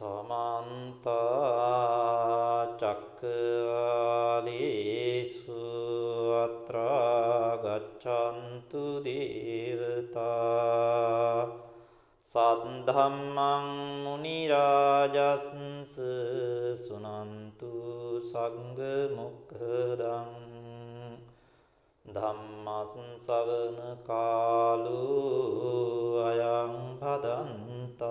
සමන්ත චක්කවාලේසු අත්‍රා ගච්ඡන්තු දේවතා සද්ධම්මං මුනි රාජස්ස සුනන්තු සංඝ මොක්ඛදං ධම්මස් සවන කාලෝ අයං භදන්තා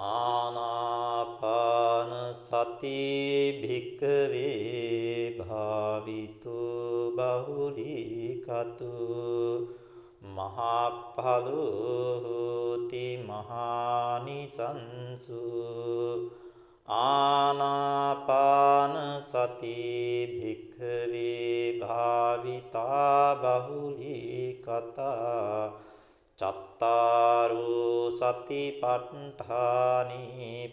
ආනාපාන සති භික්කවේ භාවිතු බහුලීකතු මහප්පලෝති මහානිසංසු ආනාපාන සති භික්කවේ භාවිතා බහුලීකතා චත්තාරු සතිපට්ඨානි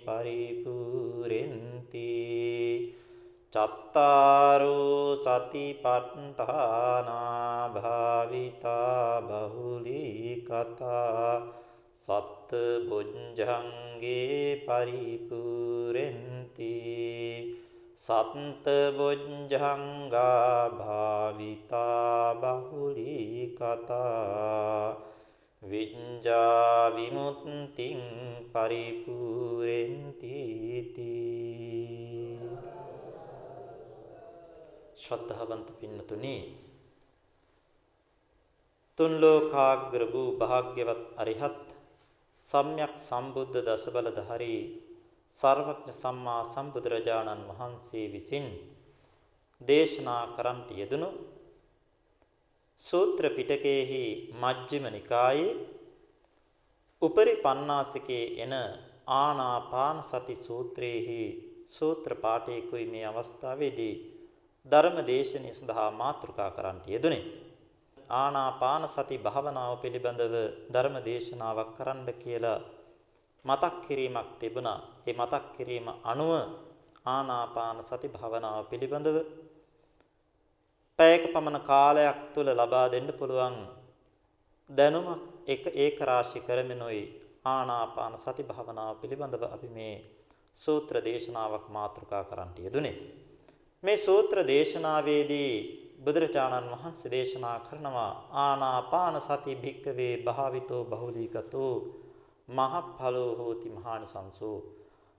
පරිපූරෙන්ති චත්තාරු සතිපට්ඨානා භාවිතා බහුලී කතා. සත්ත බොජ්ජංගේ පරිපූරෙන්ති සත්ත බොජ්ජංගා භාවිතා බහුලී කතා. විඤ්ජා විමුක්තිං පරිපූරෙන්ති ශ්‍රද්ධාවන්ත පින්නතුනි තුන් ලෝකාග්‍ර වූ භාග්‍යවත් අරිහත් සම්්‍යක් සම්බුද්ධ දසබලධාරී සර්වඥ සම්මා සම්බුදුරජාණන් වහන්සේ විසින් දේශනා කරන්ට යෙදුණු සූත්‍ර පිටකයේහි මජ්ක්‍ධිම නිකායේ උපරි පණ්ණාසිකේ එන ආනාපාන සති සූත්‍රයේහි සූත්‍ර පාඨයකුයි මේ අවස්ථාවේදී ධර්ම දේශනය සඳහා මාතෘකා කරන්නට යෙදුනේ. ආනාපාන සති භාවනාව පිළිබඳව ධර්ම දේශනාවක් කරන්න කියලා මතක් කිරීමක් තිබුණා. ඒ මතක් කිරීම අනුව ආනාපාන සති භාවනාව පිළිබඳව පැයක පමණ කාලයක් තුල ලබා දෙන්න පුළුවන් දැනුම එක ඒක රාශි කරමිනුයි ආනාපාන සති භාවනාව පිළිබඳව අපි මේ සූත්‍ර දේශනාවක් මාතෘකා කරන්නට යෙදුනේ. මේ සූත්‍ර දේශනාවේදී බුදුරජාණන් වහන්සේ දේශනා කරනවා ආනාපාන සති භික්කවේ භාවිතෝ බහුලීකතෝ මහප්ඵලෝ හෝති මහානිසංසෝ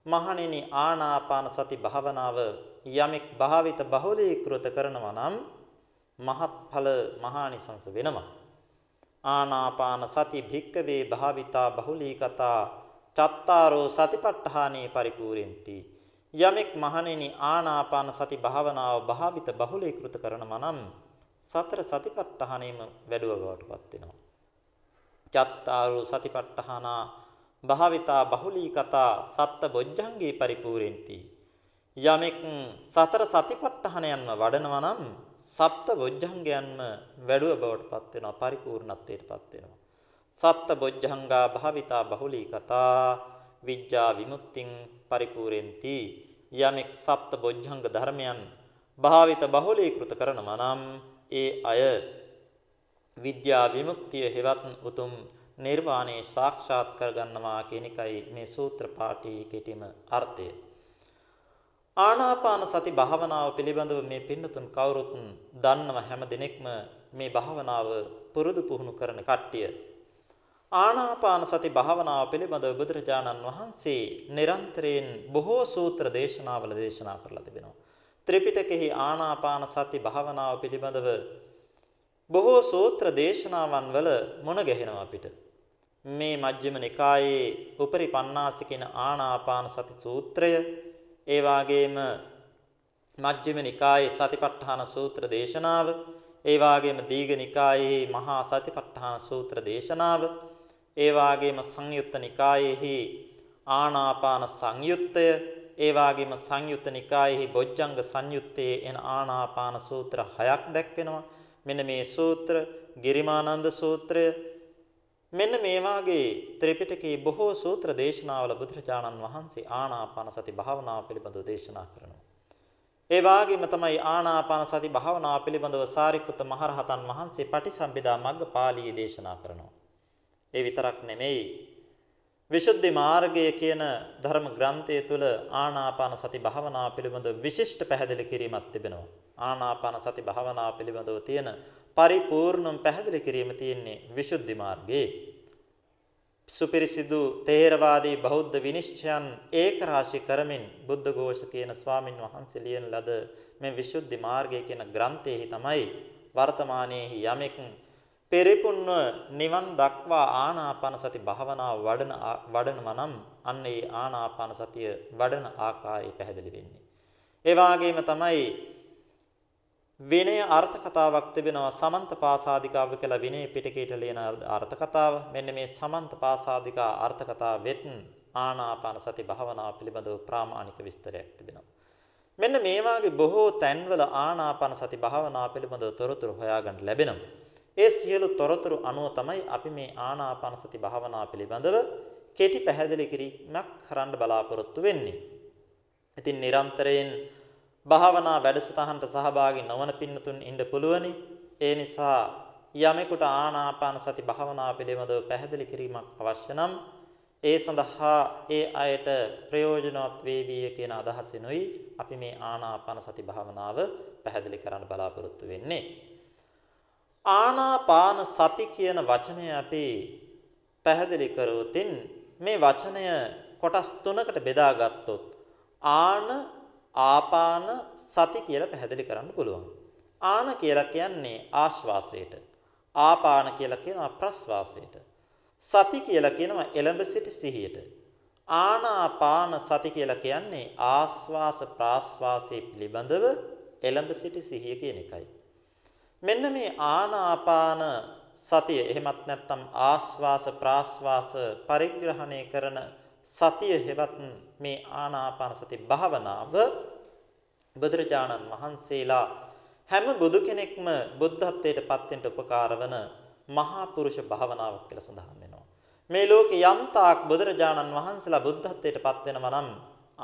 මහණෙනි ආනාපාන සති භාවනාව යමෙක් භාවිත බහුලීකృత කරනවා නම් මහත්ඵල මහානිසංස වෙනවා ආනාපාන සති භික්කවේ භාවිතා බහුලීකතා චත්තාරෝ සතිපට්ඨානේ පරිපූර්ෙන්ති යමෙක් මහණෙනි ආනාපාන සති භාවනාව භාවිත බහුලීකృత කරනවා නම් සතර සතිපට්ඨානෙම වැඩුව බවටපත් වෙනවා. චත්තාරු සතිපට්ඨානා භාවිතා බහුලීකතා සත්ත බොජ්ජංගේ පරිපූර්ෙන්ති. යමෙක් සතර සතිපට්ඨානයන්ම වඩනවා නම් සප්ත බොජ්ජංගයන්ම වැඩුව බවටපත් වෙනවා පරිපූර්ණත්වයටපත් වෙනවා. සත්ත බොජ්ජංගා භාවිතා බහුලීකතා විඥා විමුක්තිං පරිපූර්ෙන්ති යමෙක් සප්ත බොජ්ජංග ධර්මයන් භාවිත බහුලීකృత කරනවා නම් ඒ අය විද්‍යා විමුක්තිය හෙවත් උතුම් නිර්වාණය සාක්ෂාත් කරගන්නවා කියන එකයි මේ සූත්‍ර පාඨයේ කෙටිම අර්ථය. ආනාපාන සති භාවනාව පිළිබඳව මේ පින්නතුන් කවුරුත් දන්නව හැම දිනෙකම මේ භාවනාව පුරුදු පුහුණු කරන කට්ටිය ආනාපාන සති භාවනාව පිළිබඳව බුදුරජාණන් වහන්සේ නිරන්තරයෙන් බොහෝ සූත්‍ර දේශනාවල දේශනා කරලා තිබෙනවා. ත්‍රිපිටකෙහි ආනාපාන සති භාවනාව පිළිබඳව බොහෝ සූත්‍ර දේශනාවන් වල මුණ ගැහෙනවා අපිට. මේ මජ්ක්‍ධිම නිකායේ උපරි පණ්ණාසිකින ආනාපාන සති සූත්‍රය ඒ වාගේම මජ්ක්‍ධිම නිකායේ සතිපට්ඨාන සූත්‍ර දේශනාව ඒ වාගේම දීඝ නිකායේ මහා සතිපට්ඨාන සූත්‍ර දේශනාව ඒ වාගේම සංයුත්ත නිකායේහි ආනාපාන සංයුත්තය ඒ වාගේම සංයුත්ත නිකායේහි බොජ්ජංග සංයුත්තේ එන ආනාපාන සූත්‍ර හයක් දැක්වෙනවා. මෙන්න මේ සූත්‍ර ගිරිමානන්ද සූත්‍රය මෙන්න මේ වාගේ ත්‍රිපිටකයේ බොහෝ සූත්‍ර දේශනාවල බුදුරජාණන් වහන්සේ ආනාපාන සති භාවනාව පිළිබඳව දේශනා කරනවා. ඒ වාගේම තමයි ආනාපාන සති භාවනාව පිළිබඳව සාරිපුත්ත මහරහතන් වහන්සේ පටිසම්භිදා මග්ගපාළියේ දේශනා කරනවා. ඒ විතරක් නෙමෙයි විසුද්ධි මාර්ගය කියන ධර්ම ග්‍රන්ථය තුල ආනාපාන සති භාවනාව පිළිබඳව විශිෂ්ට පැහැදිලි කිරීමක් තිබෙනවා. ආනාපාන සති භාවනාව පිළිබඳව තියෙන පරිපූර්ණම පැහැදිලි කිරීම තියෙන්නේ විසුද්ධි මාර්ගයේ. සුපිරිසිදු තේරවාදී බෞද්ධ විනිශ්චයන් ඒකරාශී කරමින් බුද්ධ ഘോഷ කියන ස්වාමින් වහන්සේ ලියන ලද මේ විසුද්ධි මාර්ගය කියන ග්‍රන්ථයේ තමයි වර්තමානයේ යමෙක් පෙරපුන්ව නිවන් දක්වා ආනාපාන සති භාවනාව වඩන වඩනවා නම් අන්න ඒ ආනාපාන සතිය වඩන ආකාරය පැහැදිලි වෙන්නේ. ඒ වගේම තමයි විනය අර්ථ කතාවක් තිබෙනවා සමන්ත පාසාදිකාව කියලා විනය පිටකයට ලියන අර්ථ කතාව. මෙන්න මේ සමන්ත පාසාදිකා අර්ථ කතාව වෙත් ආනාපාන සති භාවනාව පිළිබඳව ප්‍රාමාණික විස්තරයක් තිබෙනවා. මෙන්න මේ වාගේ බොහෝ තැන්වල ආනාපාන සති භාවනාව පිළිබඳව තොරතුරු හොයාගන්න ලැබෙනවා. ඒ සියලු තොරතුරු අනුව තමයි අපි මේ ආනාපාන සති භාවනාව පිළිබඳව කෙටි පැහැදිලි කිරීමක් කරන්න බලාපොරොත්තු වෙන්නේ. ඉතින් නිරන්තරයෙන් භාවනා වැඩසටහනට සහභාගී නොවන පින්නතුන් ඉන්න පුළුවනි. ඒ නිසා යමෙකුට ආනාපාන සති භාවනාව පිළිබඳව පැහැදිලි කිරීමක් අවශ්‍ය නම් ඒ සඳහා ඒ අයට ප්‍රයෝජනවත් වේවි කියන අදහසිනුයි අපි මේ ආනාපාන සති භාවනාව පැහැදිලි කරන්න බලාපොරොත්තු වෙන්නේ. ආනාපාන සති කියන වචනය අපි පැහැදිලි කරොතින් මේ වචනය කොටස් තුනකට බෙදාගත්තොත් ආන ආපාන සති කියලා පැහැදිලි කරන්න පුළුවන්. ආන කියලා කියන්නේ ආශ්වාසයට. ආපාන කියලා කියනවා ප්‍රශ්වාසයට. සති කියලා කියනවා එළඹ සිටි සිහියට. ආනාපාන සති කියලා කියන්නේ ආස්වාස ප්‍රාස්වාසයේ පිළිබඳව එළඹ සිටි සිහිය කියන එකයි. මෙන්න මේ ආනාපාන සතිය එහෙමත් නැත්නම් ආස්වාස ප්‍රාස්වාස පරිග්‍රහණය කරන සතිය හෙවත් මේ ආනාපාන සති භාවනාව බුදුරජාණන් වහන්සේලා හැම බුදු කෙනෙක්ම බුද්ධත්වයට පත් වෙන්න උපකාර වන මහා පුරුෂ භාවනාවක් කියලා සඳහන් වෙනවා. මේ ලෝකේ යම් තාක් බුදුරජාණන් වහන්සේලා බුද්ධත්වයට පත් වෙනවා නම්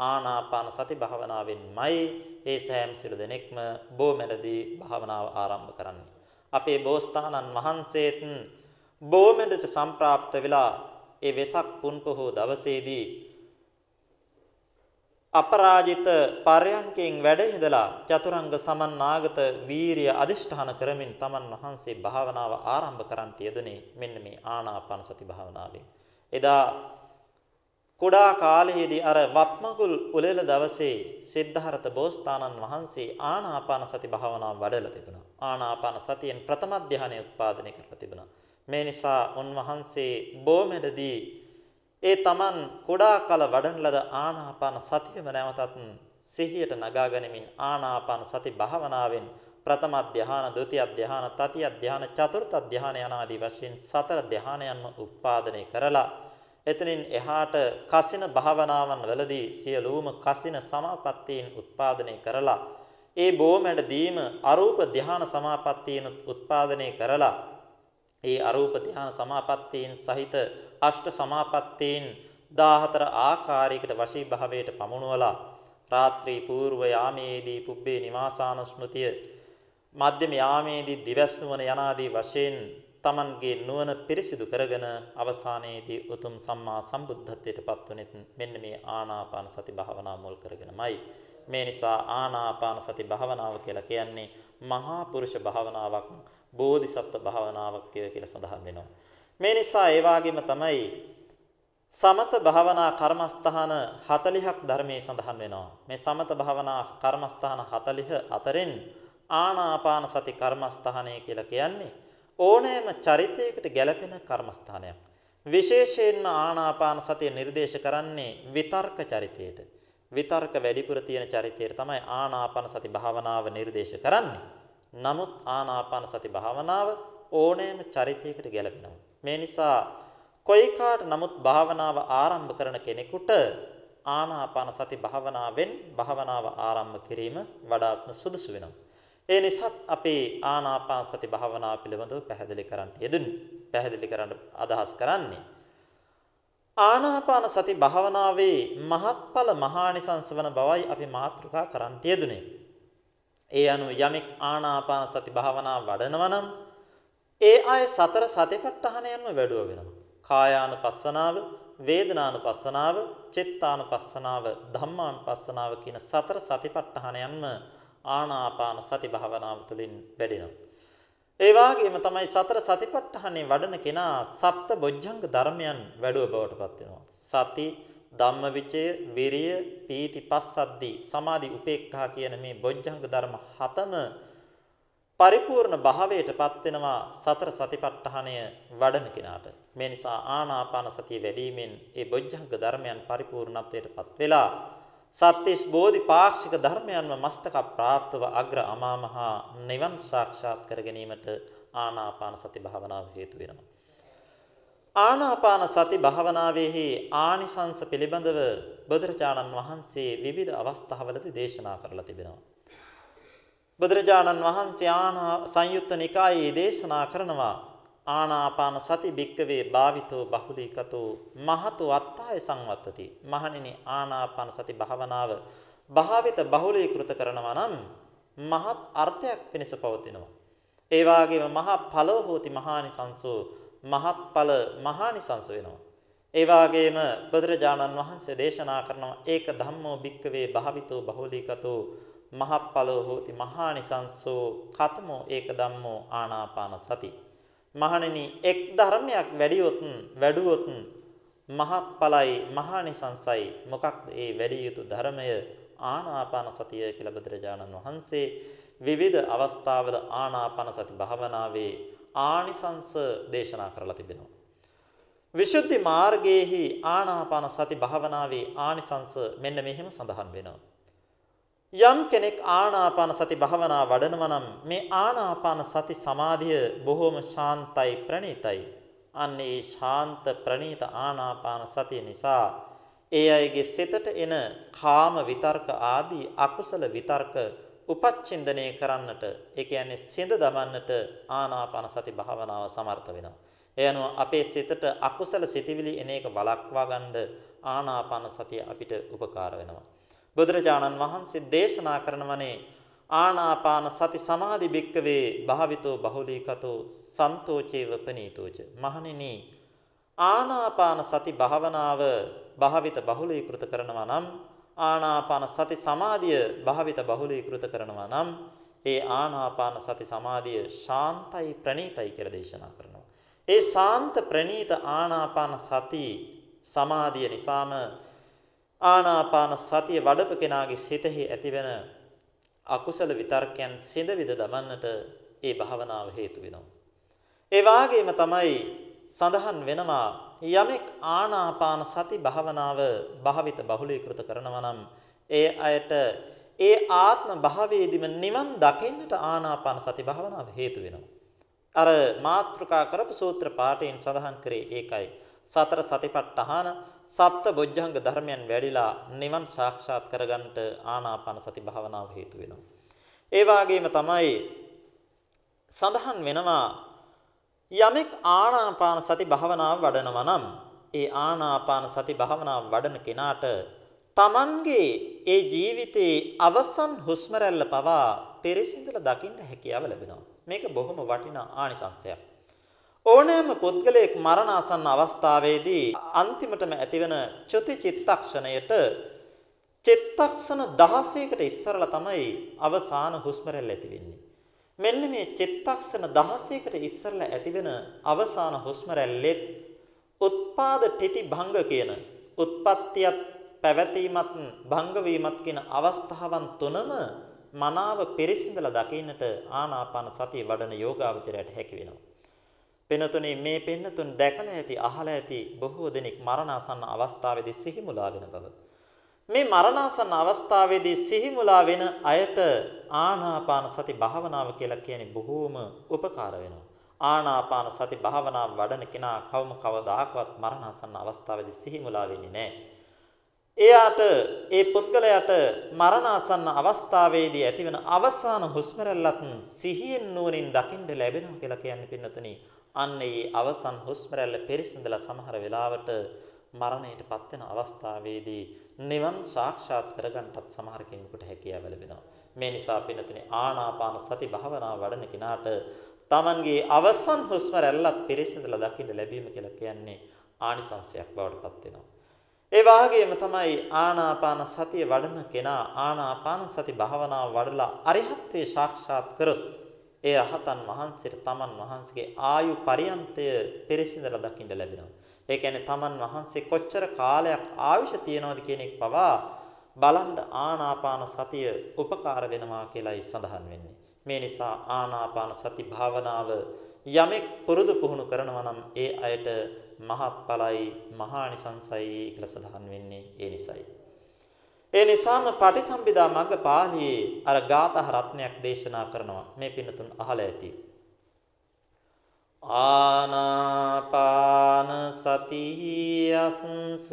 ආනාපාන සති භාවනාවෙන්මයි ඒ සෑම සිළු දෙනෙක්ම බොමැඩදී භාවනාව ආරම්භ කරන්නේ. අපේ බෝසතාණන් වහන්සේත් බොමැඩට සම්ප්‍රාප්ත වෙලා ඒ වෙසක් පුන් පොහෝ දවසේදී අපරාජිත පරයන්කෙන් වැඩ ඉඳලා චතුරංග සමන්නාගත වීරිය අදිෂ්ඨාන කරමින් තමන් වහන්සේ භාවනාව ආරම්භ කරන්නට යෙදුනේ මෙන්න මේ ආනාපාන සති භාවනාවෙන්. එදා කුඩා කාලයේදී අර වත්මකුල් උලෙල දවසේ සිද්ධාර්ථ බෝසතාණන් වහන්සේ ආනාපාන සති භාවනාව වඩලා තිබුණා. ආනාපාන සතියෙන් ප්‍රථම ධානය උත්පාදනය කරලා තිබුණා. මේ නිසා උන්වහන්සේ බොමෙඩදී ඒ තමන් කුඩා කල වඩන ලද ආනාපාන සතියම නැවතත් සිහියට නගා ගනිමින් ආනාපාන සති භාවනාවෙන් ප්‍රථම ධානය, ဒုတိ ය ධානය, තතිය ධානය, චතුර්ථ ධානය යනාදී වශයෙන් සතර ධානයන්ම උත්පාදනය කරලා එතනින් එහාට කසින භාවනාවන් වලදී සියලුම කසින සමාපත්තීන් උත්පාදනය කරලා ඒ බොමැඩ දීම අරූප ධාන සමාපත්තීන් උත්පාදනය කරලා ඒ අරූප ධාන සමාපත්තීන් සහිත අෂ්ට සමාපත්තීන් 14 ආකාරයකට වශී භාවයට පමුණුවලා රාත්‍රී పూర్ව යාමේදී පුබ්බේ නිවාසානුස්මෘතිය මධ්‍යම යාමේදී දිවස් නුවණ යනාදී වශයෙන් තමන්ගේ නුවණ පිරිසිදු කරගෙන අවසානයේදී උතුම් සම්මා සම්බුද්ධත්වයට පත්වනෙත් මෙන්න මේ ආනාපාන සති භාවනාව මුල් කරගෙනමයි. මේ නිසා ආනාපාන සති භාවනාව කියලා කියන්නේ මහා පුරුෂ භාවනාවක්, බෝධිසත්ව භාවනාවක් කියලා සඳහන් වෙනවා. මේ නිසා ඒ වගේම තමයි සමත භාවනා කර්මස්ථාන 40ක් ධර්මයේ සඳහන් වෙනවා. මේ සමත භාවනා කර්මස්ථාන 40 අතරින් ආනාපාන සති කර්මස්ථානය කියලා කියන්නේ ඕනෑම චරිතයකට ගැළපෙන කර්මස්ථානයක්. විශේෂයෙන්ම ආනාපාන සතිය නිර්දේශ කරන්නේ විතර්ක චරිතයට. විතර්ක වැඩිපුර තියෙන චරිතයට තමයි ආනාපාන සති භාවනාව නිර්දේශ කරන්නේ. නමුත් ආනාපාන සති භාවනාව ඕනෑම චරිතයකට ගැලපෙනවා. මේ නිසා කොයි කාට නමුත් භාවනාව ආරම්භ කරන කෙනෙකුට ආනාපාන සති භාවනාවෙන් භාවනාව ආරම්භ කිරීම වඩාත්ම සුදුසු වෙනවා. ඒ නිසාත් අපි ආනාපාන සති භාවනාව පිළිබඳව පැහැදිලි කරන්න යෙදුනේ. පැහැදිලි කරන්න අදහස් කරන්නේ ආනාපාන සති භාවනාවේ මහත්ඵල මහානිසංස වන බවයි අපි මාතෘකා කරන්න යෙදුනේ. ඒ අනුව යමෙක් ආනාපාන සති භාවනාව වඩනවා නම් ඒ අය සතර සතිපට්ඨානයන්ම වැඩුව වෙනවා. කායානුපස්සනාව, වේදනානුපස්සනාව, චිත්තානුපස්සනාව, ධම්මානුපස්සනාව කියන සතර සතිපට්ඨානයන්ම ආනාපාන සති භාවනාව තුළින් වැඩෙනවා. ඒ වගේම තමයි සතර සතිපට්ඨානේ වඩන කෙනා සප්ත බොජ්ජංග ධර්මයන් වැඩුව බවට පත් වෙනවා. සති, ධම්මවිචය, විරිය, පීති, පස්සද්දී, සමාධි, උපේක්ඛා කියන මේ බොජ්ජංග ධර්ම හතම පරිපූර්ණ භාවයටපත් වෙනවා සතර සතිපට්ඨානය වඩන කෙනාට. මේ නිසා ආනාපාන සතිය වැඩිවීමෙන් ඒ බොජ්ජංග ධර්මයන් පරිපූර්ණත්වයටපත් වෙලා සත්‍තිස් බෝධිපාක්ෂික ධර්මයන්ව මස්තක ප්‍රාප්තව අග්‍ර අමාමහා නිවන් සාක්ෂාත් කර ගැනීමට ආනාපාන සති භාවනාව හේතු වෙනවා. ආනාපාන සති භාවනාවේහි ආනිසංස පිළිබඳව බුදුරජාණන් වහන්සේ විවිධ අවස්ථාවලදී දේශනා කරලා තිබෙනවා. බුදුරජාණන් වහන්සේ ආනා සංයුත්ත නිකායේ දේශනා කරනවා ආනාපාන සති භික්කවේ භාවිතෝ බහුලීකතෝ මහතු අත්තාය සංවත්තති මහණෙනි ආනාපාන සති භාවනාව භාවිත බහුලීකృత කරනවා නම් මහත් අර්ථයක් පිණිස පවතිනවා ඒ වාගේම මහා ඵලව හෝති මහානිසංසෝ මහත් ඵල මහානිසංස වෙනවා. ඒ වාගේම බුදුරජාණන් වහන්සේ දේශනා කරනවා ඒක ධම්මෝ භික්කවේ භාවිතෝ බහුලීකතෝ මහත් ඵලව හෝති මහානිසංසෝ කතමෝ ඒක ධම්මෝ ආනාපාන සති. මහණෙනි එක් ධර්මයක් වැඩියොත් වැඩුවොත් මහත් ඵලයි මහානිසංසයි මොකක්ද ඒ වැඩි යුතු ධර්මය? ආනාපාන සතිය කියලා බුදුරජාණන් වහන්සේ විවිධ අවස්ථාවල ආනාපාන සති භාවනාවේ ආනිසංස දේශනා කරලා තිබෙනවා. විසුද්ධි මාර්ගයේහි ආනාපාන සති භාවනාවේ ආනිසංස මෙන්න මෙහෙම සඳහන් වෙනවා. යම් කෙනෙක් ආනාපාන සති භාවනා වඩනවා නම් මේ ආනාපාන සති සමාධිය බොහොම ශාන්තයි ප්‍රණීතයි. අන්නේ ශාන්ත ප්‍රණීත ආනාපාන සතිය නිසා ඒ අයගේ සිතට එන කාම විතර්ක ආදී අකුසල විතර්ක උපච්ඡින්දනය කරන්නට ඒ කියන්නේ සිඳ දමන්නට ආනාපාන සති භාවනාව සමර්ථ වෙනවා. ඒ අනුව අපේ සිතට අකුසල සිතිවිලි එන එක වළක්වා ගන්න ආනාපාන සතිය අපිට උපකාර වෙනවා. බුදුරජාණන් වහන්සේ දේශනා කරනවනේ ආනාපාන සති සමාධි භික්කවේ භාවිතෝ බහුලීකතෝ සන්තෝචේව පනීතෝච මහණෙනි ආනාපාන සති භාවනාව භාවිත බහුලීකృత කරනවා නම් ආනාපාන සති සමාධිය භාවිත බහුලීකృత කරනවා නම් ඒ ආනාපාන සති සමාධිය ශාන්තයි ප්‍රණීතයි කියලා දේශනා කරනවා. ඒ ශාන්ත ප්‍රණීත ආනාපාන සති සමාධිය නිසාම ආනාපාන සතිය වඩපු කෙනාගේ සිතෙහි ඇතිවෙන අකුසල විතර්කයන් සිඳ විද දමන්නට ඒ භාවනාව හේතු වෙනවා. ඒ වාගේම තමයි සඳහන් වෙනවා යමෙක් ආනාපාන සති භාවනාව භාවිත බහුලීකృత කරනවා නම් ඒ අයට ඒ ආත්ම භාවයේදීම නිවන් දකින්නට ආනාපාන සති භාවනාව හේතු වෙනවා. අර මාත්‍රිකා කරපු සූත්‍ර පාඨයෙන් සඳහන් කරේ ඒකයි. සතර සතිපට්ඨාන සප්ත බොජ්ජංග ධර්මයන් වැඩිලා නිවන් සාක්ෂාත් කරගන්නට ආනාපාන සති භාවනාව හේතු වෙනවා. ඒ වගේම තමයි සඳහන් වෙනවා යමෙක් ආනාපාන සති භාවනාව වඩනවා නම් ඒ ආනාපාන සති භාවනාව වඩන කෙනාට Tamanගේ ඒ ජීවිතයේ අවසන් හුස්ම රැල්ල පවා පෙරසින්දලා දකින්න හැකියාව ලැබෙනවා. මේක බොහොම වටිනා ආනිසංසයක්. ඕනෑම පුද්ගලයෙක් මරණාසන්න අවස්ථාවේදී අන්තිමටම ඇතිවන චුති චිත්තක්ෂණයට චිත්තක්ෂණ 16කට ඉස්සරලා තමයි අවසාන හුස්ම රැල්ල ඇති වෙන්නේ. මෙන්න මේ චිත්තක්ෂණ 16කට ඉස්සරලා ඇතිවෙන අවසාන හුස්ම රැල්ලෙත් උත්පාද තితి භංග කියන උත්පත්තියත් පැවතීමත් භංග වීමත් කියන අවස්ථාවන් තුනම මනාව පිරිසිඳලා දකින්නට ආනාපාන සතිය වඩන යෝගාවචරයට හැකි වෙනවා. පිනතුනේ මේ පින්නතුන් දැකලා ඇති අහලා ඇති බොහෝ දෙනෙක් මරණාසන්න අවස්ථාවේදී සිහිමුලා වෙන බව. මේ මරණාසන්න අවස්ථාවේදී සිහිමුලා වෙන අයට ආනාපාන සති භාවනාව කියලා කියන්නේ බොහෝම උපකාර වෙනවා. ආනාපාන සති භාවනාව වඩන කෙනා කවම කවදාකවත් මරණාසන්න අවස්ථාවේදී සිහිමුලා වෙන්නේ නැහැ. එයාට ඒ පුද්ගලයාට මරණාසන්න අවස්ථාවේදී ඇතිවන අවසාන හුස්ම රැල්ලත් සිහියෙන් නුවණින් දකින්න ලැබෙනවා කියලා කියන්නේ පින්නතනි. අන්න ඒ අවසන් හුස්ම රැල්ල පෙරිසිඳලා සමහර වෙලාවට මරණයටපත් වෙන අවස්ථාවේදී නිවන් සාක්ෂාත් කරගන්නටත් සමහර කෙනෙකුට හැකියාව ලැබෙනවා. මේ නිසා පින්නතනි ආනාපාන සති භාවනාව වඩන කෙනාට Tamanගේ අවසන් හුස්ම රැල්ලත් පෙරිසිඳලා දකින්න ලැබීම කියලා කියන්නේ ආනිසංසයක් බවට පත් වෙනවා. ඒ වාගේම තමයි ආනාපාන සතිය වඩන කෙනා ආනාපාන සති භාවනාව වඩලා අරිහත්ත්වේ සාක්ෂාත් කරොත් ඒ රහතන් වහන්සේට තමන් වහන්සේගේ ආයු පරියන්තය පිරිසිඳලා දකින්න ලැබෙනවා. ඒ කියන්නේ තමන් වහන්සේ කොච්චර කාලයක් ආයුෂ තියනවද කියන එක පවා බලන්න ආනාපාන සතිය උපකාර වෙනවා කියලායි සඳහන් වෙන්නේ. මේ නිසා ආනාපාන සති භාවනාව යමෙක් පුරුදු පුහුණු කරනවා නම් ඒ අයට මහත්ඵලයි මහානිසංසයි කියලා සඳහන් වෙන්නේ ඒ නිසයි. ඒ නිසාම පටිසම්භිදා මග්ග පාළියේ අර ගාථා රත්නයක් දේශනා කරනවා මේ පින්නතුන් අහලා ඇති. ආනාපාන සතියස්ස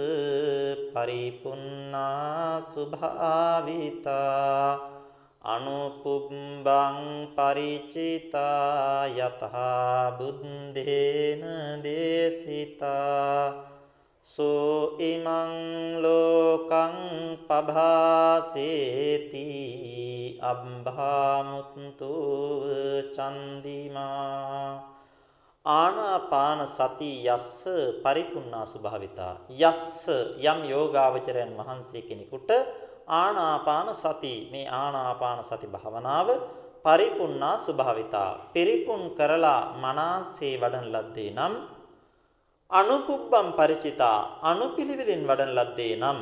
පරිපුන්නා සුභාවිතා අනුපුබ්බං ಪರಿචිතා යතහා බුද්දේන දේසිතා සෝ ඉමං ලෝකං පභාසේති අබ්භාමුත්තු චන්දිමා ආනාපාන සති යස්ස පරිපුන්නා ස්වභාවිතා යස්ස යම් යෝගාවචරයන් වහන්සේ කෙනෙකුට ආනාපාන සති මේ ආනාපාන සති භාවනාව පරිපුන්නා ස්වභාවිතා පිරිපුන් කරලා මනසේ වඩන ලද්දේ නම් අනුපුබ්බම් ಪರಿචිතා අනුපිළිවෙලින් වඩන ලද්දේ නම්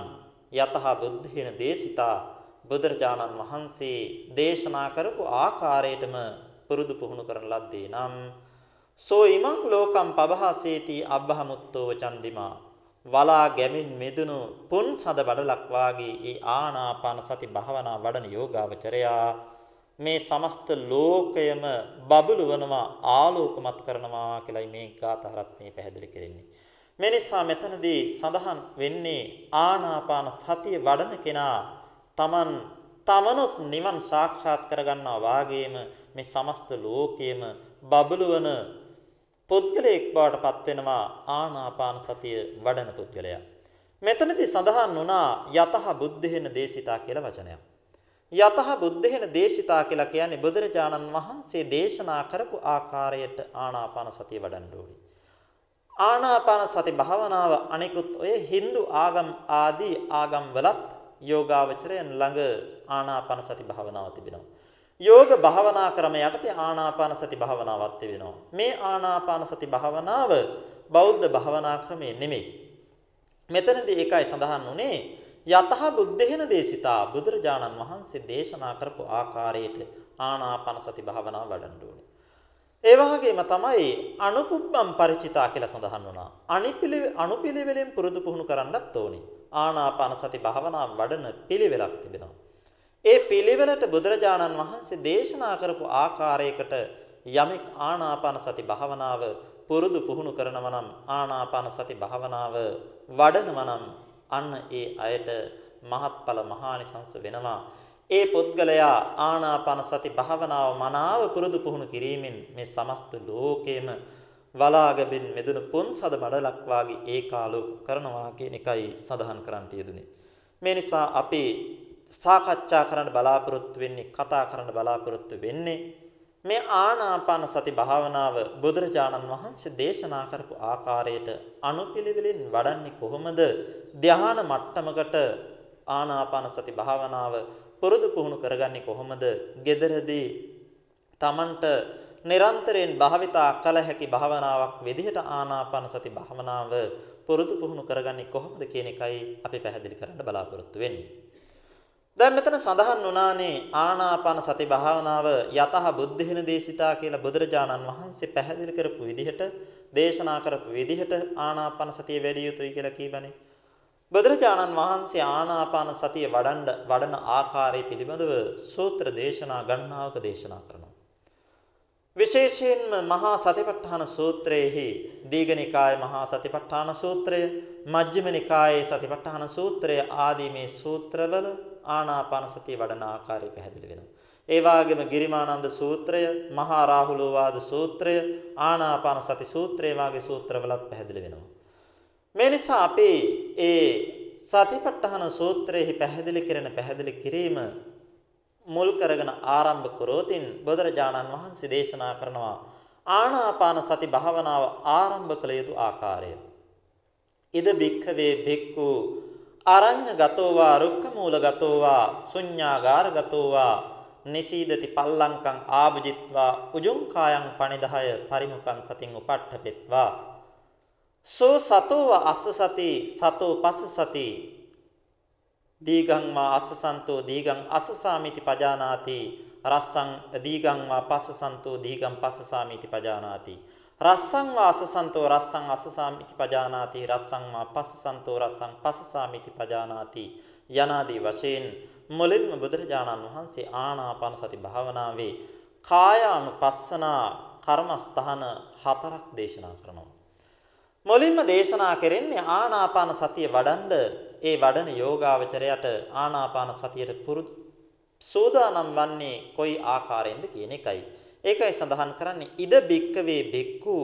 යතහ බුද්ධේන දේශිතා. බුදුරජාණන් වහන්සේ දේශනා කරපු ආකාරයටම පුරුදු පුහුණු කරන ලද්දේ නම් සෝ ඉමං ලෝකම් පබහසේති අබ්බහමුත්තෝ චන්දිමා වලා ගැමින් මෙදුණු පුන් සඳ බඩලක් වාගේ ඒ ආනාපාන සති භාවනා වඩන යෝගාවචරයා මේ සමස්ත ලෝකයම බබළුවනවා ආලෝකමත් කරනවා කියලායි මේ ගාථා රත්නේ පැහැදිලි කරන්නේ. මේ නිසා මෙතනදී සඳහන් වෙන්නේ ආනාපාන සතිය වඩන කෙනා Taman තමනුත් නිවන් සාක්ෂාත් කරගන්නවා වාගේම මේ සමස්ත ලෝකයේම බබළුවන පුද්ගලයෙක් බවට පත් වෙනවා ආනාපාන සතිය වඩන පුද්ගලයා. මෙතනදී සඳහන් වුණා යතහ බුද්ධේන දේශිතා කියලා වචනයක්. යතහ බුද්ධේන දේශිතා කියලා කියන්නේ බුදුරජාණන් වහන්සේ දේශනා කරපු ආකාරයට ආනාපාන සතිය වඩන්න ඕනේ. ආනාපාන සති භාවනාව අනිකුත් ඔය Hindu ආගම් ආදී ආගම් වලත් යෝගාවචරයන් ළඟ ආනාපාන සති භාවනාව තිබෙනවා. යෝග භාවනා ක්‍රම යටතේ ආනාපාන සති භාවනාවත් වෙනවා. මේ ආනාපාන සති භාවනාව බෞද්ධ භාවනා ක්‍රමේ නෙමෙයි. මෙතනදී ඒකයි සඳහන් වුනේ යතහ බුද්ධේන දේශිතා බුදුරජාණන් වහන්සේ දේශනා කරපු ආකාරයට ආනාපාන සති භාවනාව වඩන්න ඕනේ. ඒ වගේම තමයි අනුපුබ්බම් ಪರಿචිතා කියලා සඳහන් වුණා. අනිපිලි අනුපිලිවෙලින් පුරුදු පුහුණු කරන්නත් ඕනේ. ආනාපාන සති භාවනාව වඩන පිළිවෙලක් තිබෙනවා. ඒ පිළිවෙලට බුදුරජාණන් වහන්සේ දේශනා කරපු ආකාරයකට යමෙක් ආනාපාන සති භාවනාව පුරුදු පුහුණු කරනවා නම් ආනාපාන සති භාවනාව වඩනවා නම් අන්න ඒ අයට මහත්ඵල මහානිසංස වෙනවා. ඒ පුද්ගලයා ආනාපාන සති භාවනාව මනාව පුරුදු පුහුණු කිරීමෙන් මේ සමස්ත ලෝකෙම වලාගබින් මෙදුණු පොන්සද බඩලක් වාගේ ඒකාලෝක කරනවා කියන එකයි සඳහන් කරන්නට යෙදුනේ. මේ නිසා අපි සාකච්ඡා කරන්න බලාපොරොත්තු වෙන්නේ කතා කරන්න බලාපොරොත්තු වෙන්නේ මේ ආනාපාන සති භාවනාව බුදුරජාණන් වහන්සේ දේශනා කරපු ආකාරයට අනුපිළිවෙලින් වඩන්නේ කොහොමද? ධ්‍යාන මට්ටමකට ආනාපාන සති භාවනාව පුරුදු පුහුණු කරගන්නේ කොහොමද? gederදී Tamanට නිරන්තරයෙන් භාවිතා කළ හැකි භාවනාවක් විදිහට ආනාපාන සති භාවනාව පුරුදු පුහුණු කරගන්නේ කොහොමද කියන එකයි අපි පැහැදිලි කරන්න බලාපොරොත්තු වෙන්නේ. දැන් මෙතන සඳහන් වුණානේ ආනාපාන සති භාවනාව යතහ බුද්ධින දේශිතා කියලා බුදුරජාණන් වහන්සේ පැහැදිලි කරපු විදිහට දේශනා කරපු විදිහට ආනාපාන සතිය වැඩි යුතුයි කියලා කීබනේ. බුදුරජාණන් වහන්සේ ආනාපාන සතිය වඩන්න වඩන ආකාරය පිළිබඳව සූත්‍ර දේශනා ගණනාවක දේශනා කරනවා. විශේෂයෙන්ම මහා සතිපට්ඨාන සූත්‍රයේහි දීඝනිකායේ මහා සතිපට්ඨාන සූත්‍රය, මජ්ක්‍ධිම නිකායේ සතිපට්ඨාන සූත්‍රය ආදී මේ සූත්‍රවල ආනාපාන සතිය වඩන ආකාරය පැහැදිලි වෙනවා. ඒ වගේම ගිරිමානන්ද සූත්‍රය, මහා රාහුලෝවාද සූත්‍රය, ආනාපාන සති සූත්‍රය වාගේ සූත්‍රවලත් පැහැදිලි වෙනවා. මේ නිසා අපි ඒ සතිපට්ඨාන සූත්‍රයේ පැහැදිලි කරන පැහැදිලි කිරීම මුල් කරගෙන ආරම්භ කරෝතින් බුදුරජාණන් වහන්සේ දේශනා කරනවා ආනාපාන සති භාවනාව ආරම්භ කළ යුතු ආකාරය. ඉද බික්ඛවේ බික්ඛු අරඤ්‍ය ගතෝවා රුක්ඛ මූල ගතෝවා ශුඤ්ඤාගාර ගතෝවා නිසීදති පල්ලංකං ආභුජිත්වා උජුං කායං පනිදහය පරිමුඛං සතින් උපට්ඨපෙත්වා. සෝ සතෝව අස්ස සති සතෝ පස්ස සති දීගං වා අස්සසන්තෝ දීගං අස්සසාමිති පජානාති. රස්සං දීගං වා පස්සසන්තෝ දීගං පස්සසාමිති පජානාති. රස්සං වා අස්සසන්තෝ රස්සං අස්සසාමිති පජානාති රස්සං වා පස්සසන්තෝ රස්සං පස්සසාමිති පජානාති යනාදී වශයෙන් මුලින්ම බුදුරජාණන් වහන්සේ ආනාපාන සති භාවනාවේ කායානුපස්සනා කර්මස්ථාන හතරක් දේශනා කරනවා මුලින්ම දේශනා කරන්නේ ආනාපාන සතිය වඩන්ඩ ඒ වඩන යෝගාවචරයට ආනාපාන සතියට පුරුදු සෝදානම් වන්නේ කොයි ආකාරයෙන්ද කියන එකයි. ඒකයි සඳහන් කරන්නේ. ඉද බික්කවේ බික්කු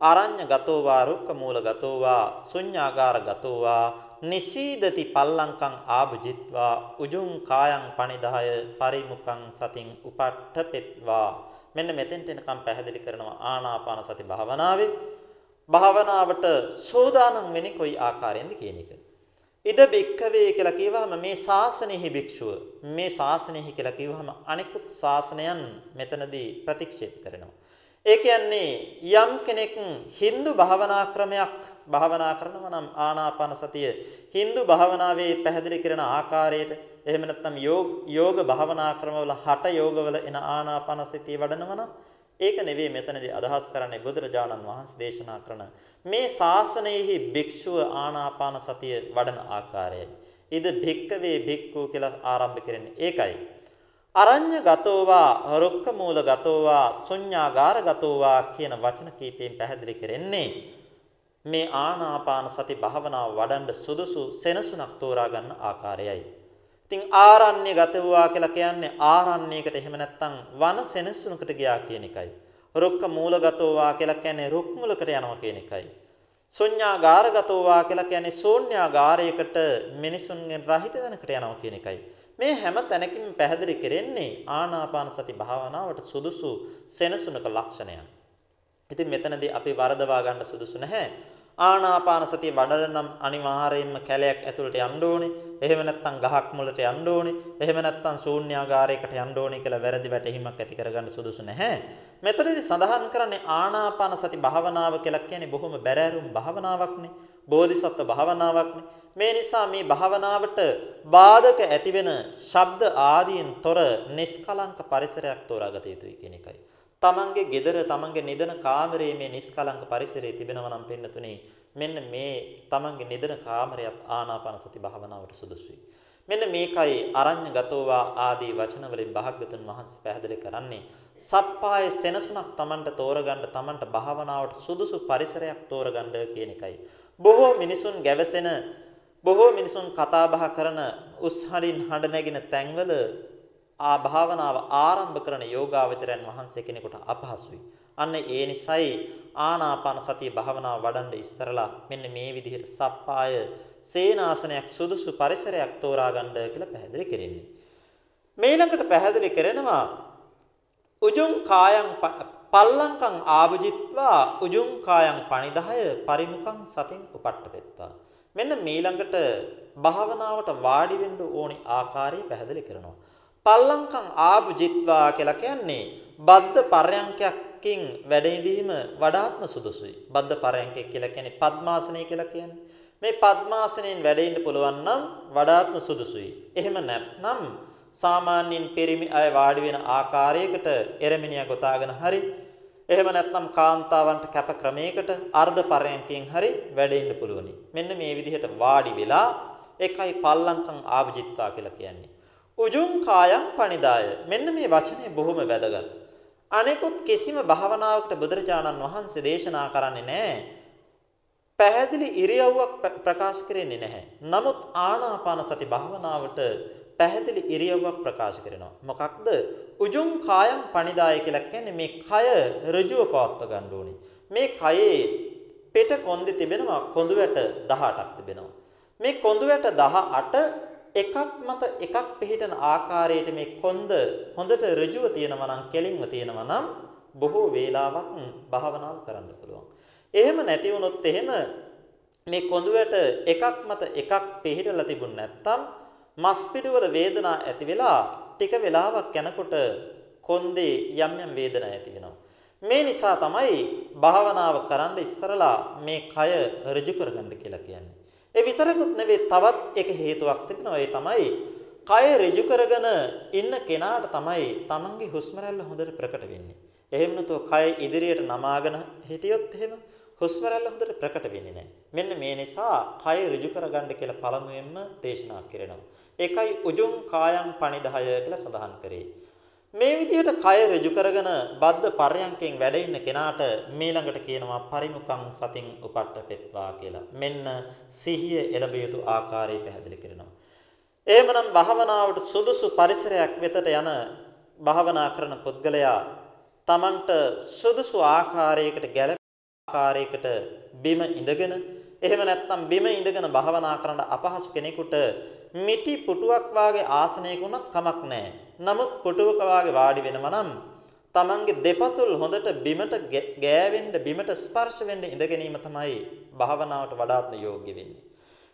අරඤ්‍ය ගතෝවා රුක්ක මූල ගතෝවා ශුඤ්ඤාගාර ගතෝවා නිසීදති පල්ලංකං ආභුජිත්වා උජුං කායං පනිදාය පරිමුඛං සතින් උපට්ඨපෙත්වා. මෙන්න මෙතෙන්ට එනකම් පැහැදිලි කරනවා ආනාපාන සති භාවනාවේ. භාවනාවට සෝදානම් වෙන්නේ කොයි ආකාරයෙන්ද කියන එක. ඉද බික්කවේ කියලා කියවහම මේ ශාසනයෙහි භික්ෂුව මේ ශාසනයෙහි කියලා කියවහම අනිකුත් ශාසනයන් මෙතනදී ප්‍රතික්ෂේප කරනවා. ඒ කියන්නේ යම් කෙනෙක් Hindu භාවනා ක්‍රමයක් භාවනා කරනවා නම් ආනාපාන සතිය Hindu භාවනාවේ පැහැදිලි කරන ආකාරයට එහෙම නැත්නම් යෝග යෝග භාවනා ක්‍රමවල හට යෝගවල එන ආනාපාන සතිය වඩනවා නම් ඒක නෙවෙයි මෙතනදී අදහස් කරන්නේ බුදුරජාණන් වහන්සේ දේශනා කරන මේ ශාසනයෙහි භික්ෂුව ආනාපාන සතිය වඩන ආකාරයයි. ඉද භික්කවේ භික්ඛු කියලා ආරම්භ කරන්නේ ඒකයි. අරඤ්‍ය ගතෝවා රුක්ක මූල ගතෝවා ශුඤ්ඤාගාර ගතෝවා කියන වචන කීපයෙන් පැහැදිලි කරන්නේ මේ ආනාපාන සති භාවනාව වඩන්න සුදුසු සෙනසුනක් තෝරා ගන්න ආකාරයයි. ඉතින් ආරණ්‍ය ගත වූවා කියලා කියන්නේ ආරණ්‍යයකට එහෙම නැත්නම් වන සෙනසුනකට ගියා කියන එකයි. රුක්ක මූලගතෝවා කියලා කියන්නේ රුක් මුලකට යනවා කියන එකයි. ශුන්‍යාගාරගතෝවා කියලා කියන්නේ ශූන්‍යාගාරයකට මිනිසුන්ගෙන් රහිත තැනකට යනවා කියන එකයි. මේ හැම තැනකින්ම පැහැදිලි කරන්නේ ආනාපාන සති භාවනාවට සුදුසු සෙනසුනක ලක්ෂණයන්. ඉතින් මෙතනදී අපි වරදවා ගන්න සුදුසු නැහැ. ආනාපාන සතිය වඩන නම් අනිවාර්යයෙන්ම කැලයක් ඇතුළට යන්න ඕනේ. එහෙම නැත්නම් ගහක් මුලට යන්න ඕනේ. එහෙම නැත්නම් ශූන්‍යාගාරයකට යන්න ඕනේ කියලා වැරදි වැටහීමක් ඇති කරගන්න සුදුසු නැහැ. මෙතනදී සඳහන් කරන්නේ ආනාපාන සති භාවනාව කියලා කියන්නේ බොහොම බැරෑරුම් භාවනාවක්නේ. බෝධිසත්ව භාවනාවක්නේ. මේ නිසා මේ භාවනාවට බාධක ඇතිවෙන ශබ්ද ආදීන් තොර නිස්කලංක පරිසරයක් තෝරාගත යුතුයි කියන එකයි. තමන්ගේ gedara තමන්ගේ නිදන කාමරයේ මේ නිස්කලංක පරිසරයේ තිබෙනවා නම් පින්නතුනේ මෙන්න මේ තමන්ගේ නිදන කාමරයත් ආනාපාන සති භාවනාවට සුදුසුයි. මෙන්න මේකයි අරඤ්‍ය ගතෝවා ආදී වචන වලින් භාග්‍යතුන් වහන්සේ පැහැදිලි කරන්නේ. සප්පාය සෙනසුනක් තමන්ට තෝරගන්න තමන්ට භාවනාවට සුදුසු පරිසරයක් තෝරගන්න කියන එකයි. බොහෝ මිනිසුන් ගැවසෙන බොහෝ මිනිසුන් කතා බහ කරන උස්හලින් හඬ නැගින තැන්වල ආ භාවනාව ආරම්භ කරන යෝගාවචරයන් වහන්සේ කෙනෙකුට අපහසුයි. අන්න ඒ නිසයි ආනාපාන සතිය භාවනාව වඩන්න ඉස්සරලා මෙන්න මේ විදිහට සප්පාය සේනාසනයක් සුදුසු පරිසරයක් තෝරා ගන්න කියලා පැහැදිලි කරන්නේ. මේ ළඟට පැහැදිලි කරනවා උජුං කායං පල්ලංකං ආභජිත්වා උජුං කායං පනිදාය පරිමුඛං සතින් උපට්ඨපෙත්තා. මෙන්න මේ ළඟට භාවනාවට වාඩි වෙන්න ඕනි ආකාරය පැහැදිලි කරනවා. පල්ලංකම් ආභුජිත්වා කියලා කියන්නේ බද්ධ පරයන්කයකින් වැඩ ඉඳීම වඩාත්ම සුදුසුයි. බද්ධ පරයන්කය කියලා කියන්නේ පద్මාසනය කියලා කියන්නේ. මේ පద్මාසනෙන් වැඩ ඉන්න පුළුවන් නම් වඩාත්ම සුදුසුයි. එහෙම නැත්නම් සාමාන්‍යයෙන් පිරිමි අය වාඩි වෙන ආකාරයකට එරමිනියා ගොතාගෙන හරි එහෙම නැත්නම් කාන්තාවන්ට කැප ක්‍රමයකට අර්ධ පරයන්කෙන් හරි වැඩ ඉන්න පුළුවනි. මෙන්න මේ විදිහට වාඩි වෙලා එකයි පල්ලංකම් ආභජිත්වා කියලා කියන්නේ. උජුං කායං පනිදාය. මෙන්න මේ වචනේ බොහොම වැදගත්. අනෙකුත් කිසිම භාවනාවකට බුදුරජාණන් වහන්සේ දේශනා කරන්නේ නැහැ. පැහැදිලි ඉරියව්වක් ප්‍රකාශ කරන්නේ නැහැ. නමුත් ආනාපාන සති භාවනාවට පැහැදිලි ඉරියව්වක් ප්‍රකාශ කරනවා. මොකක්ද? උජුං කායං පනිදාය කියලා කියන්නේ මේ කය ඍජුව පවත්ව ගන්න ඕනේ. මේ කයේ පෙට කොන්දේ තිබෙනවා කොඳු වැට 18ක් තිබෙනවා. මේ කොඳු වැට 18 එකක් මත එකක් පිහිටන ආකාරයට මේ කොන්ද හොඳට ඍජුව තියෙනවා නම් කෙලින්ම තියෙනවා නම් බොහෝ වේලාවක් භාවනාව කරන්න පුළුවන්. එහෙම නැති වුණොත් එහෙම මේ කොඳු වැට එකක් මත එකක් පිහිටලා තිබුණ නැත්නම් මස් පිටවල වේදනා ඇති වෙලා ටික වෙලාවක් යනකොට කොන්දේ යම් යම් වේදනා ඇති වෙනවා. මේ නිසා තමයි භාවනාව කරන්න ඉස්සරලා මේ කය ඍජු කරගන්න කියලා කියන්නේ. ඒ විතරකුත් නෙවෙයි තවත් එක හේතුවක් තිබෙනවා. ඒ තමයි කය ඍජු කරගෙන ඉන්න කෙනාට තමයි තමන්ගේ හුස්ම රැල්ල හොඳට ප්‍රකට වෙන්නේ. එහෙම නැතුව කය ඉදිරියට නමාගෙන හිටියොත් එහෙම හුස්ම රැල්ල හොඳට ප්‍රකට වෙන්නේ නැහැ. මෙන්න මේ නිසා කය ඍජු කරගන්න කියලා පළමුවෙන්ම දේශනා කරනවා. ඒකයි උජුං කායං පනිදාය කියලා සඳහන් කරේ. මේ විදිහට කය ඍජු කරගෙන බද්ධ පර්යංකෙන් වැඩ ඉන්න කෙනාට මීළඟට කියනවා පරිමුඛං සතින් උපට්ඨපෙත්වා කියලා. මෙන්න සිහිය එළඹ යුතු ආකාරය පැහැදිලි කරනවා. එහෙමනම් භාවනාවට සුදුසු පරිසරයක් වෙතට යන භාවනා කරන පුද්ගලයා Tamanට සුදුසු ආකාරයකට ගැළපෙන ආකාරයකට බිම ඉඳගෙන එහෙම නැත්නම් බිම ඉඳගෙන භාවනා කරන්න අපහසු කෙනෙකුට මිටි පුටුවක් වාගේ ආසනයක උනත් කමක් නැහැ. නමුත් පුටුවක වාගේ වාඩි වෙනවා නම් තමන්ගේ දෙපතුල් හොඳට බිමට ගෑවෙන්න බිමට ස්පර්ශ වෙන්න ඉඳ ගැනීම තමයි භාවනාවට වඩාත්ම යෝග්‍ය වෙන්නේ.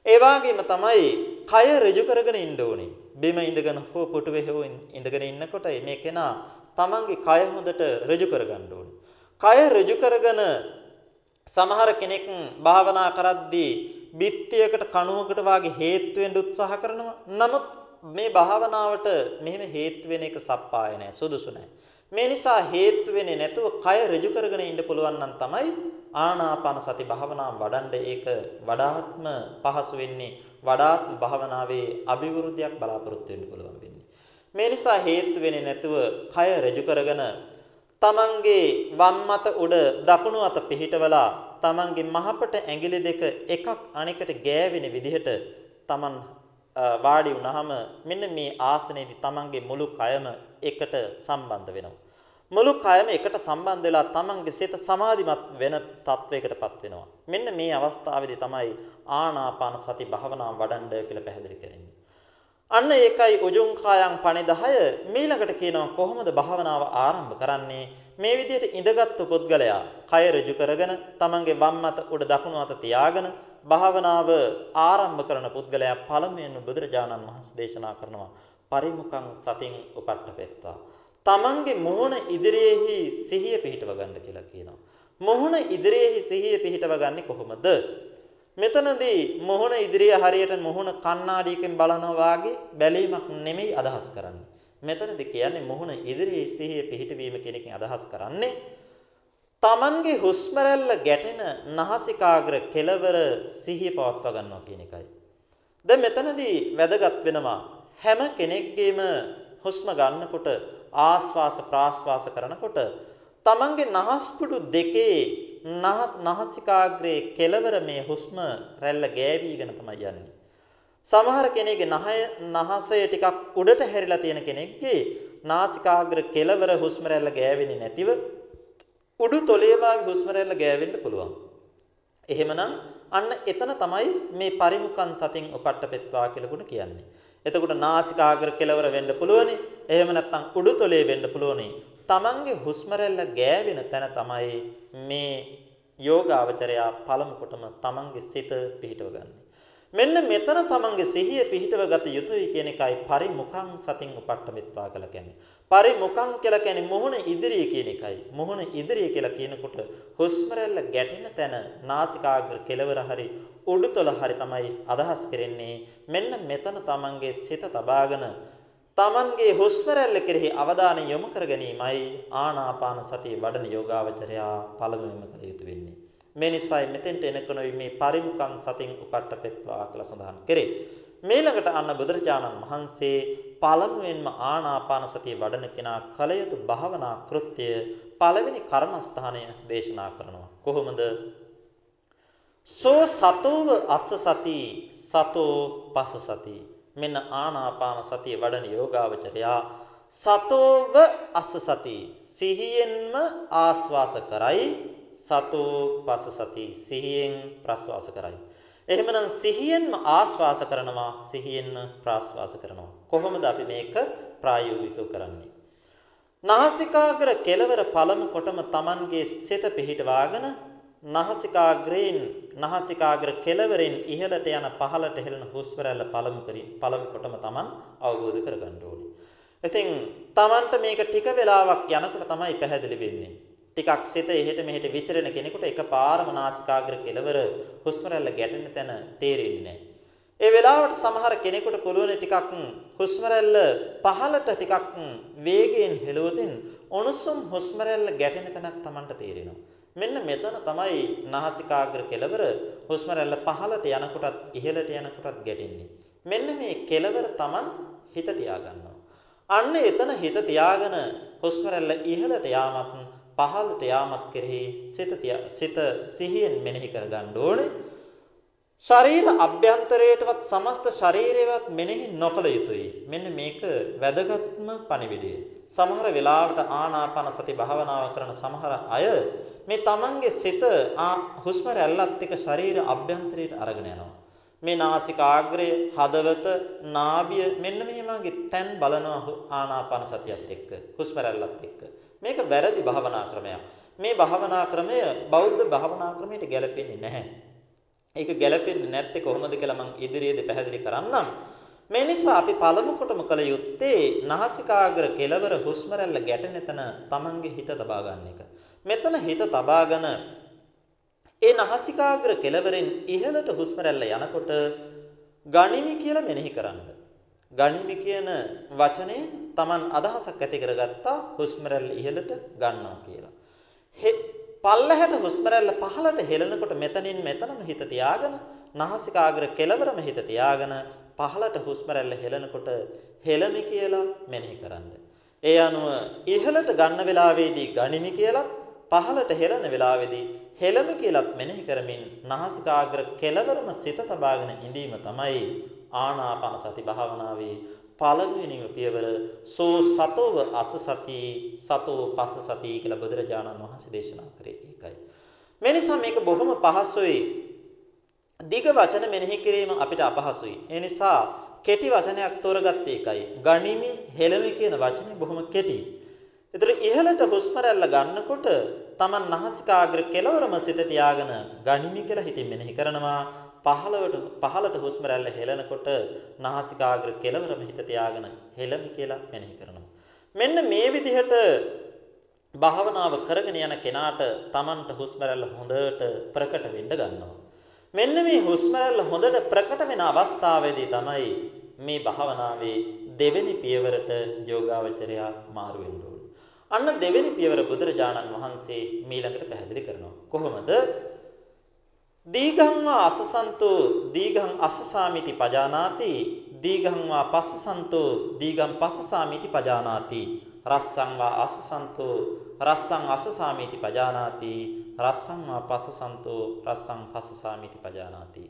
ඒ වගේම තමයි කය ඍජු කරගෙන ඉන්න ඕනේ. බිම ඉඳගෙන හෝ පුටුවේ හෝ ඉඳගෙන ඉන්නකොට මේ කෙනා තමන්ගේ කය හොඳට ඍජු කරගන්න ඕනේ. කය ඍජු කරගෙන සමහර කෙනෙක් භාවනා කරද්දී බිත්තියකට කණුවකට වාගේ හේතු වෙන්න උත්සාහ කරනවා. නමුත් මේ භාවනාවට මෙහෙම හේතු වෙන එක සප්පාය නෑ සුදුසු නෑ. මේ නිසා හේතු වෙන්නේ නැතුව කය ඍජු කරගෙන ඉන්න පුළුවන් නම් තමයි ආනාපාන සති භාවනාව වඩන්න ඒක වඩාත්ම පහසු වෙන්නේ වඩාත්ම භාවනාවේ අභිවෘද්ධියක් බලාපොරොත්තු වෙන්න පුළුවන් වෙන්නේ. මේ නිසා හේතු වෙන්නේ නැතුව කය ඍජු කරගෙන තමන්ගේ වම් අත උඩ දකුණු අත පිහිටවලා තමන්ගේ මහපට ඇඟිලි දෙක එකක් අනෙකට ගෑවෙන විදිහට තමන් වාඩි වුණාම මෙන්න මේ ආසනයේදී තමන්ගේ මුළු කයම එකට සම්බන්ධ වෙනවා. මුළු කයම එකට සම්බන්ධ වෙලා තමන්ගේ සිත සමාධිමත් වෙන තත්වයකටපත් වෙනවා. මෙන්න මේ අවස්ථාවේදී තමයි ආනාපාන සති භාවනාව වඩන්න කියලා පැහැදිලි කරන්නේ. අන්න ඒකයි උජුං කායං පණිදහය මීළඟට කියනවා කොහොමද භාවනාව ආරම්භ කරන්නේ මේ විදිහට ඉඳගත්තු පුද්ගලයා කය ඍජු කරගෙන තමන්ගේ වම් අත උඩ දකුණු අත තියාගෙන භාවනාව ආරම්භ කරන පුද්ගලයා පළමුවෙන් බුදුරජාණන් වහන්සේ දේශනා කරනවා පරිමුඛං සතින් උපට්ඨපෙත්තා තමන්ගේ මොහොන ඉදිරියේහි සිහිය පිහිටව ගන්න කියලා කියනවා. මොහොන ඉදිරියේහි සිහිය පිහිටව ගන්නේ කොහොමද? මෙතනදී මොහොන ඉදිරිය හරියට මොහොන කණ්ණාඩියකින් බලනවා වාගේ බැලීමක් නෙමෙයි අදහස් කරන්නේ. මෙතනදී කියන්නේ මොහොන ඉදිරියේ සිහිය පිහිටවීම කියන එකෙන් අදහස් කරන්නේ Tamanගේ හුස්ම රැල්ල ගැටෙන නාසිකාග්‍ර කෙළවර සිහිය පවත්වා ගන්නවා කියන එකයි. දැන් මෙතනදී වැදගත් වෙනවා හැම කෙනෙක්ගේම හුස්ම ගන්නකොට ආස්වාස ප්‍රාස්වාස කරනකොට Tamanගේ නහස්පුඩු දෙකේ නහස් නහසිකාග්‍රේ කෙළවර මේ හුස්ම රැල්ල ගෑවිගෙන තමයි යන්නේ. සමහර කෙනෙක්ගේ නහය නහසය ටිකක් උඩට හැරිලා තියෙන කෙනෙක්ගේ නාසිකාග්‍ර කෙළවර හුස්ම රැල්ල ගෑවෙන්නේ නැතිව උඩු තොලේ වාගේ හුස්ම රැල්ල ගෑවෙන්න පුළුවන්. එහෙමනම් අන්න එතන තමයි මේ පරිමුඛන් සතින් උපට්ඨපෙත්වා කියලා කුණ කියන්නේ. එතකොට නාසිකාග්‍ර කෙළවර වෙන්න පුළුවනි. එහෙම නැත්නම් උඩු තොලේ වෙන්න පුළුවනි. තමන්ගේ හුස්ම රැල්ල ගෑවෙන තැන තමයි මේ යෝගාවචරයා පළමු කොටම තමන්ගේ සිත පිහිටව ගන්නේ. මෙන්න මෙතන තමන්ගේ සිහිය පිහිටව ගත යුතුයි කියන එකයි පරිමුඛං සතින් උපට්ඨමිත්වා කියලා කියන්නේ. පරිමුඛං කියලා කියන්නේ මොහොන ඉදිරිය කියන එකයි. මොහොන ඉදිරිය කියලා කියනකොට හුස්ම ගැටෙන තැන නාසිකාග්‍ර කෙළවර හරි උඩුතල හරි තමයි අදහස් කරන්නේ. මෙන්න මෙතන තමන්ගේ සිත තබාගෙන තමන්ගේ හුස්ම රැල්ල කෙරෙහි අවධානය යොමු කර ගැනීමයි ආනාපාන සතිය වඩන යෝගාවචරයා පළමුවෙන්ම කළ යුතු වෙන්නේ. මේ නිසායි මෙතෙන්ට එනකනොයි මේ පරිමුඛං සතින් උපට්ඨපෙත්වා කියලා සඳහන් කරේ. මේලකට අන්න බුදුරජාණන් වහන්සේ පළමුවෙන්ම ආනාපාන සතිය වඩන කෙනා කල යුතු භාවනා කෘත්‍ය පළවෙනි කර්මස්ථානය දේශනා කරනවා. කොහොමද? සෝ සතෝව අස්ස සති සතෝ පස සති මෙන්න ආනාපාන සතිය වඩන යෝගාවචරයා සතෝව අස්ස සති සිහියෙන්ම ආස්වාස කරයි සතෝ පස සති සිහියෙන් ප්‍රස්වාස කරයි එහෙමනම් සිහියෙන්ම ආස්වාස කරනවා සිහියෙන්ම ප්‍රාස්වාස කරනවා කොහොමද අපි මේක ප්‍රායෝගිකව කරන්නේ නාසිකාග්‍ර කෙලවර පළමු කොටම Tamanගේ සිත පිහිටවාගෙන නාසිකාග්‍රයෙන් නාසිකාග්‍ර කෙළවරෙන් ඉහළට යන පහළට හෙළන හුස්ම රැල්ල පළමු කරින් පළමු කොටම Taman අවබෝධ කරගන්න ඕනේ. ඉතින් Tamanට මේක ටික වෙලාවක් යනකොට තමයි පැහැදිලි වෙන්නේ. ටිකක් සිත එහෙට මෙහෙට විසිරෙන කෙනෙකුට එකපාරම නාසිකාග්‍ර කෙළවර හුස්ම රැල්ල ගැටෙන තැන තේරෙන්නේ ඒ වෙලාවට සමහර කෙනෙකුට පුළුවන් ටිකක් හුස්ම රැල්ල පහළට ටිකක් වේගයෙන් හෙළුවොතින් උණුසුම් හුස්ම රැල්ල ගැටෙන තැනක් Tamanට තේරෙනවා. මෙන්න මෙතන තමයි නාසිකාග්‍ර කෙළවර හුස්ම රැල්ල පහළට යනකොටත් ඉහළට යනකොටත් ගැටෙන්නේ. මෙන්න මේ කෙළවර Taman හිත තියාගන්නවා. අන්න එතන හිත තියාගෙන හුස්ම රැල්ල ඉහළට යාමත් පහළට යාමත් කෙරෙහි සිත සිත සිහියෙන් මෙනෙහි කරගන්න ඕනේ. ශරීර අභ්‍යන්තරයටවත් සමස්ත ශරීරයවත් මෙනෙහි නොකළ යුතුයි. මෙන්න මේක වැදගත්ම පණිවිඩය. සමහර වෙලාවට ආනාපාන සති භාවනාව කරන සමහර අය මේ තමන්ගේ සිත හුස්ම රැල්ලත් එක්ක ශරීර අභ්‍යන්තරයට අරගෙන යනවා. මේ නාසිකාග්‍රය, හදවත, නාභිය මෙන්න මේ වගේ තැන් බලනවා ආනාපාන සතියත් එක්ක, හුස්ම රැල්ලත් එක්ක. මේක වැරදි භාවනා ක්‍රමයක්. මේ භාවනා ක්‍රමය බෞද්ධ භාවනා ක්‍රමයට ගැලපෙන්නේ නැහැ. ඒක ගැලපෙන්නේ නැත්තේ කොහොමද කියලා මම ඉදිරියේදී පැහැදිලි කරන්නම්. මේ නිසා අපි පළමු කොටම කළ යුත්තේ නාසිකාග්‍ර කෙළවර හුස්ම රැල්ල ගැටෙන තැන තමන්ගේ හිත තබා ගන්න එක. මෙතන හිත තබාගෙන ඒ නහසිකාග්‍ර කෙළවරෙන් ඉහළට හුස්ම රැල්ල යනකොට ගනිමි කියලා මෙනෙහි කරන්න. ගනිමි කියන වචනේ Taman අදහසක් ඇති කරගත්තා හුස්ම රැල්ල ඉහළට ගන්නවා කියලා. පල්ලහැට හුස්ම රැල්ල පහළට හෙලනකොට මෙතනින් මෙතනම හිත තියාගෙන නහසිකාග්‍ර කෙළවරම හිත තියාගෙන පහළට හුස්ම රැල්ල හෙලනකොට හෙලමි කියලා මෙනෙහි කරන්න. ඒ අනුව ඉහළට ගන්න වෙලාවේදී ගනිමි කියලත් පහළට හෙළන වෙලාවේදී හෙළම කියලත් මෙනෙහි කරමින් නාසිකාග්‍ර කෙළවරම සිත තබාගෙන ඉඳීම තමයි ආනාපාන සති භාවනාවේ පළවෙනිම පියවර සෝ සතෝව අස සති සතෝ පස සති කියලා බුදුරජාණන් වහන්සේ දේශනා කරේ ඒකයි. මේ නිසා මේක බොහොම පහසුයි. දිග වචන මෙනෙහි කිරීම අපිට අපහසුයි. ඒ නිසා කෙටි වචනයක් තෝරගත්තේ ඒකයි. ගනිමි හෙළමි කියන වචනේ බොහොම කෙටි. ඒතර ඉහළට හුස්ම රැල්ල ගන්නකොට Taman නහසිකාග්‍ර කෙලවරම සිත තියාගෙන ගනිමි කියලා හිතින් මෙනෙහි කරනවා. පහළවට පහළට හුස්ම රැල්ල හෙලනකොට නහසිකාග්‍ර කෙලවරම හිත තියාගෙන හෙලමි කියලා මෙනෙහි කරනවා. මෙන්න මේ විදිහට භාවනාව කරගෙන යන කෙනාට Tamanට හුස්ම රැල්ල හොඳට ප්‍රකට වෙන්න ගන්නවා. මෙන්න මේ හුස්ම රැල්ල හොඳට ප්‍රකට වෙන අවස්ථාවේදී තමයි මේ භාවනාවේ දෙවෙනි පියවරට යෝගාවචරයා මාරු වෙන්න අන්න දෙවෙනි පියවර බුදුරජාණන් වහන්සේ මීළඟට පැහැදිලි කරනවා. කොහොමද? දීඝං වා අසසන්තෝ දීඝං අසසාමිති පජානාති දීඝං වා පස්සසන්තෝ දීඝං පස්සසාමිති පජානාති. රස්සං වා අසසන්තෝ රස්සං අසසාමිති පජානාති රස්සං වා පස්සසන්තෝ රස්සං පස්සසාමිති පජානාති.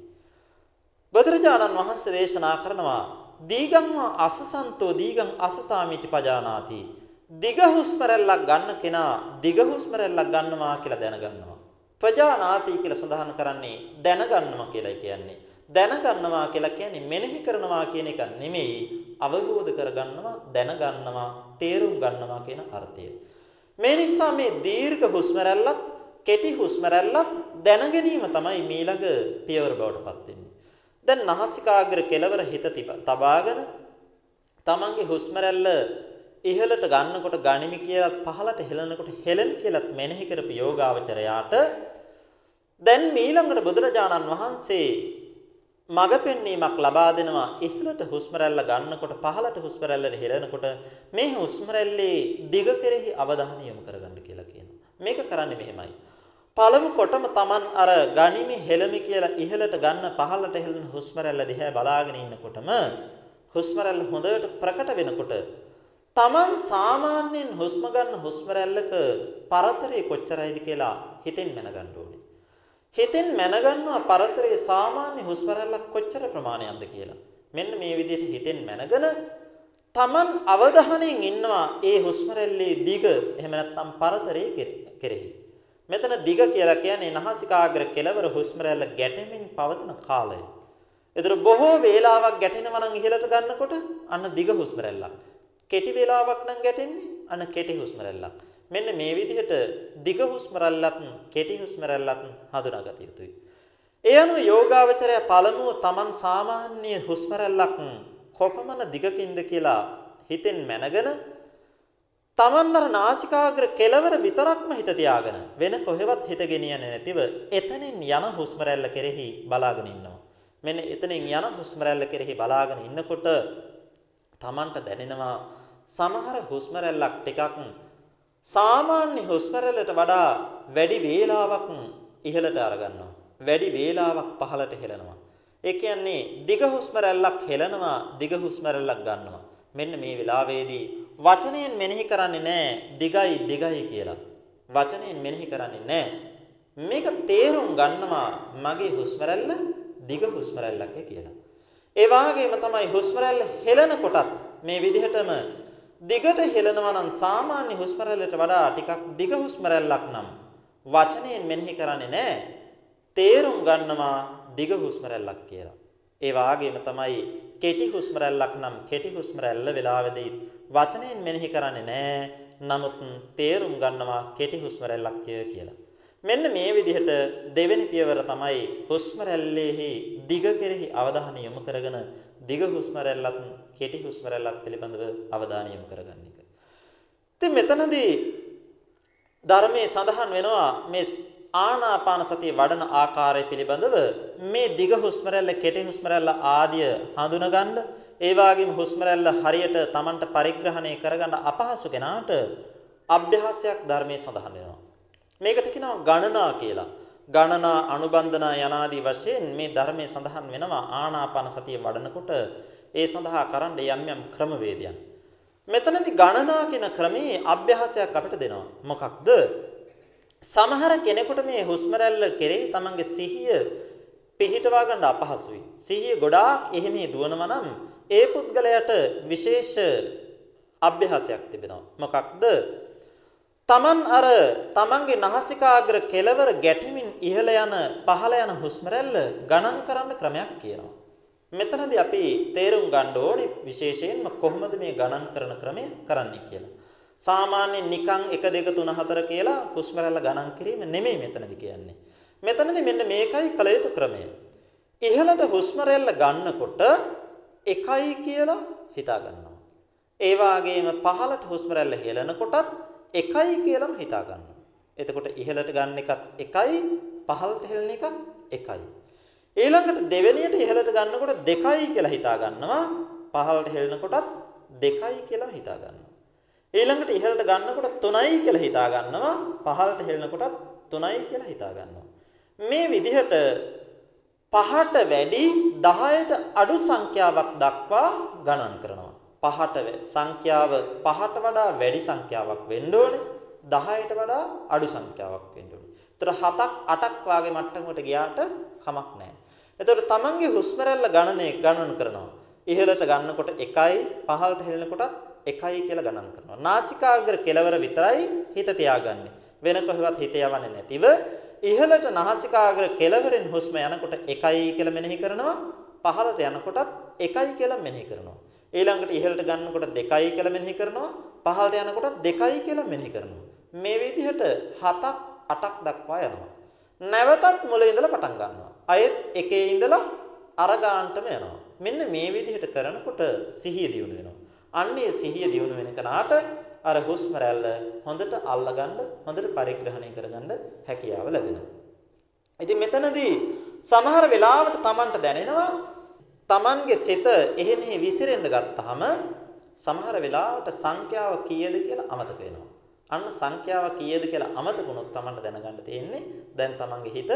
බුදුරජාණන් වහන්සේ දේශනා කරනවා දීඝං වා අසසන්තෝ දීඝං අසසාමිති පජානාති. දිග හුස්ම රැල්ලක් ගන්න කෙනා දිග හුස්ම රැල්ලක් ගන්නවා කියලා දැනගන්නවා. ප්‍රජානාති කියලා සඳහන් කරන්නේ දැනගන්නවා කියලා කියන්නේ. දැනගන්නවා කියලා කියන්නේ මෙනෙහි කරනවා කියන එක නෙමෙයි අවබෝධ කරගන්නවා දැනගන්නවා තේරුම් ගන්නවා කියන අර්ථය. මේ නිසා මේ දීර්ඝ හුස්ම රැල්ලත් කෙටි හුස්ම රැල්ලත් දැනගැනීම තමයි මීළඟ පියවර බවට පත් වෙන්නේ. දැන් නාසිකාග්‍ර කෙලවර හිත තබාගෙන තමන්ගේ හුස්ම රැල්ල ඉහළට ගන්නකොට ගනිමි කියලාත් පහළට හෙලනකොට හෙලමි කියලාත් මෙනෙහි කරපු යෝගාවචරයාට දැන් ඊළඟට බුදුරජාණන් වහන්සේ මග පෙන්වීමක් ලබා දෙනවා ඉහළට හුස්ම රැල්ල ගන්නකොට පහළට හුස්ම රැල්ලට හෙළනකොට මේ හුස්ම රැල්ලේ දිග කෙරෙහි අවධානය යොමු කරගන්න කියලා කියනවා. මේක කරන්නේ මෙහෙමයි. පළමු කොටම Taman අර ගනිමි හෙළමි කියලා ඉහළට ගන්න පහළට හෙළන හුස්ම රැල්ල දිහා බලාගෙන ඉන්නකොටම හුස්ම රැල්ල හොඳට ප්‍රකට වෙනකොට Taman සාමාන්‍යයෙන් හුස්ම ගන්න හුස්ම රැල්ලක පරතරය කොච්චරයිද කියලා හිතෙන් මැනගන්න ඕනේ. හිතෙන් මැනගන්නවා පරතරයේ සාමාන්‍ය හුස්ම රැල්ලක් කොච්චර ප්‍රමාණයක්ද කියලා. මෙන්න මේ විදිහට හිතෙන් මැනගෙන Taman අවධානයෙන් ඉන්නවා ඒ හුස්ම රැල්ලේ දිග එහෙම නැත්නම් පරතරයේ කෙරෙහි. මෙතන දිග කියලා කියන්නේ නහසිකාග්‍ර කෙළවර හුස්ම රැල්ල ගැටෙමින් පවතින කාලය. ඒතර බොහෝ වේලාවක් ගැටෙනවා නම් ඉහළට ගන්නකොට අන්න දිග හුස්ම රැල්ලක්. කෙටි වේලාවක් නම් ගැටෙන්නේ අන්න කෙටි හුස්ම රැල්ලක්. මෙන්න මේ විදිහට දිග හුස්ම රැල්ලත් කෙටි හුස්ම රැල්ලත් හඳුනාගත යුතුයි. ඒ අනුව යෝගාවචරය පළමුව Taman සාමාන්‍ය හුස්ම රැල්ලක් කොපමණ දිගකින්ද කියලා හිතෙන් මැනගෙන Taman අර නාසිකාග්‍ර කෙලවර විතරක්ම හිත තියාගෙන වෙන කොහෙවත් හිත ගෙනියන්නේ නැතිව එතනින් යන හුස්ම රැල්ල කෙරෙහි බලාගෙන ඉන්නවා. මෙන්න එතනින් යන හුස්ම රැල්ල කෙරෙහි බලාගෙන ඉන්නකොට Tamanට දැනෙනවා සමහර හුස්ම රැල්ලක් ටිකක් සාමාන්‍ය හුස්ම රැල්ලට වඩා වැඩි වේලාවක් ඉහළට අරගන්නවා. වැඩි වේලාවක් පහළට හෙලනවා. ඒ කියන්නේ දිග හුස්ම රැල්ලක් හෙලනවා දිග හුස්ම රැල්ලක් ගන්නවා. මෙන්න මේ වෙලාවේදී වචනයෙන් මෙනෙහි කරන්නේ නැහැ දිගයි දිගයි කියලා. වචනයෙන් මෙනෙහි කරන්නේ නැහැ. මේක තේරුම් ගන්නවා මගේ හුස්ම රැල්ල දිග හුස්ම රැල්ලක් කියලා. ඒ වාගේම තමයි හුස්ම රැල්ල හෙලන කොටත් මේ විදිහටම දිගට හෙලනවා නම් සාමාන්‍ය හුස්ම රැල්ලට වඩා ටිකක් දිග හුස්ම රැල්ලක් නම් වචනයෙන් මෙනෙහි කරන්නේ නැහැ. තේරුම් ගන්නවා දිග හුස්ම රැල්ලක් කියලා. ඒ වාගේම තමයි කෙටි හුස්ම රැල්ලක් නම් කෙටි හුස්ම රැල්ල වෙලාවෙදී වචනයෙන් මෙනෙහි කරන්නේ නැහැ. නමුත් තේරුම් ගන්නවා කෙටි හුස්ම රැල්ලක් කියලා. මෙන්න මේ විදිහට දෙවෙනි පියවර තමයි හුස්ම රැල්ලේහි දිග කෙරෙහි අවධානය යොමු කරගෙන දිග හුස්ම රැල්ලත් කෙටි හුස්ම රැල්ලත් පිළිබඳව අවධානය යොමු කරගන්න එක. ඉතින් මෙතනදී ධර්මයේ සඳහන් වෙනවා මේ ආනාපාන සතිය වඩන ආකාරය පිළිබඳව මේ දිග හුස්ම රැල්ල කෙටි හුස්ම රැල්ල ආදිය හඳුනගන්න ඒ වගේම හුස්ම රැල්ල හරියට Tamanට පරිග්‍රහණය කරගන්න අපහසු කෙනාට අභ්‍යාසයක් ධර්මයේ සඳහන් වෙනවා. මේකට කියනවා ගණනා කියලා. ගණනා අනුබන්ධනා යනාදී වශයෙන් මේ ධර්මයේ සඳහන් වෙනවා ආනාපාන සතිය වඩනකොට ඒ සඳහා කරන්න යම් යම් ක්‍රමවේදයන්. මෙතනදී ගණනා කියන ක්‍රමයේ අභ්‍යාසයක් අපිට දෙනවා. මොකක්ද? සමහර කෙනෙකුට මේ හුස්ම රැල්ල කෙරෙහි තමන්ගේ සිහිය පිහිටවා ගන්න අපහසුයි. සිහිය ගොඩාක් එහෙම දුවනවා නම් ඒ පුද්ගලයාට විශේෂ අභ්‍යාසයක් තිබෙනවා. මොකක්ද? තමන් අර තමන්ගේ නාසිකාග්‍ර කෙලවර ගැටෙමින් ඉහළ යන පහළ යන හුස්ම රැල්ල ගණන් කරන්න ක්‍රමයක් කියනවා. මෙතනදී අපි තේරුම් ගන්න ඕනේ විශේෂයෙන්ම කොහොමද මේ ගණන් කරන ක්‍රමය කරන්නේ කියලා. සාමාන්‍යයෙන් නිකන් 1 2 3 4 කියලා හුස්ම රැල්ල ගණන් කිරීම නෙමෙයි මෙතනදී කියන්නේ. මෙතනදී මෙන්න මේකයි කළ යුතු ක්‍රමය. ඉහළට හුස්ම රැල්ල ගන්නකොට 1යි කියලා හිතා ගන්නවා. ඒ වගේම පහළට හුස්ම රැල්ල හෙලනකොටත් 1යි කියලාම හිතා ගන්නවා. එතකොට ඉහළට ගන්න එකත් 1යි පහළට හෙලන එකත් 1යි. ඊළඟට දෙවෙනියට ඉහළට ගන්නකොට 2යි කියලා හිතා ගන්නවා. පහළට හෙලනකොටත් 2යි කියලා හිතා ගන්නවා. ඊළඟට ඉහළට ගන්නකොට 3යි කියලා හිතා ගන්නවා. පහළට හෙලනකොටත් 3යි කියලා හිතා ගන්නවා. මේ විදිහට පහට වැඩි 10ට අඩු සංඛ්‍යාවක් දක්වා ගණන් කරනවා. පහට සංඛ්‍යාව පහට වඩා වැඩි සංඛ්‍යාවක් වෙන්න ඕනේ. 10ට වඩා අඩු සංඛ්‍යාවක් වෙන්න ඕනේ. ඒතර 7ක් 8ක් වාගේ මට්ටමකට ගියාට කමක් නැහැ. ඒතර තමන්ගේ හුස්ම රැල්ල ගණනය ගණන් කරනවා. ඉහළට ගන්නකොට 1යි පහළට හෙලනකොටත් 1යි කියලා ගණන් කරනවා. නාසිකාග්‍ර කෙලවර විතරයි හිත තියාගන්නේ. වෙන කොහෙවත් හිත යවන්නේ නැතිව ඉහළට නාසිකාග්‍ර කෙලවරෙන් හුස්ම යනකොට 1යි කියලා මෙනෙහි කරනවා. පහළට යනකොටත් 1යි කියලා මෙනෙහි කරනවා. ඊළඟට ඉහළට ගන්නකොට 2යි කියලා මෙනෙහි කරනවා. පහළට යනකොට 2යි කියලා මෙනෙහි කරනවා. මේ විදිහට 7ක් 8ක් දක්වා යනවා. නැවතත් මුලින් ඉඳලා පටන් ගන්නවා. අයෙත් එකේ ඉඳලා අර ගානටම යනවා. මෙන්න මේ විදිහට කරනකොට සිහිය දියුණු වෙනවා. අන්නේ සිහිය දියුණු වෙන කෙනාට අර හුස්ම රැල්ල හොඳට අල්ලගන්න හොඳට පරිග්‍රහණය කරගන්න හැකියාව ලැබෙනවා. ඉතින් මෙතනදී සමහර වෙලාවට Tamanට දැනෙනවා Tamanගේ සිත එහෙ මෙහෙ විසිරෙන්න ගත්තාම සමහර වෙලාවට සංඛ්‍යාව කීයද කියලා අමතක වෙනවා. අන්න සංඛ්‍යාව කීයද කියලා අමතක වුණොත් Tamanට දැනගන්න තියෙන්නේ දැන් Tamanගේ හිත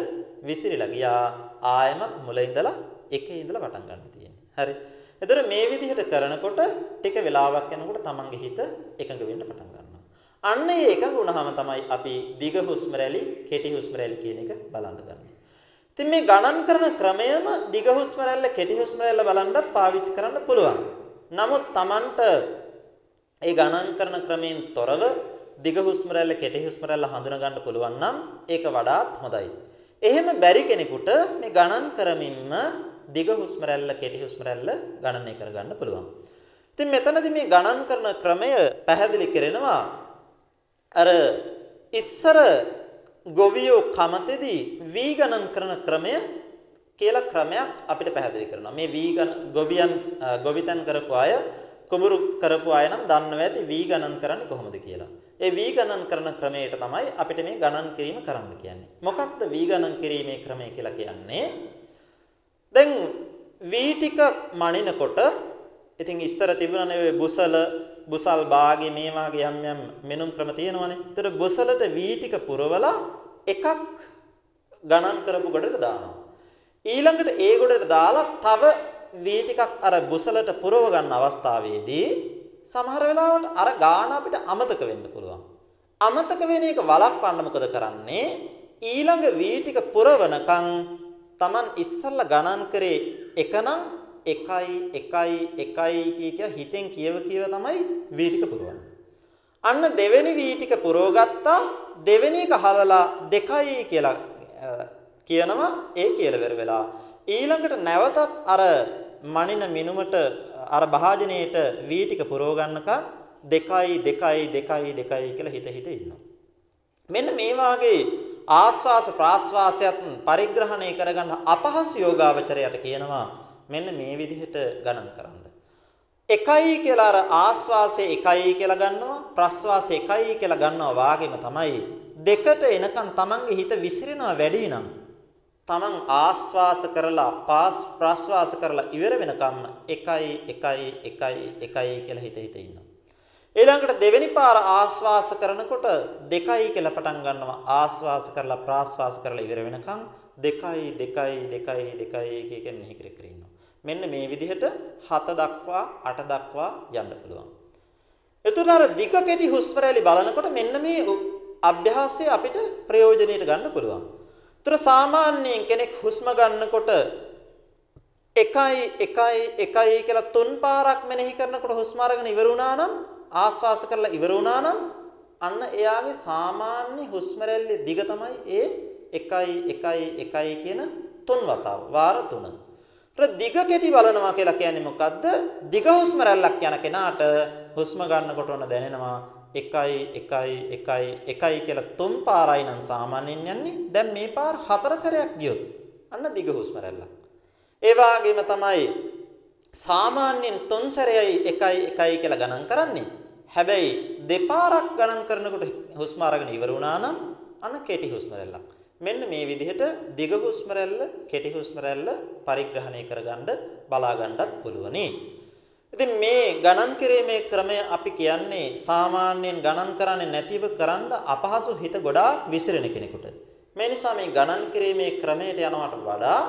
විසිරීලා ගියා ආයමත් මුල ඉඳලා එකේ ඉඳලා පටන් ගන්න තියෙන්නේ. හරි. එතකොට මේ විදිහට කරනකොට ටික වෙලාවක් යනකොට Tamanගේ හිත එකඟ වෙන්න පටන් ගන්නවා. අන්න ඒ එකඟ වුණාම තමයි අපි දිග හුස්ම රැලි, කෙටි හුස්ම රැලි කියන එක බලන්න ගන්නේ. ඉතින් මේ ගණන් කරන ක්‍රමයම දිග හුස්ම රැල්ල, කෙටි හුස්ම රැල්ල බලන්නත් පාවිච්චි කරන්න පුළුවන්. නමුත් Tamanට ඒ ගණන් කරන ක්‍රමයෙන් තොරව දිග හුස්ම රැල්ල කෙටි හුස්ම රැල්ල හඳුනා ගන්න පුළුවන් නම් ඒක වඩාත් හොඳයි. එහෙම බැරි කෙනෙකුට මේ ගණන් කරමින්ම දිග හුස්ම රැල්ල කෙටි හුස්ම රැල්ල ගණනය කරගන්න පුළුවන්. ඉතින් මෙතනදී මේ ගණන් කරන ක්‍රමය පැහැදිලි කරනවා අර ඉස්සර ගොවියෝ කමතේදී වී ගණන් කරන ක්‍රමය කියලා ක්‍රමයක් අපිට පැහැදිලි කරනවා. මේ වී ගොවියන් ගොවිතැන් කරපු අය කුඹුරු කරපු අය නම් දන්නවා ඇති වී ගණන් කරන්නේ කොහොමද කියලා. ඒ වී ගණන් කරන ක්‍රමයට තමයි අපිට මේ ගණන් කිරීම කරන්න කියන්නේ. මොකක්ද වී ගණන් කිරීමේ ක්‍රමය කියලා කියන්නේ? දැන් වී ටික මනිනකොට ඉතින් ඉස්සර තිබුණනේ ඔය බුසල බුසල් බාගේ මේ වාගේ යම් යම් මෙනුම් ක්‍රම තියෙනවනේ. ඒතර බුසලට වී ටික පුරවලා එකක් ගණන් කරපු ගොඩට දානවා. ඊළඟට ඒ ගොඩට දාලා තව වී ටිකක් අර බුසලට පුරව ගන්න අවස්ථාවේදී සමහර වෙලාවට අර ගාන අපිට අමතක වෙන්න පුළුවන්. අමතක වෙන එක වළක්වන්න මොකද කරන්නේ? ඊළඟ වී ටික පුරවනකම් Taman ඉස්සල්ලා ගණන් කරේ එකනම් 1 1 1 කිය කිය හිතෙන් කියව කියව තමයි වී ටික පුරවන්නේ. අන්න දෙවෙනි වී ටික පුරවගත්තා දෙවෙනි එක හලලා 2යි කියලා කියනවා ඒ කියලා වෙර වෙලා ඊළඟට නැවතත් අර මනින මිනුමට අර භාජනයේට වී ටික පුරව ගන්නකම් 2යි 2යි 2යි 2යි කියලා හිත හිත ඉන්නවා. මෙන්න මේ වාගේ ආස්වාස ප්‍රාස්වාසයත් පරිග්‍රහණය කරගන්න අපහසු යෝගාවචරයට කියනවා මෙන්න මේ විදිහට ගණන් කරන්න. එකයි කියලා අර ආස්වාසය එකයි කියලා ගන්නවා ප්‍රස්වාසය එකයි කියලා ගන්නවා වාගේම තමයි දෙකට එනකන් Tamange හිත විසිරෙනවා වැඩි නම් තමන් ආස්වාස කරලා පාස් ප්‍රස්වාස කරලා ඉවර වෙනකම්ම 1 1 1 1 කියලා හිත හිත ඉන්නවා. ඊළඟට දෙවෙනි පාර ආස්වාස කරනකොට 2යි කියලා පටන් ගන්නවා ආස්වාස කරලා ප්‍රාස්වාස කරලා ඉවර වෙනකම් 2යි 2යි 2යි 2යි කියන මෙහි කර කර ඉන්නවා. මෙන්න මේ විදිහට 7 දක්වා 8 දක්වා යන්න පුළුවන්. එතකොට අර දිග කෙටි හුස්ම රැලි බලනකොට මෙන්න මේ අභ්‍යාසය අපිට ප්‍රයෝජනෙට ගන්න පුළුවන්. ତර සාමාන්‍යයෙන් කෙනෙක් හුස්ම ගන්නකොට 1යි 1යි 1යි කියලා තුන් පාරක් මෙනෙහි කරනකොට හුස්ම අරගෙන ඉවර වුණා නම් ආස්වාස කරලා ඉවර වුණා නම් අන්න එයාගේ සාමාන්‍ය හුස්ම රැල්ලේ දිග තමයි ඒ 1යි 1යි 1යි කියන තුන් වතාව වාර තුන. ඒතර දිග කෙටි බලනවා කියලා කියන්නේ මොකද්ද? දිග හුස්ම රැල්ලක් යන කෙනාට හුස්ම ගන්නකොට උන දැනෙනවා 1යි 1යි 1යි 1යි කියලා තුන් පාරයි නම් සාමාන්‍යයෙන් යන්නේ. දැන් මේ පාර හතර සැරයක් ගියොත් අන්න දිග හුස්ම රැල්ලක්. ඒ වගේම තමයි සාමාන්‍යයෙන් තුන් සැරයයි 1යි 1යි කියලා ගණන් කරන්නේ. හැබැයි දෙපාරක් ගණන් කරනකොට හුස්ම අරගෙන ඉවර වුණා නම් අන්න කෙටි හුස්ම රැල්ලක්. මෙන්න මේ විදිහට දිග හුස්ම රැල්ල කෙටි හුස්ම රැල්ල පරිග්‍රහණය කරගන්න බලා ගන්නත් පුළුවනි. ඉතින් මේ ගණන් කිරීමේ ක්‍රමය අපි කියන්නේ සාමාන්‍යයෙන් ගණන් කරන්නේ නැතිව කරන්න අපහසු හිත ගොඩාක් විසිරෙන කෙනෙකුට. මේ නිසා මේ ගණන් කිරීමේ ක්‍රමයට යනවට වඩා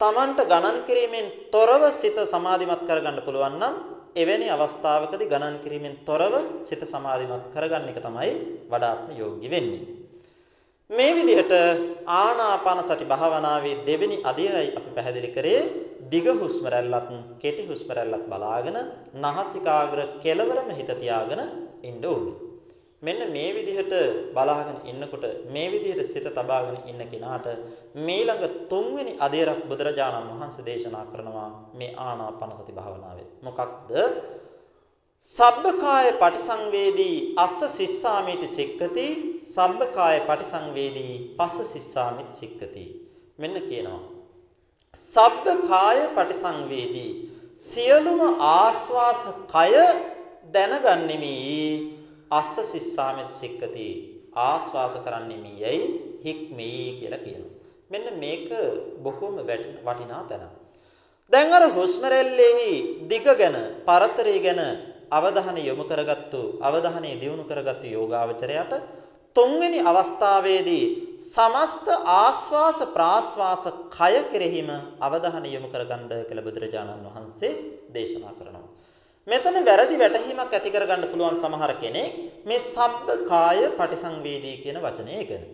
Tamanට ගණන් කිරීමෙන් තොරව සිත සමාධිමත් කරගන්න පුළුවන් නම් එවැනි අවස්ථාවකදී ගණන් කිරීමෙන් තොරව සිත සමාධිමත් කරගන්න එක තමයි වඩාත්ම යෝග්‍ය වෙන්නේ. මේ විදිහට ආනාපාන සති භාවනාවේ දෙවෙනි අධ්‍යයනයි අපි පැහැදිලි කරේ දිග හුස්ම රැල්ලත් කෙටි හුස්ම රැල්ලත් බලාගෙන නාසිකාග්‍ර කෙළවරම හිත තියාගෙන ඉන්න ඕනේ. මෙන්න මේ විදිහට බලාගෙන ඉන්නකොට මේ විදිහට සිත තබාගෙන ඉන්න කෙනාට මේළඟ තුන්වෙනි අධේරක් බුදුරජාණන් වහන්සේ දේශනා කරනවා මේ ආනාපාන සති භාවනාවේ. මොකක්ද? සබ්බකාය පටිසංවේදී අස්ස සිස්සාමිති සික්කති සබ්බකාය පටිසංවේදී පස්ස සිස්සාමිති සික්කති. මෙන්න කියනවා. සබ්බකාය පටිසංවේදී සියලුම ආස්වාස කය දැනගන්නෙමි. අස්ස සිස්සාමිති සික්කති. ආස්වාස කරන්නෙමි. යයි හික්මී කියලා කියනවා. මෙන්න මේක බොහොම වටිනා තැනක්. දැන් අර හුස්ම රැල්ලෙහි දිග ගැන, පරතරය ගැන අවධානය යොමු කරගත්තු අවධානය දියුණු කරගත්තු යෝගාවචරයට තුන්වෙනි අවස්ථාවේදී සමස්ත ආස්වාස ප්‍රාස්වාස කය කෙරෙහිම අවධානය යොමු කරගන්න කියලා බුදුරජාණන් වහන්සේ දේශනා කරනවා. මෙතන වැරදි වැටහීමක් ඇති කරගන්න පුළුවන් සමහර කෙනෙක් මේ සබ්බ කාය පටිසංවේදී කියන වචනේ ගැන.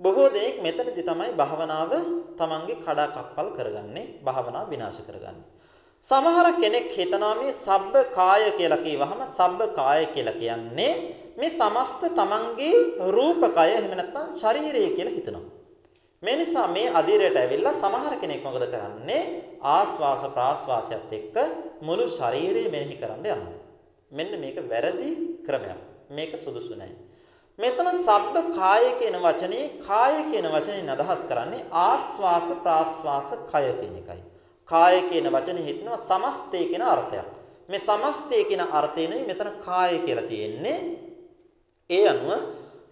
බොහෝ දෙනෙක් මෙතනදී තමයි භාවනාව තමන්ගේ කඩා කප්පල් කරගන්නේ භාවනාව විනාශ කරගන්නේ. සමහර කෙනෙක් හිතනවා මේ සබ්බ කාය කියලා කියවහම සබ්බ කාය කියලා කියන්නේ මේ සමස්ත තමන්ගේ රූපකය එහෙම නැත්නම් ශරීරය කියලා හිතනවා. මේ නිසා මේ අධීරයට ඇවිල්ලා සමහර කෙනෙක් මොකද කරන්නේ ආස්වාස ප්‍රාස්වාසයත් එක්ක මුළු ශරීරය මෙනෙහි කරන්න යනවා. මෙන්න මේක වැරදි ක්‍රමයක්. මේක සුදුසු නැහැ. මෙතන සබ්බ කාය කියන වචනේ කාය කියන වචනේ අදහස් කරන්නේ ආස්වාස ප්‍රාස්වාස කය කියන එකයි. කාය කියන වචනේ හිතනවා සමස්තය කියන අර්ථයක්. මේ සමස්තය කියන අර්ථය නෙවෙයි මෙතන කාය කියලා තියෙන්නේ. ඒ අනුව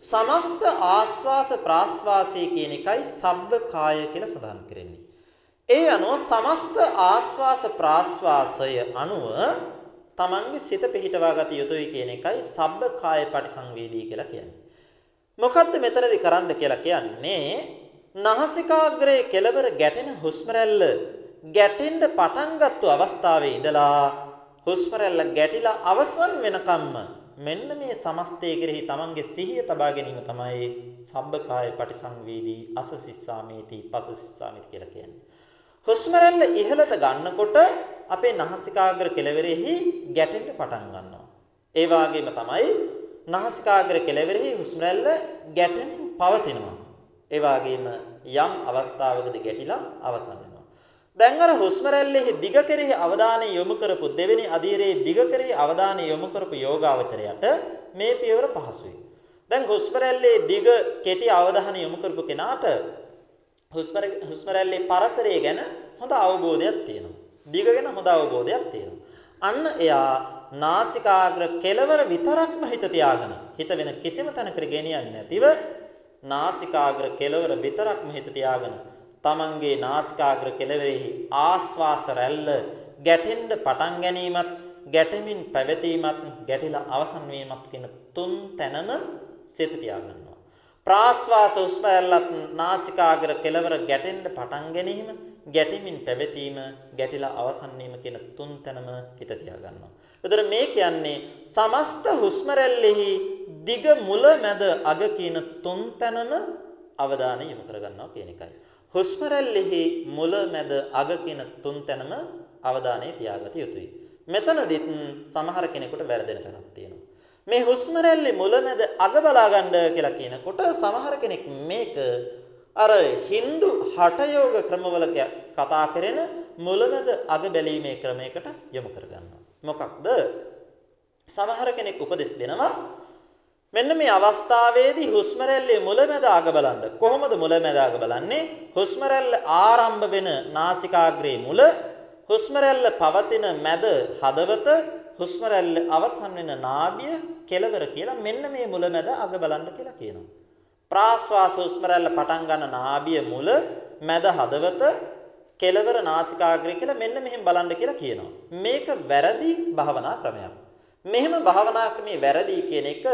සමස්ත ආස්වාස ප්‍රාස්වාසය කියන එකයි සබ්බ කාය කියලා සඳහන් කරන්නේ. ඒ අනුව සමස්ත ආස්වාස ප්‍රාස්වාසය අනුව තමන්ගේ සිත පිහිටවා ගත යුතුයි කියන එකයි සබ්බ කාය පටිසංවේදී කියලා කියන්නේ. මොකද්ද මෙතනදී කරන්න කියලා කියන්නේ නාසිකාග්‍රයේ කෙළවර ගැටෙන හුස්ම රැල්ල ගැටෙන්න පටන් ගත්ත අවස්ථාවේ ඉඳලා හුස්ම රැල්ල ගැටිලා අවසන් වෙනකම්ම මෙන්න මේ සමස්තය කෙරෙහි තමන්ගේ සිහිය තබා ගැනීම තමයි සබ්බකාය පටිසංවේදී අසසිස්සාමේති පසසිස්සාමේති කියලා කියන්නේ. හුස්ම රැල්ල ඉහළට ගන්නකොට අපේ නාසිකාග්‍ර කෙළවරෙහි ගැටෙන්න පටන් ගන්නවා. ඒ වගේම තමයි නාසිකාග්‍ර කෙළවරෙහි හුස්ම රැල්ල ගැටෙමින් පවතිනවා. ඒ වගේම යම් අවස්ථාවකදී ගැටිලා අවසන් වෙනවා. දැන් අර හුස්ම රැල්ලෙහි දිග කෙරෙහි අවධානය යොමු කරපු දෙවෙනි අධීරයේ දිග කෙරෙහි අවධානය යොමු කරපු යෝගාවචරයට මේ පියවර පහසුයි. දැන් හුස්ම රැල්ලේ දිග කෙටි අවධානය යොමු කරපු කෙනාට හුස්ම රැල්ලේ පරතරය ගැන හොඳ අවබෝධයක් තියෙනවා. දිග ගැන හොඳ අවබෝධයක් තියෙනවා. අන්න එයා නාසිකාග්‍ර කෙලවර විතරක්ම හිත තියාගෙන හිත වෙන කිසිම තැනකට ගෙනියන්නේ නැතිව නාසිකාග්‍ර කෙලවර විතරක්ම හිත තියාගෙන තමන්ගේ නාසිකාග්‍ර කෙළවරෙහි ආස්වාස රැල්ල ගැටෙන්න පටන් ගැනීමත් ගැටෙමින් පැවතීමත් ගැටිලා අවසන් වීමත් කියන තුන් තැනම සිත තියාගන්නවා. ප්‍රාස්වාස හුස්ම රැල්ලත් නාසිකාග්‍ර කෙළවර ගැටෙන්න පටන් ගැනීම ගැටෙමින් පැවතීම ගැටිලා අවසන් වීම කියන තුන් තැනම හිත තියාගන්නවා. එතකොට මේ කියන්නේ සමස්ත හුස්ම රැල්ලෙහි දිග මුල මැද අග කියන තුන් තැනම අවධානය යොමු කරගන්නවා කියන එකයි. හුස්ම රැල්ලෙහි මුල මැද අග කියන තුන් තැනම අවධානය තියාගත යුතුයි. මෙතනදිත් සමහර කෙනෙකුට වැරදෙන තැනක් තියෙනවා. මේ හුස්ම රැල්ලේ මුල මැද අග බලා ගන්න කියලා කියනකොට සමහර කෙනෙක් මේක අර Hindu හඨයෝග ක්‍රමවල කතා කරන මුල මැද අග බැලීමේ ක්‍රමයකට යොමු කරගන්නවා. මොකක්ද? සමහර කෙනෙක් උපදෙස් දෙනවා මෙන්න මේ අවස්ථාවේදී හුස්ම රැල්ලේ මුලැමැද අග බලන්න. කොහොමද මුලැමැද අග බලන්නේ? හුස්ම රැල්ල ආරම්භ වෙන නාසිකාග්‍රේ මුල, හුස්ම රැල්ල පවතින මැද හදවත, හුස්ම රැල්ල අවසන් වෙන නාභිය කෙලවර කියලා මෙන්න මේ මුලැමැද අග බලන්න කියලා කියනවා. ප්‍රාශ්වාස හුස්ම රැල්ල පටන් ගන්න නාභිය මුල, මැද හදවත, කෙලවර නාසිකාග්‍රේ කියලා මෙන්න මෙහෙම බලන්න කියලා කියනවා. මේක වැරදි භාවනා ක්‍රමයක්. මෙහෙම භාවනා ක්‍රමේ වැරදි කියන එක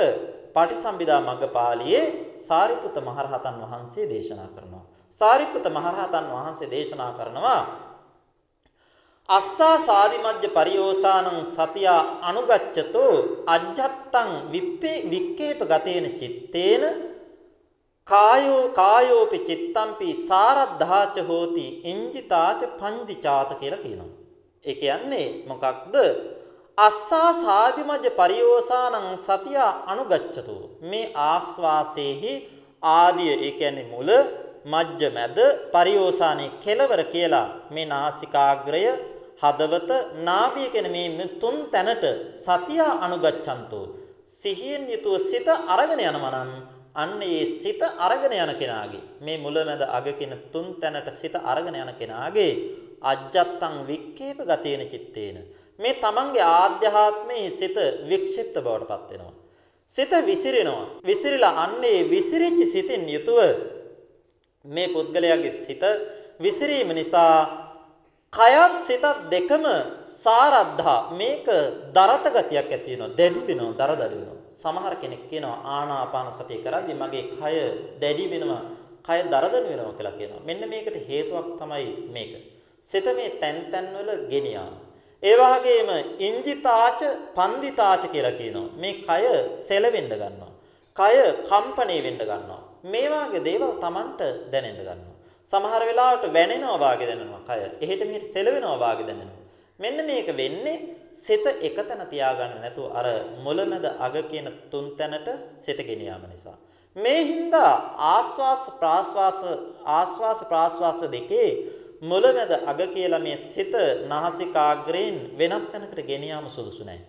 පටිසම්භිදා මග්ගපාළියේ සාරිපුත මහරහතන් වහන්සේ දේශනා කරනවා. සාරිපුත මහරහතන් වහන්සේ දේශනා කරනවා අස්සා සාදිමජ්ජ පරියෝසානං සතියා අනුගච්ඡතෝ අජ්ජත්තං විප්පේ වික්කේප ගතේන චිත්තේන කායෝ කායෝපි චිත්තම්පි සාරද්ධාච හෝති ඉංජිතාච පන්දිචාත කියලා කියනවා. ඒ කියන්නේ මොකක්ද? අස්සා සාදිමජ්ජ පරියෝසානං සතියා අනුගච්ඡතු. මේ ආස්වාසේහි ආදිය ඒ කියන්නේ මුල මජ්ජ මැද පරියෝසානේ කෙලවර කියලා මේ නාසිකාග්‍රය හදවත නාභිය කියන මේ තුන් තැනට සතියා අනුගච්ඡන්තෝ. සිහියෙන් යුතුව සිත අරගෙන යනවා නම් අන්න ඒ සිත අරගෙන යන කෙනාගේ මේ මුල මැද අග කියන තුන් තැනට සිත අරගෙන යන කෙනාගේ අජ්ජත්තං වික්කේප ගතේන චිත්තේන. මේ තමන්ගේ ආධ්‍යාත්මයේ සිත වික්ෂිප්ත බවට පත් වෙනවා. සිත විසිරෙනවා. විසිරිලා අන්නේ විසිරිච්ච සිතින් යුතුව මේ පුද්ගලයාගේ සිත විසිරීම නිසා කයත් සිතත් දෙකම සාරද්ධා. මේක දරත ගතියක් ඇති වෙනවා. දැඩි වෙනවා දරදඩ වෙනවා. සමහර කෙනෙක් කියනවා ආනාපාන සතිය කරද්දි මගේ කය දැඩි වෙනවා කය දරදඩ වෙනවා කියලා කියනවා. මෙන්න මේකට හේතුවක් තමයි මේක. සිත මේ තැන් තැන් වල ගෙනියන ඒ වගේම ඉංජිතාච පන්දිතාච කියලා කියනවා මේ කය සෙලවෙන්න ගන්නවා කය කම්පණය වෙන්න ගන්නවා මේ වාගේ දේවල් Tamanට දැනෙන්න ගන්නවා සමහර වෙලාවට වැනෙනවා වාගේ දැනෙනවා කය. එහෙට මෙහෙට සෙලවෙනවා වාගේ දැනෙනවා. මෙන්න මේක වෙන්නේ සිත එකතන තියාගන්න නැතුව අර මුලමෙද අග කියන තුන් තැනට සිත ගෙනියාම නිසා. මේ හින්දා ආස්වාස ප්‍රාස්වාස ආස්වාස ප්‍රාස්වාස දෙකේ මුලමෙද අග කියලා මේ සිත නාසිකාග්‍රයෙන් වෙනත් තැනකට ගෙනියාම සුදුසු නැහැ.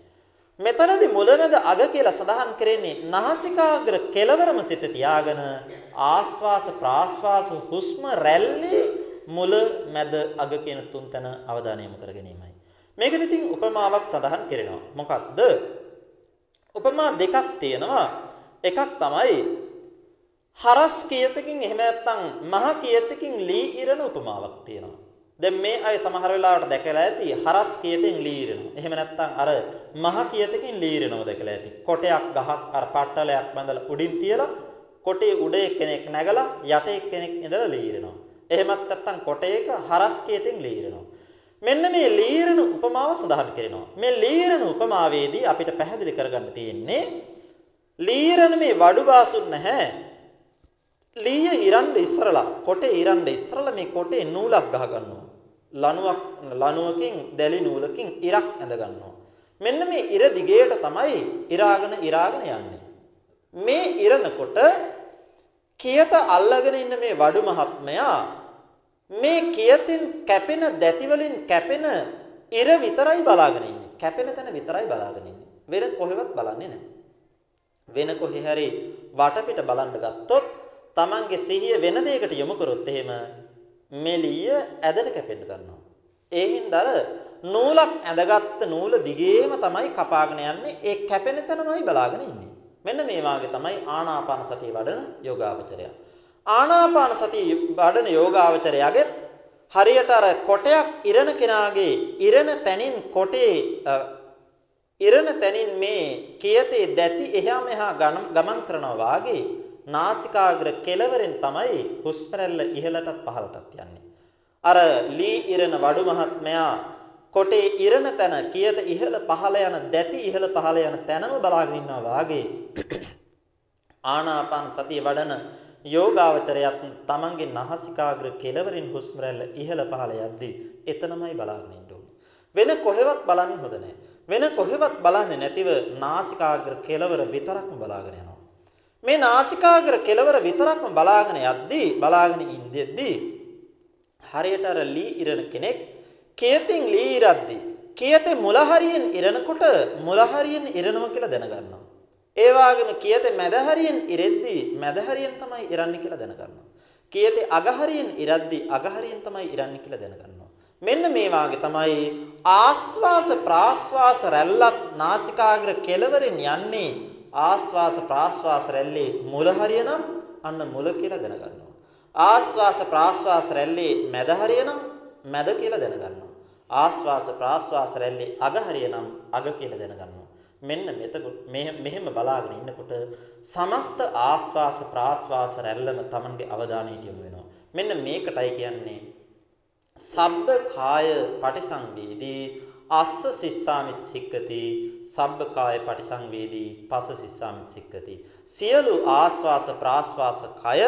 මෙතනදී මුලමෙද අග කියලා සඳහන් කරන්නේ නාසිකාග්‍ර කෙලවරම සිත තියාගෙන ආස්වාස ප්‍රාස්වාස හුස්ම රැල්ලේ මුල මැද අග කියන තුන් තැන අවධානය යොමු කර ගැනීමයි. මේකෙන් ඉතින් උපමාවක් සඳහන් කරනවා. මොකක්ද? උපමා දෙකක් තියෙනවා. එකක් තමයි හරස් කියතකින් එහෙම නැත්නම් මහ කියතකින් ලී ඉරන උපමාවක් තියෙනවා. දැන් මේ අය සමහර වෙලාවට දැකලා ඇති හරස් කියතෙන් ලීරෙනවා. එහෙම නැත්නම් අර මහ කියතකින් ලීරෙනවා දැකලා ඇති. කොටයක් ගහක් අර පට්ටලයක් බඳලා උඩින් තියලා කොටේ උඩ කෙනෙක් නැගලා යට කෙනෙක් ඉඳලා ලීරෙනවා. එහෙමත් නැත්නම් කොටේක හරස් කියතෙන් ලීරෙනවා. මෙන්න මේ ලීරණ උපමාව සඳහන් කරනවා. මේ ලීරණ උපමාවේදී අපිට පැහැදිලි කරගන්න තියෙන්නේ ලීරණ මේ වඩු බාසුන් නැහැ. ලීය ඉරන්න ඉස්සරලා කොටේ ඉරන්න ඉස්සරලා මේ කොටේ නූලක් ගහ ගන්නවා. ලණුවක් ලණුවකින් දැලි නූලකින් ඉරක් ඇඳ ගන්නවා. මෙන්න මේ ඉර දිගේට තමයි ඉරාගෙන ඉරාගෙන යන්නේ. මේ ඉරනකොට කියත අල්ලගෙන ඉන්න මේ වඩු මහත්මයා මේ කියතින් කැපෙන දැති වලින් කැපෙන ඉර විතරයි බලාගෙන ඉන්නේ. කැපෙන තැන විතරයි බලාගෙන ඉන්නේ. වෙන කොහෙවත් බලන්නේ නැහැ. වෙන කොහේ හරි වටපිට බලන්න ගත්තොත් Tamange සිහිය වෙන දෙයකට යොමු කරොත් එහෙම මෙලිය ඇදට කැපෙන්න ගන්නවා. ඒ හින්දා නූලක් ඇඳගත්ත නූල දිගේම තමයි කපාගෙන යන්නේ. ඒ කැපෙන තැනමයි බලාගෙන ඉන්නේ. මෙන්න මේ වාගේ තමයි ආනාපාන සතිය වඩන යෝගාවචරය. ආනාපාන සතිය වඩන යෝගාවචරයගේ හරියට අර කොටයක් ඉරණ කෙනාගේ ඉරණ තැනින් කොටේ ඉරණ තැනින් මේ කියතේ දැති එහා මෙහා ගමන් කරනවා වාගේ නාසිකාග්‍ර කෙළවරෙන් තමයි හුස්ම රැල්ල ඉහළටත් පහළටත් යන්නේ. අර ලී ඉරණ වඩු මහත්මයා කොටේ ඉරණ තැන කියත ඉහළ පහළ යන දැටි ඉහළ පහළ යන තැනම බලාගෙන ඉන්නවා වාගේ ආනාපාන සතිය වඩන යෝගාවචරයත් තමන්ගේ නාසිකාග්‍ර කෙළවරින් හුස්ම රැල්ල ඉහළ පහළ යද්දී එතනමයි බලාගෙන ඉන්න ඕනේ. වෙන කොහෙවත් බලන්න හොඳ නැහැ. වෙන කොහෙවත් බලන්නේ නැතිව නාසිකාග්‍ර කෙළවර විතරක්ම බලාගෙන යනවා. මේ නාසිකාග්‍ර කෙලවර විතරක්ම බලාගෙන යද්දී බලාගෙන ඉඳෙද්දී හරියට අර ලී ඉරණ කෙනෙක් කේතෙන් ලී ඉරද්දී කේතේ මුල හරියෙන් ඉරනකොට මුල හරියෙන් ඉරනවා කියලා දැනගන්නවා. ඒ වගේම කේතේ මැද හරියෙන් ඉරෙද්දී මැද හරියෙන් තමයි ඉරන්නේ කියලා දැනගන්නවා. කේතේ අග හරියෙන් ඉරද්දී අග හරියෙන් තමයි ඉරන්නේ කියලා දැනගන්නවා. මෙන්න මේ වාගේ තමයි ආස්වාස ප්‍රාස්වාස රැල්ලත් නාසිකාග්‍ර කෙලවරෙන් යන්නේ ආස්වාස ප්‍රාස්වාස රැල්ලේ මුල හරියනම් අන්න මුල කියලා දැනගන්නවා. ආස්වාස ප්‍රාස්වාස රැල්ලේ මැද හරියනම් මැද කියලා දැනගන්නවා. ආස්වාස ප්‍රාස්වාස රැල්ලේ අග හරියනම් අග කියලා දැනගන්නවා. මෙන්න මෙතකොට මෙහෙම බලාගෙන ඉන්නකොට සමස්ත ආස්වාස ප්‍රාස්වාස රැල්ලම Tamanගේ අවධානයට යොමු වෙනවා. මෙන්න මේකටයි කියන්නේ සබ්බ කාය පටිසංවේදී අස්ස සිස්සාමිත් සික්කති සබ්බකාය පටිසංවේදී පස සිස්සාමිත් සික්කති. සියලු ආස්වාස ප්‍රාස්වාස කය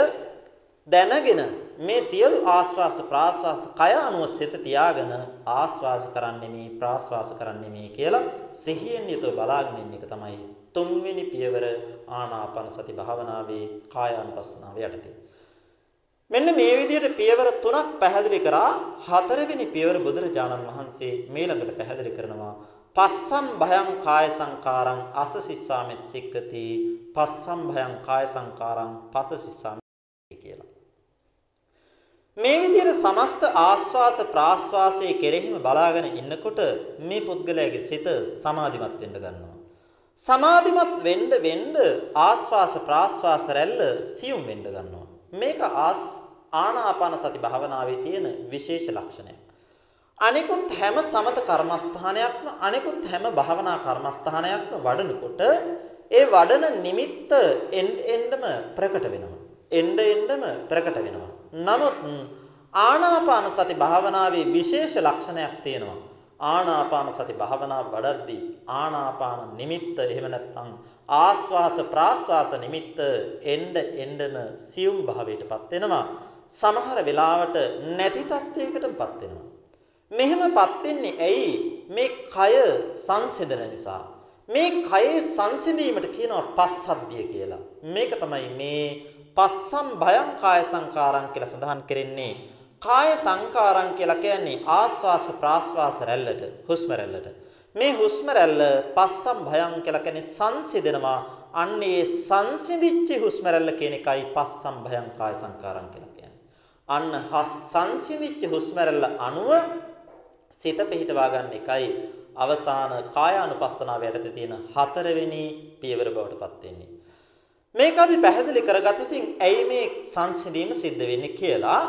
දැනගෙන මේ සියලු ආස්වාස ප්‍රාස්වාස කය අනුව සිත තියාගෙන ආස්වාස කරන්නේ මේ ප්‍රාස්වාස කරන්නේ මේ කියලා සිහියෙන් යුතුව බලාගෙන ඉන්න එක තමයි තුන්වෙනි පියවර ආනාපාන සති භාවනාවේ කාය අනුපස්සනාව යටතේ. මෙන්න මේ විදිහට පියවර තුනක් පැහැදිලි කරා. හතරවෙනි පියවර බුදුරජාණන් වහන්සේ මේළඟට පැහැදිලි කරනවා. පස්සම් භයං කාය සංකාරං අස සිස්සාමෙත් සික්කති. පස්සම් භයං කාය සංකාරං පස සිස්සාමෙත් කියලා. මේ විදිහට සමස්ත ආස්වාස ප්‍රාස්වාසයේ කෙරෙහිම බලාගෙන ඉන්නකොට මේ පුද්ගලයාගේ සිත සමාධිමත් වෙන්න ගන්නවා. සමාධිමත් වෙන්න වෙන්න ආස්වාස ප්‍රාස්වාස රැල්ල සියුම් වෙන්න ගන්නවා. මේක ආස් ආනාපාන සති භාවනාවේ තියෙන විශේෂ ලක්ෂණයක්. අනිකුත් හැම සමත කර්මස්ථානයක්ම අනිකුත් හැම භාවනා කර්මස්ථානයක්ම වඩනකොට ඒ වඩන නිමිත්ත එන්නෙම ප්‍රකට වෙනවා. එන්න එන්නම ප්‍රකට වෙනවා. නමුත් ආනාපාන සති භාවනාවේ විශේෂ ලක්ෂණයක් තියෙනවා. ආනාපාන සති භාවනාව වඩද්දී ආනාපාන නිමිත්ත එහෙම නැත්නම් ආස්වාස ප්‍රාස්වාස නිමිත්ත එන්න එන්නම සියුම් භාවයටපත් වෙනවා. සමහර වෙලාවට නැති තත්වයකටපත් වෙනවා. මෙහෙමපත් වෙන්නේ ඇයි? මේ කය සංසිඳන නිසා. මේ කයේ සංසිඳීමට කියනවා පස්සද්ධිය කියලා. මේක තමයි මේ පස්සම් භයං කාය සංකාරං කියලා සඳහන් කරන්නේ. කාය සංකාරං කියලා කියන්නේ ආස්වාස ප්‍රාස්වාස රැල්ලට හුස්ම රැල්ලට. මේ හුස්ම රැල්ල පස්සම් භයං කියලා කියන්නේ සංසිඳනවා. අන්න ඒ සංසිඳිච්ච හුස්ම රැල්ල කියන එකයි පස්සම් භයං කාය සංකාරං කියලා කියන්නේ. අන්න සංසිඳිච්ච හුස්ම රැල්ල අනුව සිත පිහිටවා ගන්න එකයි අවසාන කායානුපස්සනාව යටතේ තියෙන හතරවෙනි පියවර බවට පත් වෙන්නේ. මේක අපි පැහැදිලි කරගත්තොත් ඉතින් ඇයි මේ සංසිඳීම සිද්ධ වෙන්නේ කියලා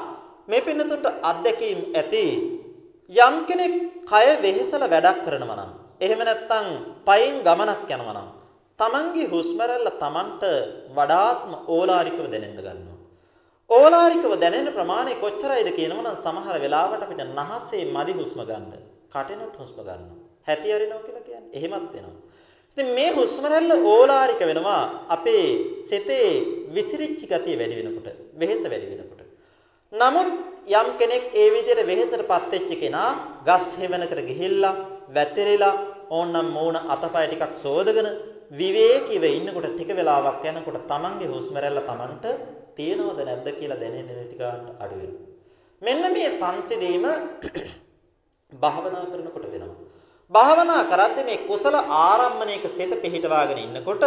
මේ පින්නතුන්ට අත්දැකීම් ඇති යම් කෙනෙක් කය වෙහෙසලා වැඩක් කරනවා නම් එහෙම නැත්නම් පයින් ගමනක් යනවා නම් Tamange හුස්ම රැල්ල Tamanට වඩාත්ම ඕලාරිකව දැනෙන්න ගන්නවා. ඕලාරිකව දැනෙන ප්‍රමාණය කොච්චරයිද කියනවනම් සමහර වෙලාවට අපිට නහසේ මදි හුස්ම ගන්න. කටෙනුත් හුස්ම ගන්නවා. හැටි අරිනවා කියලා කියන්නේ. එහෙමත් වෙනවා. ඉතින් මේ හුස්ම රැල්ල ඕලාරික වෙනවා අපේ සිතේ විසිරිච්ච ගතිය වැඩි වෙනකොට, වෙහෙස වැඩි වෙනකොට. නමුත් යම් කෙනෙක් ඒ විදිහට වෙහෙසටපත් වෙච්ච කෙනා ගස් හේවනකට ගිහිල්ලා වැතිරිලා ඕන්නම් මූණ අතපය ටිකක් සෝදගෙන විවේකීව ඉන්නකොට ටික වෙලාවක් යනකොට Tamange හුස්ම රැල්ල Tamanට තියෙනවද නැද්ද කියලා දැනෙන්නේ නැති ගන්නට අඩු වෙනවා. මෙන්න මේ සංසිඳීම භාවනා කරනකොට වෙනවා. භාවනා කරද්දී මේ කුසල ආරම්මණයක සිත පිහිටවාගෙන ඉන්නකොට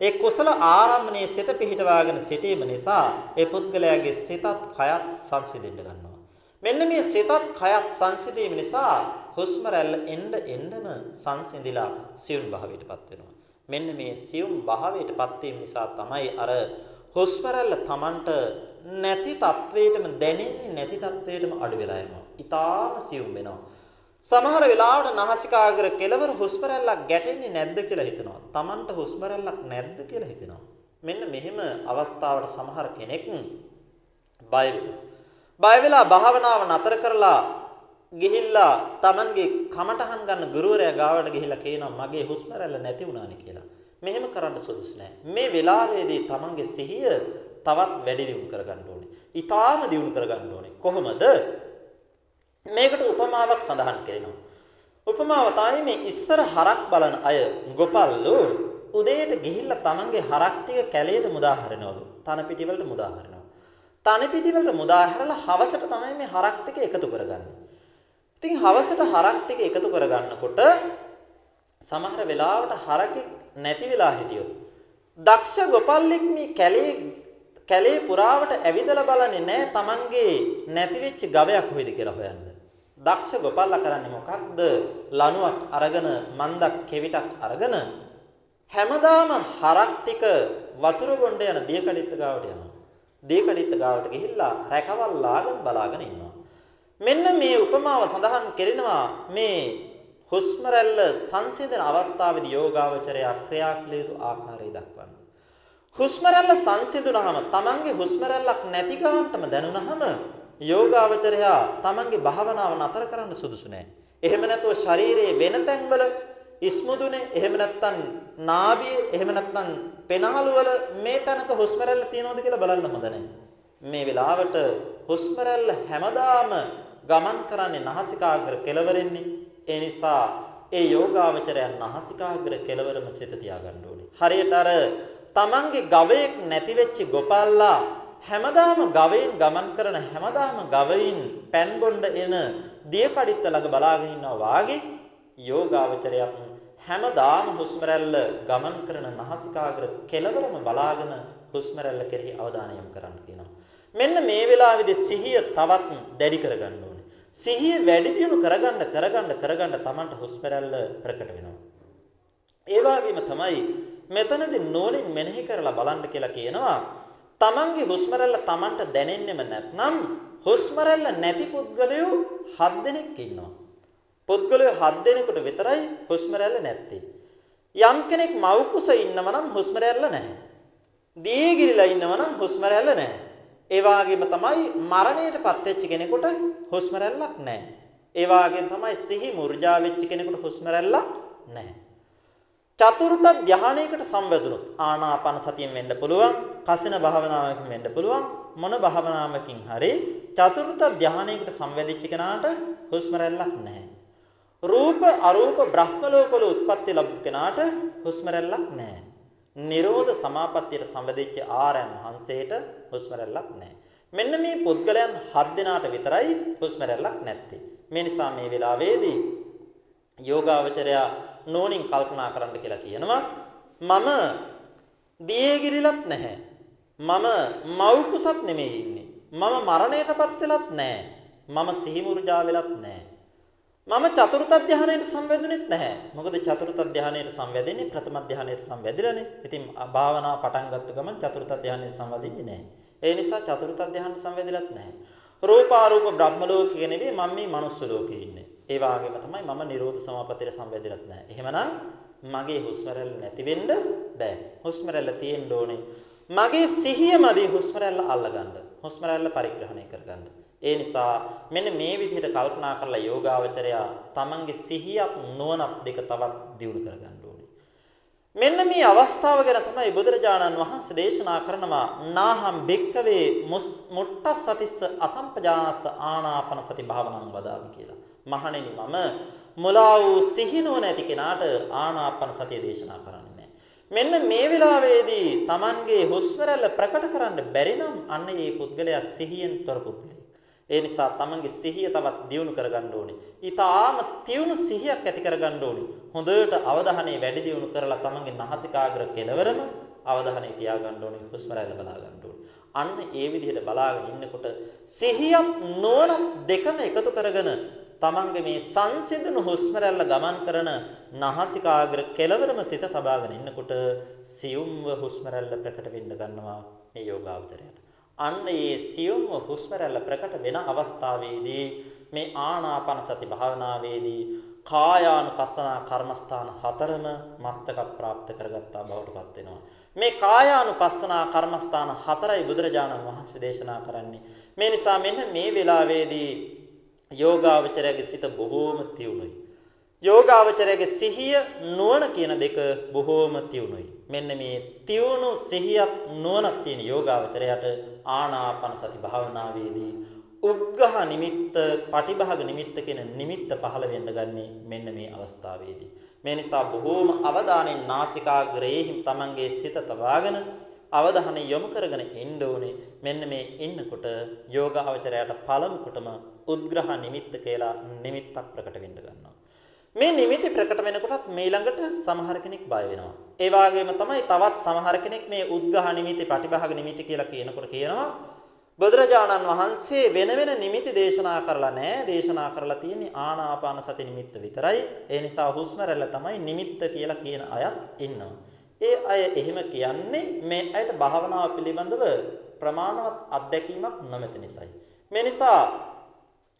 ඒ කුසල ආරම්මණයේ සිත පිහිටවාගෙන සිටීම නිසා ඒ පුද්ගලයාගේ සිතත් කයත් සංසිඳෙන්න ගන්නවා. මෙන්න මේ සිතත් කයත් සංසිඳීම නිසා හුස්ම රැල්ල එන්න එන්නම සංසිඳිලා සියුම් භාවයටපත් වෙනවා. මෙන්න මේ සියුම් භාවයටපත් වීම නිසා තමයි අර හුස්ම රැල්ල Tamanට නැති තත්වයටම දැනෙන්නේ නැති තත්වයටම අඩු වෙලා යනවා. ඊටාම සියුම් වෙනවා. සමහර වෙලාවට නාසිකාග්‍ර කෙලවර හුස්ම රැල්ලක් ගැටෙන්නේ නැද්ද කියලා හිතනවා. Tamanට හුස්ම රැල්ලක් නැද්ද කියලා හිතනවා. මෙන්න මෙහෙම අවස්ථාවට සමහර කෙනෙක් බය වෙනවා. බය වෙලා භාවනාව නතර කරලා ගිහිල්ලා Tamanගේ කමටහන් ගන්න ගුරුවරයා ගාවට ගිහිල්ලා කියනවා මගේ හුස්ම රැල්ල නැති වුණානේ කියලා. මෙහෙම කරන්න සුදුසු නෑ. මේ වෙලාවේදී Tamanගේ සිහිය තවත් වැඩි දියුණු කරගන්න ඕනේ. ඊටාම දියුණු කරගන්න ඕනේ. කොහොමද? මේකට උපමාවක් සඳහන් කරනවා. උපමාව තමයි මේ ඉස්සර හරක් බලන අය ගොපල්ලු උදේට ගිහිල්ලා තමන්ගේ හරක් ටික කැලේට මුදා හරිනවලු. තන පිටි වලට මුදා හරිනවා. තන පිටි වලට මුදා හැරලා හවසට තමයි මේ හරක් ටික එකතු කරගන්නේ. ඉතින් හවසට හරක් ටික එකතු කරගන්නකොට සමහර වෙලාවට හරකෙක් නැති වෙලා හිටියොත් දක්ෂ ගොපල්ලෙක් මේ කැලේ කැලේ පුරාවට ඇවිදලා බලන්නේ නැහැ Tamange නැති වෙච්ච ගවයක් කොහෙද කියලා හොයන්න. දක්ෂ ගොපල්ලා කරන්නේ මොකක්ද? ලණුවක් අරගෙන මන්දක් කෙවිතක් අරගෙන හැමදාම හරක් ටික වතුර බොණ්ඩ යන දියකඩਿੱත්ත ගාවට යනවා. දියකඩਿੱත්ත ගාවට ගිහිල්ලා රැකවල්ලාගෙන බලාගෙන ඉන්නවා. මෙන්න මේ උපමාව සඳහන් කරනවා මේ හුස්ම රැල්ල සංසිඳන අවස්ථාවේදී යෝගාවචරය ක්‍රියා කළ යුතු ආකාරය දක්වන්න. හුස්ම රැල්ල සංසිඳුනහම තමන්ගේ හුස්ම රැල්ලක් නැති ගාන්ටම දැනුනහම යෝගාවචරයා තමන්ගේ භාවනාව නතර කරන්න සුදුසු නෑ. එහෙම නැතුව ශරීරයේ වෙන තැන්වල ඉස්මුදුනේ එහෙම නැත්නම් නාභියේ එහෙම නැත්නම් පෙනාලු වල මේ තැනක හුස්ම රැල්ල තියෙනවද කියලා බලන්න හොඳ නෑ. මේ වෙලාවට හුස්ම රැල්ල හැමදාම ගමන් කරන්නේ නාසිකාග්‍ර කෙළවරෙන්නේ. ඒ නිසා ඒ යෝගාවචරයන් නාසිකාග්‍ර කෙළවරම සිත තියාගන්න ඕනේ. හරියට අර තමන්ගේ ගවයෙක් නැති වෙච්ච ගොපල්ලා හැමදාම ගවයින් ගමන් කරන හැමදාම ගවයින් පෑන් බොණ්ඩ එන දියකඩਿੱත්ත ළඟ බලාගෙන ඉන්නවා වාගේ යෝගාවචරයක් හැමදාම හුස්ම රැල්ල ගමන් කරන නාසිකාග්‍ර කෙළවරම බලාගෙන හුස්ම රැල්ල කෙරෙහි අවධානය යොමු කරන්න කියනවා. මෙන්න මේ වෙලාවේදී සිහිය තවත් දැඩි කරගන්න ඕනේ. සිහිය වැඩි දියුණු කරගන්න කරගන්න කරගන්න Tamanට හුස්ම රැල්ල ප්‍රකට වෙනවා. ඒ වගේම තමයි මෙතනදී නෝනින් මෙනෙහි කරලා බලන්න කියලා කියනවා තමන්ගේ හුස්ම රැල්ල තමන්ට දැනෙන්නෙම නැත්නම් හුස්ම රැල්ල නැති පුද්ගලයෝ 7 දෙනෙක් ඉන්නවා. පුද්ගලයෝ 7 දෙනෙකුට විතරයි හුස්ම රැල්ල නැත්තේ. යම් කෙනෙක් මව් කුස ඉන්නව නම් හුස්ම රැල්ල නැහැ. දීගිරිලා ඉන්නව නම් හුස්ම රැල්ල නැහැ. ඒ වගේම තමයි මරණයටපත් වෙච්ච කෙනෙකුට හුස්ම රැල්ලක් නැහැ. ඒ වගේම තමයි සිහි මුර්ජා වෙච්ච කෙනෙකුට හුස්ම රැල්ලක් නැහැ. චතුර්ථ ධානයකට සම්බන්ධුනොත් ආනාපාන සතියෙන් වෙන්න පුළුවන්, කසින භාවනාවකින් වෙන්න පුළුවන්, මොන භාවනාවකින් හරි චතුර්ථ ධානයකට සම්වැදිච්ච කෙනාට හුස්ම රැල්ලක් නැහැ. රූප අරූප බ්‍රහ්ම ලෝකවල උත්පත්ති ලැබු කෙනාට හුස්ම රැල්ලක් නැහැ. නිරෝධ සමාපත්තියට සම්බන්ධිච්ච ආරයන් වහන්සේට හුස්ම රැල්ලක් නැහැ. මෙන්න මේ පුද්ගලයන් හත් දෙනාට විතරයි හුස්ම රැල්ලක් නැත්තේ. මේ නිසා මේ වෙලාවේදී යෝගාවචරයා නෝනින් කල්පනා කරන්න කියලා කියනවා. මම දියේගිරිලත් නැහැ. මම මව් කුසත් නෙමෙයි ඉන්නේ. මම මරණයටපත් වෙලත් නැහැ. මම සිහිමුර්ජා වෙලත් නැහැ. මම චතුර්ථ ධානයට සංවැදුනේත් නැහැ. මොකද චතුර්ථ ධානයට සංවැදෙන්නේ ප්‍රථම ධානයට සංවැදිලානේ. ඉතින් භාවනා පටන් ගත්ත ගමන් චතුර්ථ ධානයට සංවදින්නේ නැහැ. ඒ නිසා චතුර්ථ ධානයට සංවැදිලත් නැහැ. රූපාරූප බ්‍රහ්ම ලෝකයේ නෙවෙයි මම මේ මනුස්ස ලෝකයේ ඉන්නේ. ඒ වගේම තමයි මම නිරෝධ සමාපත්තියට සංවැදිලත් නැහැ. එහෙමනම් මගේ හුස්ම රැල්ල නැති වෙන්න බෑ. හුස්ම රැල්ල තියෙන්න ඕනේ. මගේ සිහියමදී හුස්ම රැල්ල අල්ලගන්න. හුස්ම රැල්ල පරිග්‍රහණය කරගන්න. ඒ නිසා මෙන්න මේ විදිහට කල්පනා කරලා යෝගාවචරයා තමන්ගේ සිහියත් නුවණත් දෙක තවත් දියුණු කරගන්න ඕනේ. මෙන්න මේ අවස්ථාව ගැන තමයි බුදුරජාණන් වහන්සේ දේශනා කරනවා නාහම් බික්කවේ මුට්ටස් සතිස්ස අසම්පජානස ආනාපන සති භාවනං වදාමි කියලා. මහණෙනි මම මුලා වූ සිහි නුවණ ඇති කෙනාට ආනාපන සතිය දේශනා කරන්නේ මෙන්න මේ වෙලාවේදී Tamanගේ හුස්ම රැල්ල ප්‍රකට කරන්න බැරි නම් අන්න ඒ පුද්ගලයා සිහියෙන් තොර පුද්ගලෙක්. ඒ නිසා තමන්ගේ සිහිය තවත් දියුණු කරගන්න ඕනේ. ඊටාම තියුණු සිහියක් ඇති කරගන්න ඕනේ. හොඳට අවධානය වැඩි දියුණු කරලා තමන්ගේ නාසිකාග්‍ර කෙළවරම අවධානය තියාගන්න ඕනේ. හුස්ම රැල්ල බලා ගන්න ඕනේ. අන්න ඒ විදිහට බලාගෙන ඉන්නකොට සිහියක් නොවන දෙකම එකතු කරගෙන තමන්ගේ මේ සංසිඳුණු හුස්ම රැල්ල ගමන් කරන නාසිකාග්‍ර කෙළවරම සිත තබාගෙන ඉන්නකොට සියුම්ව හුස්ම රැල්ල ප්‍රකට වෙන්න ගන්නවා මේ යෝගාවචරයට. අන්න ඒ සියුම්ව හුස්ම රැල්ල ප්‍රකට වෙන අවස්ථාවේදී මේ ආනාපාන සති භාවනාවේදී කායානුපස්සනා කර්මස්ථාන හතරම මස්තක ප්‍රාප්ත කරගත්තා බවට පත් වෙනවා. මේ කායානුපස්සනා කර්මස්ථාන හතරයි බුදුරජාණන් වහන්සේ දේශනා කරන්නේ. මේ නිසා මෙන්න මේ වෙලාවේදී යෝගාවචරයේ සිත බොහෝම තියුණුයි. යෝගාවචරයේ සිහිය නුවණ කියන දෙක බොහෝම තියුණුයි. මෙන්න මේ තියුණු සිහියක් නුවණක් තියෙන යෝගාවචරයට ආනාපාන සති භාවනාවේදී උග්ඝහ නිමිත්ත, පටිභාග නිමිත්ත කියන නිමිත්ත පහළ වෙන්න ගන්නේ මෙන්න මේ අවස්ථාවේදී. මේ නිසා බොහෝම අවධානයෙන් නාසිකාග්‍රයේ තමන්ගේ සිත තබාගෙන අවධානය යොමු කරගෙන ඉන්න ඕනේ. මෙන්න මේ ඉන්නකොට යෝගාවචරයට පළමු කොටම උද්ග්‍රහ නිමිත්ත කියලා නිමිත්තක් ප්‍රකට වෙන්න ගන්නවා. මේ නිමිති ප්‍රකට වෙනකොටත් මේ ළඟට සමහර කෙනෙක් බය වෙනවා. ඒ වගේම තමයි තවත් සමහර කෙනෙක් මේ උද්ගහ නිමිති, පටිභාග නිමිති කියලා කියනකොට කියනවා බුදුරජාණන් වහන්සේ වෙන වෙන නිමිති දේශනා කරලා නැහැ. දේශනා කරලා තියෙන්නේ ආනාපාන සති නිමිත්ත විතරයි. ඒ නිසා හුස්ම රැල්ල තමයි නිමිත්ත කියලා කියන අයත් ඉන්නවා. ඒ අය එහෙම කියන්නේ මේ අයට භාවනාව පිළිබඳව ප්‍රමාණවත් අත්දැකීමක් නොමැති නිසායි. මේ නිසා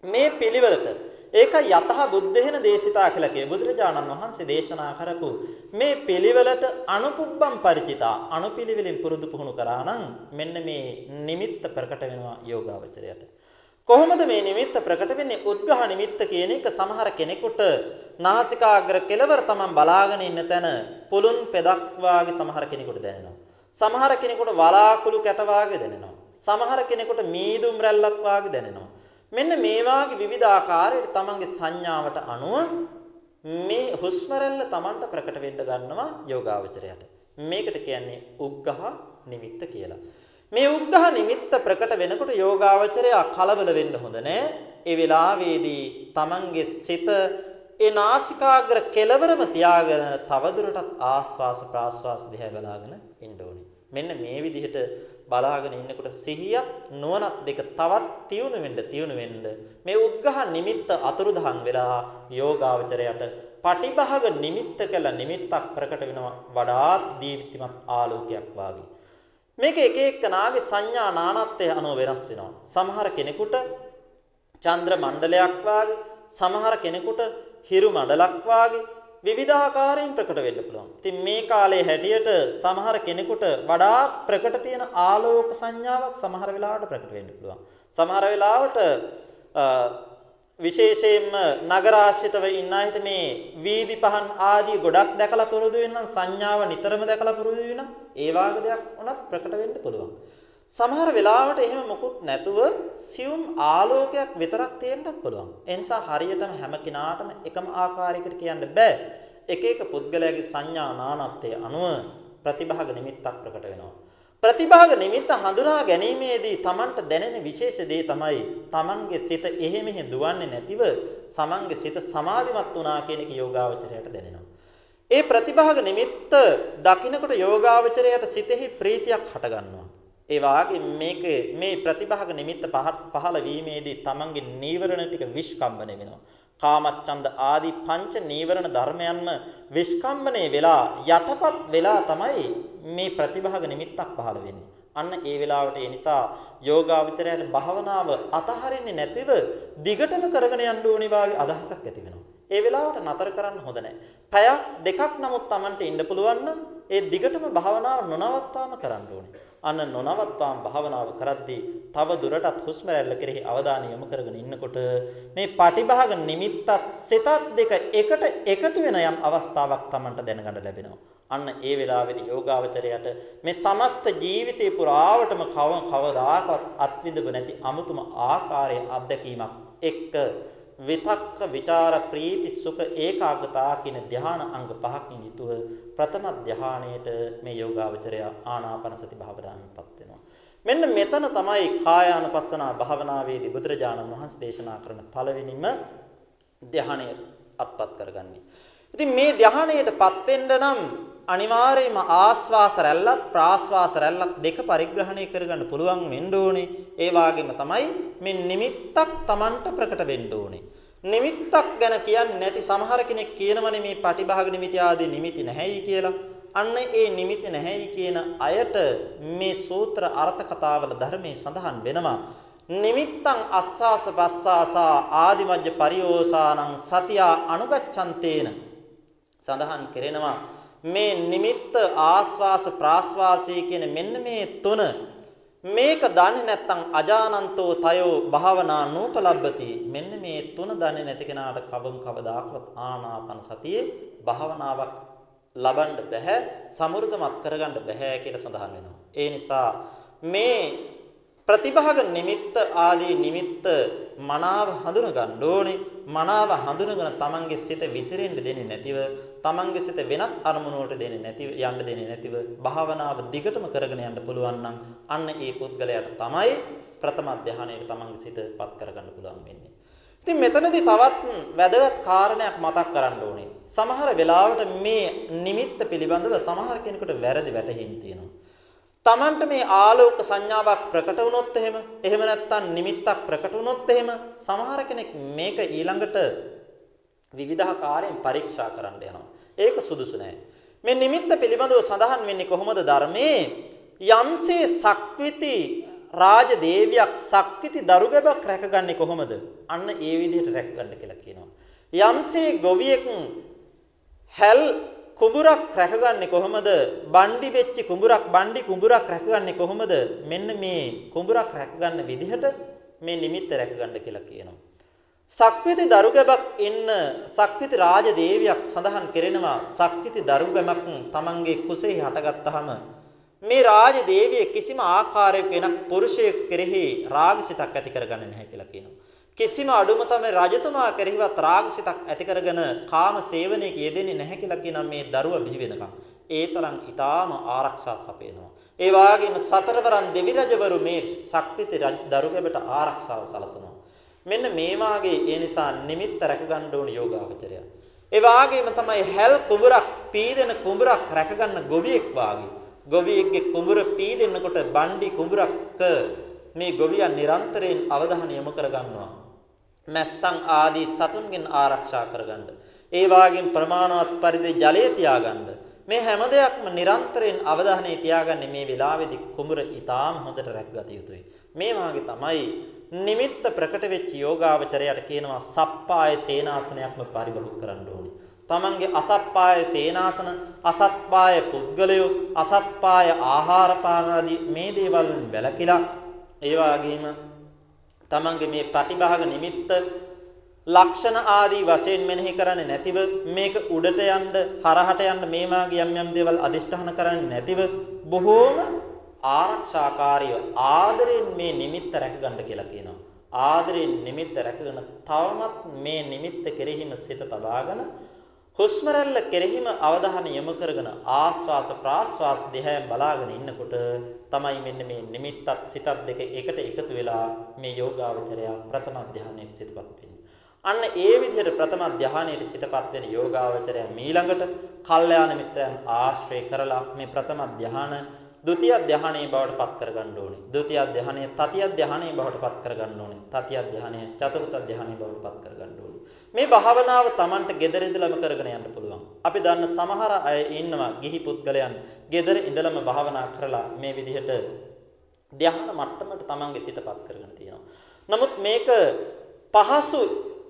මේ පිළිවෙලට ඒක යතහ බුද්ධේන දේශිතා කියලා කිය බුදුරජාණන් වහන්සේ දේශනා කරපු මේ පිළිවෙලට අනුපුබ්බම් ಪರಿචිතා අනුපිළිවෙලින් පුරුදු පුහුණු කරා නම් මෙන්න මේ නිමිත්ත ප්‍රකට වෙනවා යෝගාවචරයට. කොහොමද මේ නිමිත්ත ප්‍රකට වෙන්නේ? උද්ඝහ නිමිත්ත කියන එක සමහර කෙනෙකුට නාසිකාග්‍ර කෙලවර තමන් බලාගෙන ඉන්න තැන පුළුන් පෙදක් වාගේ සමහර කෙනෙකුට දැනෙනවා. සමහර කෙනෙකුට වලාකුළු කැට වාගේ දැනෙනවා. සමහර කෙනෙකුට මීදුම් රැල්ලක් වාගේ දැනෙනවා. මෙන්න මේ වාගේ විවිධ ආකාරයට තමන්ගේ සංඥාවට අනුව මේ හුස්ම රැල්ල තමන්ට ප්‍රකට වෙන්න ගන්නවා යෝගාවචරයට. මේකට කියන්නේ උග්ඝහ නිමිත්ත කියලා. මේ උග්ඝහ නිමිත්ත ප්‍රකට වෙනකොට යෝගාවචරය කලබල වෙන්න හොඳ නෑ. ඒ වෙලාවේදී තමන්ගේ සිත ඒ නාසිකාග්‍ර කෙලවරම තියාගෙන තවදුරටත් ආස්වාස ප්‍රාස්වාස දිහා බලාගෙන ඉන්න ඕනේ. මෙන්න මේ විදිහට බලාගෙන ඉන්නකොට සිහියත් නුවණත් දෙක තවත් තියුණු වෙන්න තියුණු වෙන්න මේ උද්ඝහ නිමිත්ත අතුරුදහන් වෙලා යෝගාවචරයට පටිභාග නිමිත්ත කළ නිමිත්තක් ප්‍රකට වෙනවා වඩාත් දීප්තිමත් ආලෝකයක් වාගේ මේක එක එක්කනාගේ සංඥා නානත්වය අනුව වෙනස් වෙනවා. සමහර කෙනෙකුට චන්ද්‍ර මණ්ඩලයක් වාගේ, සමහර කෙනෙකුට හිරු මඩලක් වාගේ විවිධාකාරයෙන් ප්‍රකට වෙන්න පුළුවන්. ඉතින් මේ කාලේ හැටියට සමහර කෙනෙකුට වඩා ප්‍රකට තියෙන ආලෝක සංඥාවක් සමහර වෙලාවට ප්‍රකට වෙන්න පුළුවන්. සමහර වෙලාවට විශේෂයෙන්ම නගරාශ්‍රිතව ඉන්න අයට මේ වීදි පහන් ආදී ගොඩක් දැකලා පුරුදු වෙනනම් සංඥාව නිතරම දැකලා පුරුදු වෙනනම් ඒ වාගේ දෙයක් උනත් ප්‍රකට වෙන්න පුළුවන්. සමහර වෙලාවට එහෙම මොකුත් නැතුව සියුම් ආලෝකයක් විතරක් තියෙන්නත් පුළුවන්. ඒ නිසා හරියටම හැම කෙනාටම එකම ආකාරයකට කියන්න බෑ. එක එක පුද්ගලයාගේ සංඥා නානත්වය අනුව ප්‍රතිභාග නිමිත්තක් ප්‍රකට වෙනවා. ප්‍රතිභාග නිමිත්ත හඳුනා ගැනීමේදී Tamanට දැනෙන විශේෂ දේ තමයි Tamanගේ සිත එහෙ මෙහෙ දුවන්නේ නැතිව සමන්ගේ සිත සමාධිමත් වුණා කියන එක යෝගාවචරයට දැනෙනවා. ඒ ප්‍රතිභාග නිමිත්ත දකින්නකොට යෝගාවචරයට සිතෙහි ප්‍රීතියක් හටගන්නවා. ඒ වාගේ මේක මේ ප්‍රතිභාග නිමිත්ත පහළ වීමේදී Tamanගේ නීවරණ ටික විස්කම්බන වෙනවා. කාමච්ඡන්ද ආදී පංච නීවරණ ධර්මයන්ම විස්කම්බනේ වෙලා යටපත් වෙලා තමයි මේ ප්‍රතිභාග නිමිත්තක් පහළ වෙන්නේ. අන්න ඒ වෙලාවට ඒ නිසා යෝගාවචරයට භාවනාව අතහරින්නේ නැතිව දිගටම කරගෙන යන්න ඕනේ වාගේ අදහසක් ඇති වෙනවා. ඒ වෙලාවට නතර කරන්න හොඳ නැහැ. පැයක් දෙකක් නමුත් Tamanට ඉන්න පුළුවන් නම් ඒ දිගටම භාවනාව නොනවත්වාම කරන්න ඕනේ. අන්න නොනවත්වාම භාවනාව කරද්දී තව දුරටත් හුස්ම රැල්ල කෙරෙහි අවධානය යොමු කරගෙන ඉන්නකොට මේ පටිභාග නිමිත්තත් සිතත් දෙක එකට එකතු වෙන යම් අවස්ථාවක් Tamanට දැනගන්න ලැබෙනවා. අන්න ඒ වෙලාවේදී යෝගාවචරයට මේ සමස්ත ජීවිතේ පුරාවටම කව කවදාකවත් අත්විඳපු නැති අමුතුම ආකාරයේ අත්දැකීමක් එක්ක විතක්ක ਵਿਚාර ප්‍රීති සුඛ ඒකාග්‍රතා කියන ධ්‍යාන අංග පහකින් යුතුව ප්‍රථම ධ්‍යානයේට මේ යෝගාවචරය ආනාපාන සති භාවනාවෙන්පත් වෙනවා. මෙන්න මෙතන තමයි කායානුපස්සනා භාවනාවේදී බුදුරජාණන් වහන්සේ දේශනා කරන පළවෙනිම ධ්‍යානය අත්පත් කරගන්නේ. ඉතින් මේ ධ්‍යානයටපත් වෙන්න නම් අනිවාර්යයෙන්ම ආස්වාස රැල්ලත් ප්‍රාස්වාස රැල්ලත් දෙක පරිග්‍රහණය කරගන්න පුළුවන් වෙන්න ඕනේ. ඒ වගේම තමයි මේ නිමිත්තක් Tamanට ප්‍රකට වෙන්න ඕනේ. නිමිත්තක් ගැන කියන්නේ නැති සමහර කෙනෙක් කියනවනේ මේ පටිභාග නිමිති ආදී නිමිති නැහැයි කියලා. අන්න ඒ නිමිති නැහැයි කියන අයට මේ සූත්‍ර අර්ථ කතාවල ධර්මයේ සඳහන් වෙනවා. නිමිත්තං අස්සාස පස්සාසා ආදිමජ්ජ පරියෝසානං සතියා අනුගච්ඡන්තේන සඳහන් කෙරෙනවා මේ නිමිත්ත ආස්වාස ප්‍රාස්වාසී කියන මෙන්න මේ තුන මේක දන්නේ නැත්නම් අජානන්තෝ තයෝ භාවනා නූපලබ්බති. මෙන්න මේ තුන දන්නේ නැති කෙනාට කවම් කවදාකවත් ආනාපාන සතියේ භාවනාවක් ලබන්න බෑ සමෘද්ධමත් කරගන්න බෑ කියලා සඳහන් වෙනවා. ඒ නිසා මේ ප්‍රතිභාග නිමිත්ත ආදී නිමිත්ත මනාව හඳුන ගන්න ඕනේ. මනාව හඳුනගෙන තමන්ගේ සිත විසිරෙන්න දෙන්නේ නැතිව තමන්ගේ සිත වෙනත් අරමුණු වලට දෙන්නේ නැතිව යන්න දෙන්නේ නැතිව භාවනාව දිගටම කරගෙන යන්න පුළුවන් නම් අන්න ඒ පුද්ගලයාට තමයි ප්‍රථම ධානයට තමන්ගේ සිතපත් කරගන්න පුළුවන් වෙන්නේ. ඉතින් මෙතනදී තවත් වැදගත් කාරණයක් මතක් කරන්න ඕනේ. සමහර වෙලාවට මේ නිමිත්ත පිළිබඳව සමහර කෙනෙකුට වැරදි වැටහෙන්න තියෙනවා. Tamanට මේ ආලෝක සංඥාවක් ප්‍රකට වුණොත් එහෙම එහෙම නැත්නම් නිමිත්තක් ප්‍රකට වුණොත් එහෙම සමහර කෙනෙක් මේක ඊළඟට විවිධාකාරයෙන් පරීක්ෂා කරන්න යනවා. ඒක සුදුසු නෑ. මේ නිමිත්ත පිළිබඳව සඳහන් වෙන්නේ කොහොමද ධර්මයේ? යම්සේ සක්විති රාජ දේවියක් සක්විති දරුගැබක් රැකගන්නේ කොහොමද? අන්න ඒ විදිහට රැකගන්න කියලා කියනවා. යම්සේ ගොවියෙක් හැල් කුඹුරක් රැකගන්නේ කොහොමද? බණ්ඩි වෙච්ච කුඹුරක් බණ්ඩි කුඹුරක් රැකගන්නේ කොහොමද? මෙන්න මේ කුඹුරක් රැකගන්න විදිහට මේ නිමිත්ත රැකගන්න කියලා කියනවා. සක්විති දරුගැබක් ඉන්න සක්විති රාජදේවියක් සඳහන් කෙරෙනවා සක්විති දරුගැමක් තමන්ගේ කුසෙහි හටගත්තාම මේ රාජදේවිය කිසිම ආකාරයක වෙනක් පුරුෂයෙක් කෙරෙහි රාගසිතක් ඇති කරගන්නේ නැහැ කියලා කියනවා. කිසිම අඩුම තමයි රජතුමා කෙරෙහිවත් රාගසිතක් ඇති කරගෙන කාම සේවනයේ යෙදෙන්නේ නැහැ කියලා කියන මේ දරුව බිහි වෙනකම් ඒ තරම් ඊටාම ආරක්ෂා සපයනවා. ඒ වගේම සතරවරන් දෙවි රජවරු මේ සක්විති දරුගැබට ආරක්ෂාව සලසනවා. මෙන්න මේ වාගේ ඒ නිසා නිමිත්ත රැකගන්න ඕන යෝගාවචරය. ඒ වාගේම තමයි හැල් කුඹරක් පීදෙන කුඹරක් රැකගන්න ගොවියෙක් වාගේ. ගොවියෙක්ගේ කුඹර පීදෙන්නකොට බණ්ඩි කුඹරක මේ ගොවියා නිරන්තරයෙන් අවධානය යොමු කරගන්නවා. මැස්සන් ආදී සතුන්ගෙන් ආරක්ෂා කරගන්න. ඒ වාගෙන් ප්‍රමාණවත් පරිදි ජලය තියාගන්න. මේ හැම දෙයක්ම නිරන්තරයෙන් අවධානයේ තියාගන්නේ මේ වෙලාවේදී කුඹුර ඊටාම හොඳට රැකගත යුතුයි. මේ වාගේ තමයි නිමිත්ත ප්‍රකට වෙච්ච යෝගාවචරයට කියනවා සප්පාය සේනාසනයක්ම පරිබහුක් කරන්න ඕනේ. තමන්ගේ අසප්පාය සේනාසන, අසත්පාය පුද්ගලයෝ, අසත්පාය ආහාර පාන මේ දේවල් වලින් වැළකීලා ඒ වගේම තමන්ගේ මේ ප්‍රතිභාග නිමිත්ත ලක්ෂණ ආදී වශයෙන් මෙනෙහි කරන්නේ නැතිව මේක උඩට යන්න හරහට යන්න මේ මාගේ යම් යම් දේවල් අදිෂ්ඨාන කරන්නේ නැතිව බොහෝම ආරක්ෂාකාරීව ආදරෙන් මේ නිමිත්ත රැකගන්න කියලා කියනවා. ආදරෙන් නිමිත්ත රැකගෙන තවමත් මේ නිමිත්ත කෙරෙහිම සිත තබාගෙන හුස්ම රැල්ල කෙරෙහිම අවධානය යොමු කරගෙන ආස්වාස ප්‍රාස්වාස දෙහැන් බලාගෙන ඉන්නකොට තමයි මෙන්න මේ නිමිත්තත් සිතත් දෙක එකට එකතු වෙලා මේ යෝගාවචරය ප්‍රථම ධානයේ සිතපත් වෙන්නේ. අන්න ඒ විදිහට ප්‍රථම ධානයේ සිතපත් වෙන යෝගාවචරය මීළඟට කල්යාණ මිත්‍රයන් ආශ්‍රය කරලා මේ ප්‍රථම ධාන ද ุติ ය ධානයේ බවට පත් කරගන්න ඕනේ. ဒုတိ ය ධානය, තතිය ධානයේ බවට පත් කරගන්න ඕනේ. තතිය ධානය, චතුර්ථ ධානයේ බවට පත් කරගන්න ඕනේ. මේ භාවනාව Tamanට gedara ඉඳලම කරගෙන යන්න පුළුවන්. අපි දන්න සමහර අය ඉන්නවා ගිහි පුද්ගලයන් gedara ඉඳලම භාවනා කරලා මේ විදිහට ධාන මට්ටමට Tamanගේ සිතපත් කරගෙන තියෙනවා. නමුත් මේක පහසු,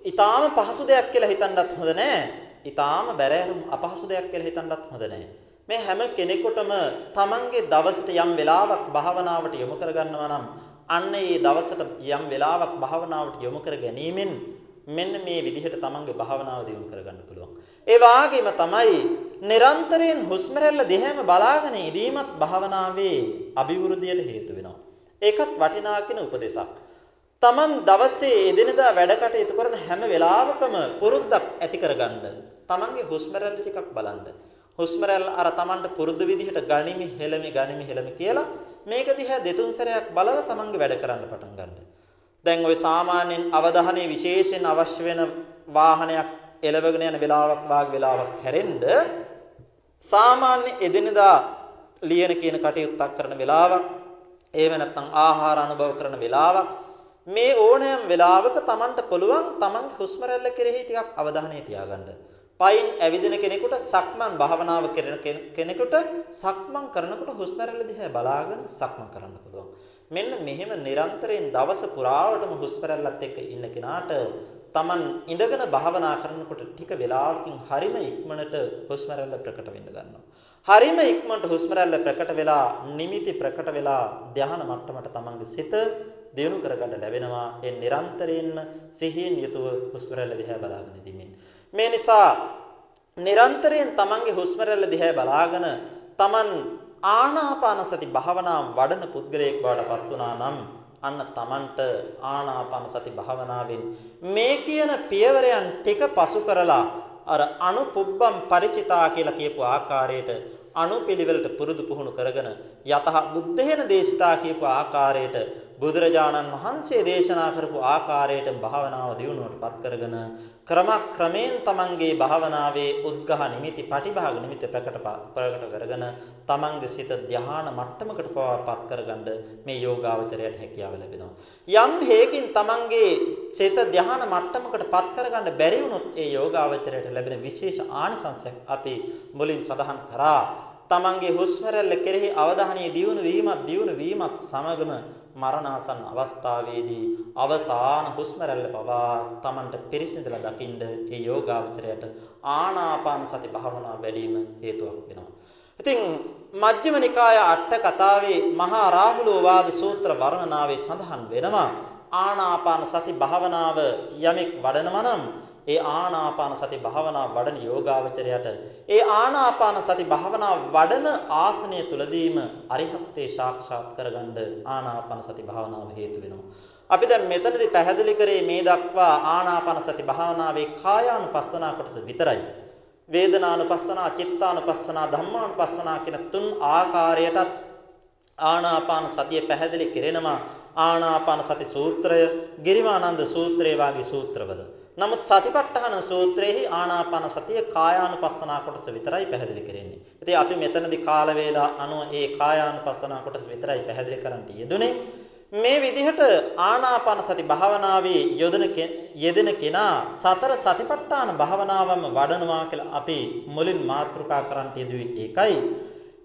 ඊටාම පහසු දෙයක් කියලා හිතන්නත් හොඳ නෑ. ඊටාම බැරෑරුම් අපහසු දෙයක් කියලා හිතන්නත් හොඳ නෑ. මේ හැම කෙනෙකුටම Tamanගේ දවසට යම් වෙලාවක් භාවනාවට යොමු කරගන්නවා නම් අන්න ඒ දවසට යම් වෙලාවක් භාවනාවට යොමු කර ගැනීමෙන් මෙන්න මේ විදිහට තමන්ගේ භාවනාව දියුණු කරගන්න පුළුවන්. ඒ වාගේම තමයි නිරන්තරයෙන් හුස්ම රැල්ල දෙහැම බලාගෙන ඉදීමත් භාවනාවේ අභිවෘද්ධියට හේතු වෙනවා. ඒකත් වටිනා කියන උපදේශක්. තමන් දවසේ එදිනදා වැඩ කටයුතු කරන හැම වෙලාවකම පුරුද්දක් ඇති කරගන්න. තමන්ගේ හුස්ම රැල්ල ටිකක් බලන්න. හුස්ම රැල්ල අර තමන්ට පුරුදු විදිහට ගනිමි හෙලමි ගනිමි හෙලමි කියලා මේක දිහා දෙතුන් සැරයක් බලලා තමන්ගේ වැඩ කරන්න පටන් ගන්න. දැන් ওই සාමාන්‍යයෙන් අවධානයේ විශේෂයෙන් අවශ්‍ය වෙන වාහනයක් එලවගෙන යන වෙලාවක් වාග් වෙලාවක් හැරෙන්න සාමාන්‍ය එදිනදා ලියන කියන කටයුත්තක් කරන වෙලාවක් ඒව නැත්නම් ආහාර අනුභව කරන වෙලාවක් මේ ඕනෑම වෙලාවක Tamanට පුළුවන් Taman හුස්ම රැල්ල කෙරෙහි ටිකක් අවධානය තියාගන්න. පයින් ඇවිදින කෙනෙකුට සක්මන් භාවනාව කරන කෙනෙකුට සක්මන් කරනකොට හුස්ම රැල්ල දිහා බලාගෙන සක්මන් කරන්න පුළුවන්. මෙන්න මෙහෙම නිරන්තරයෙන් දවස පුරාවටම හුස්ම රැල්ලත් එක්ක ඉන්න කෙනාට Taman ඉඳගෙන භාවනා කරනකොට ටික වෙලාවකින් හරිම ඉක්මනට හුස්ම රැල්ල ප්‍රකට වෙන්න ගන්නවා. හරිම ඉක්මනට හුස්ම රැල්ල ප්‍රකට වෙලා නිමිති ප්‍රකට වෙලා ධානා මට්ටමට Tamanගේ සිත දියුණු කරගන්න ලැබෙනවා. ඒ නිරන්තරයෙන්ම සිහියෙන් යුතුව හුස්ම රැල්ල දිහා බලාගෙන ඉඳීමෙන්. මේ නිසා නිරන්තරයෙන් Tamanගේ හුස්ම රැල්ල දිහා බලාගෙන Taman ආනාපාන සති භාවනාව වඩන පුද්ගලයෙක් බවට පත් වුණා නම් අන්න Tamanට ආනාපාන සති භාවනාවෙන් මේ කියන පියවරයන් ටික පසු කරලා අර අනුපුබ්බම් ಪರಿචිතා කියලා කියපු ආකාරයට අනුපිළිවෙලට පුරුදු පුහුණු කරගෙන යතහ බුද්ධේන දේශිතා කියපු ආකාරයට බුදුරජාණන් වහන්සේ දේශනා කරපු ආකාරයට භාවනාව දියුණුවටපත් කරගෙන ක්‍රමක්‍රමයෙන් තමන්ගේ භාවනාවේ උද්ඝහ නිමිති පටිභාග නිමිති ප්‍රකට ප්‍රකට කරගෙන තමන්ගේ සිත ධ්‍යාන මට්ටමකට පවත් කරගන්න මේ යෝගාවචරයට හැකියාව ලැබෙනවා. යම් හේකින් තමන්ගේ සිත ධ්‍යාන මට්ටමකට පත් කරගන්න බැරි වුණොත් ඒ යෝගාවචරයට ලැබෙන විශේෂ ආනිසංසයක් අපි මුලින් සඳහන් කරා. තමන්ගේ හුස්ම රැල්ල කෙරෙහි අවධානය දියුණු වීමත් දියුණු වීමත් සමගම මරණාසන්න අවස්ථාවේදී අවසාන හුස්ම රැල්ල පවා Tamanට පිරිසිදුලා දකින්න ඒ යෝගාවචරයට ආනාපාන සති භාවනාව වැඩිම හේතුවක් වෙනවා. ඉතින් මජ්ක්‍ධිම නිකාය අට කතාවේ මහා රාහුලෝ වාද සූත්‍ර වර්ණනාවේ සඳහන් වෙනවා ආනාපාන සති භාවනාව යමෙක් වඩනවා නම් ඒ ආනාපාන සති භාවනා වඩන යෝගාවචරයට ඒ ආනාපාන සති භාවනා වඩන ආසනය තුලදීම අරිහත්ත්වේ සාක්ෂාත් කරගන්න ආනාපාන සති භාවනාව හේතු වෙනවා. අපි දැන් මෙතනදී පැහැදිලි කරේ මේ දක්වා ආනාපාන සති භාවනාවේ කායානුපස්සනා කොටස විතරයි. වේදනානුපස්සනා, චිත්තානුපස්සනා, ධම්මානුපස්සනා කියන තුන් ආකාරයටත් ආනාපාන සතිය පැහැදිලි කරනවා. ආනාපාන සති සූත්‍රය, ගිරිමානන්ද සූත්‍රය වාගේ සූත්‍රවල නමුත් සතිපට්ඨාන සූත්‍රයේහි ආනාපාන සතිය කායානුපස්සනා කොටස විතරයි පැහැදිලි කරන්නේ. ඉතින් අපි මෙතනදී කාල වේලා අනුව ඒ කායානුපස්සනා කොටස විතරයි පැහැදිලි කරන්න යෙදුනේ. මේ විදිහට ආනාපාන සති භාවනාවේ යොදන යෙදෙන කෙනා සතර සතිපට්ඨාන භාවනාවම වඩනවා කියලා අපි මුලින් මාතෘකා කරන්ට යෙදුවේ ඒකයි.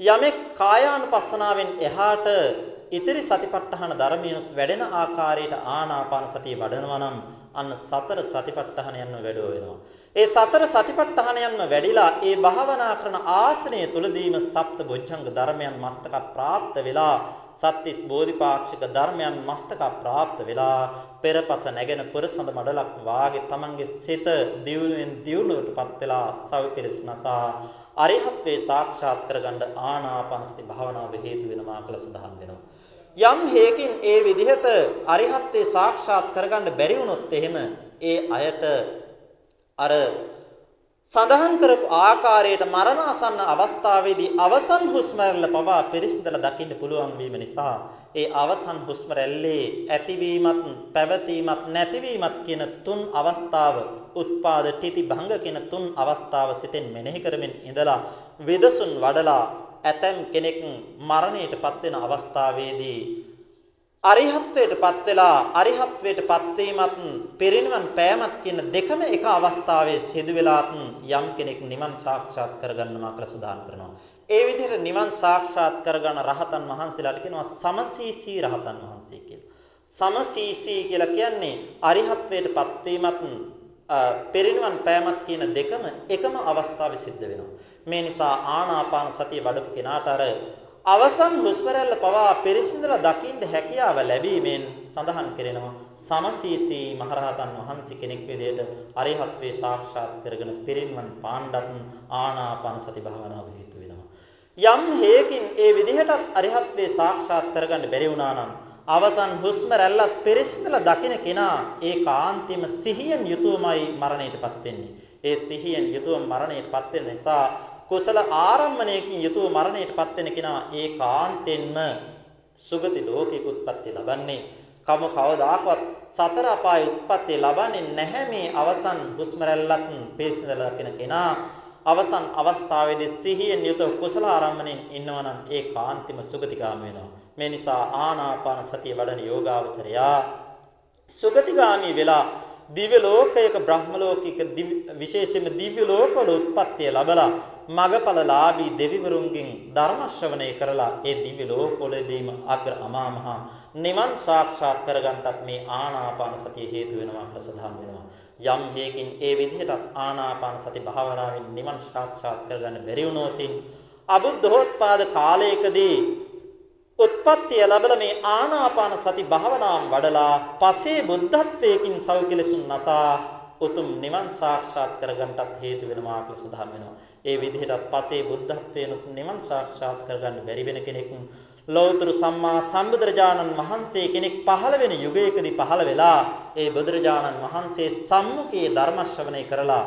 යමෙක් කායානුපස්සනාවෙන් එහාට ඉතිරි සතිපට්ඨාන ධර්මිනුත් වැඩෙන ආකාරයට ආනාපාන සතිය වඩනවා නම් අන්න සතර සතිපට්ඨානයන්ම වැඩෝ වෙනවා. ඒ සතර සතිපට්ඨානයන්ම වැඩිලා ඒ භාවනා කරන ආසනය තුලදීම සප්ත බොජ්ජංග ධර්මයන් මස්තක ප්‍රාප්ත වෙලා සත්‍තිස් බෝධිපාක්ෂික ධර්මයන් මස්තක ප්‍රාප්ත වෙලා පෙරපස නැගෙන පුරසඳ මඩලක් වාගේ තමන්ගේ සිත දියුණුවෙන් දියුණුවටපත් වෙලා සෞඛ්‍යලස් නසා අරිහත්වේ සාක්ෂාත් කරගන්න ආනාපානසති භාවනාව හේතු වෙනවා කියලා සඳහන් වෙනවා. යම් හේකින් ඒ විදිහට අරිහත්වේ සාක්ෂාත් කරගන්න බැරි වුණොත් එහෙම ඒ අයට අර සඳහන් කරපු ආකාරයට මරණාසන්න අවස්ථාවේදී අවසන් හුස්ම රැල්ල පවා පිරිසිදලා දකින්න පුළුවන් වීම නිසා ඒ අවසන් හුස්ම රැල්ලේ ඇතිවීමත් පැවතීමත් නැතිවීමත් කියන තුන් අවස්ථාව උත්පාද තితి භංග කියන තුන් අවස්ථාව සිතෙන් මෙනෙහි කරමින් ඉඳලා විදසුන් වඩලා ඇතම් කෙනෙක් මරණයටපත් වෙන අවස්ථාවේදී අරිහත්වයටපත් වෙලා අරිහත්වයටපත් වීමත් පිරිනිවන් පෑමත් කියන දෙකම එක අවස්ථාවේ සිදු වෙලාත් යම් කෙනෙක් නිවන් සාක්ෂාත් කරගන්නවා කියලා සදාන් කරනවා. ඒ විදිහට නිවන් සාක්ෂාත් කරගන්න රහතන් වහන්සේලාට කියනවා සමසීසී රහතන් වහන්සේ කියලා. සමසීසී කියලා කියන්නේ අරිහත්වයටපත් වීමත් පිරිනිවන් පෑමත් කියන දෙකම එකම අවස්ථාවේ සිද්ධ වෙනවා. මේ නිසා ආනාපාන සතිය වඩපු කෙනාට අර අවසන් හුස්ම රැල්ල පවා පිරිසිදුලා දකින්න හැකියාව ලැබීමෙන් සඳහන් කෙරෙනවා සමසීසී මහරහතන් වහන්සේ කෙනෙක් විදිහට අරිහත් වේ සාක්ෂාත් කරගෙන පිරින්වන් පාණ්ඩත් ආනාපාන සති භාවනාව හේතු වෙනවා. යම් හේකින් ඒ විදිහටත් අරිහත් වේ සාක්ෂාත් කරගන්න බැරි වුණා නම් අවසන් හුස්ම රැල්ලත් පිරිසිදුලා දකින කෙනා ඒ කාන්තිම සිහියෙන් යුතුවමයි මරණයටපත් වෙන්නේ. ඒ සිහියෙන් යුතුව මරණයටපත් වෙන නිසා කුසල ආරම්මණයකින් යුතුව මරණයටපත් වෙන කෙනා ඒකාන්තෙන්ම සුගති ලෝකයක උත්පත්ති ලබන්නේ. කම කවදාකවත් සතර අපාය උත්පත්ති ලබන්නේ නැහැ මේ අවසන් හුස්ම රැල්ලක් පිරිසිදලා දකින කෙනා. අවසන් අවස්ථාවේදී සිහියෙන් යුතුව කුසල ආරම්මණයෙන් ඉන්නවනම් ඒ කාන්තිම සුගතිගාම වෙනවා. මේ නිසා ආනාපාන සතිය වඩන යෝගාවචරයා සුගතිගාමි වෙලා දිව්‍ය ලෝකයක බ්‍රහ්ම ලෝකික විශේෂයෙන්ම දිව්‍ය ලෝකවල උත්පත්තිය ලැබලා මගපලලාභී දෙවිවරුන්ගෙන් ධර්ම ශ්‍රවණය කරලා ඒ දිව්‍ය ලෝකවලදීම අග්‍ර අමා මහ නිවන් සාක්ෂාත් කරගන්නත් මේ ආනාපාන සතිය හේතු වෙනවා කියලා සඳහන් වෙනවා. යම් හේකින් ඒ විදිහටත් ආනාපාන සති භාවනාවෙන් නිවන් සාක්ෂාත් කරගන්න බැරි වුණොතින් අබුද්ධෝත්පාද කාලයකදී උත්පත්තිය ලැබලා මේ ආනාපාන සති භාවනාව වඩලා පසේ බුද්ධත්වයකින් සෞඛ්‍යලසුන් නසා උතුම් නිවන් සාක්ෂාත් කරගන්නටත් හේතු වෙනවා කියලා සඳහන් වෙනවා. ඒ විදිහට පසේ බුද්ධත්වයෙන් නිවන් සාක්ෂාත් කරගන්න බැරි වෙන කෙනෙක් ලෞතර සම්මා සම්බුදුරජාණන් වහන්සේ කෙනෙක් පහළ වෙන යුගයකදී පහළ වෙලා ඒ බුදුරජාණන් වහන්සේ සම්මුඛයේ ධර්ම ශ්‍රවණය කරලා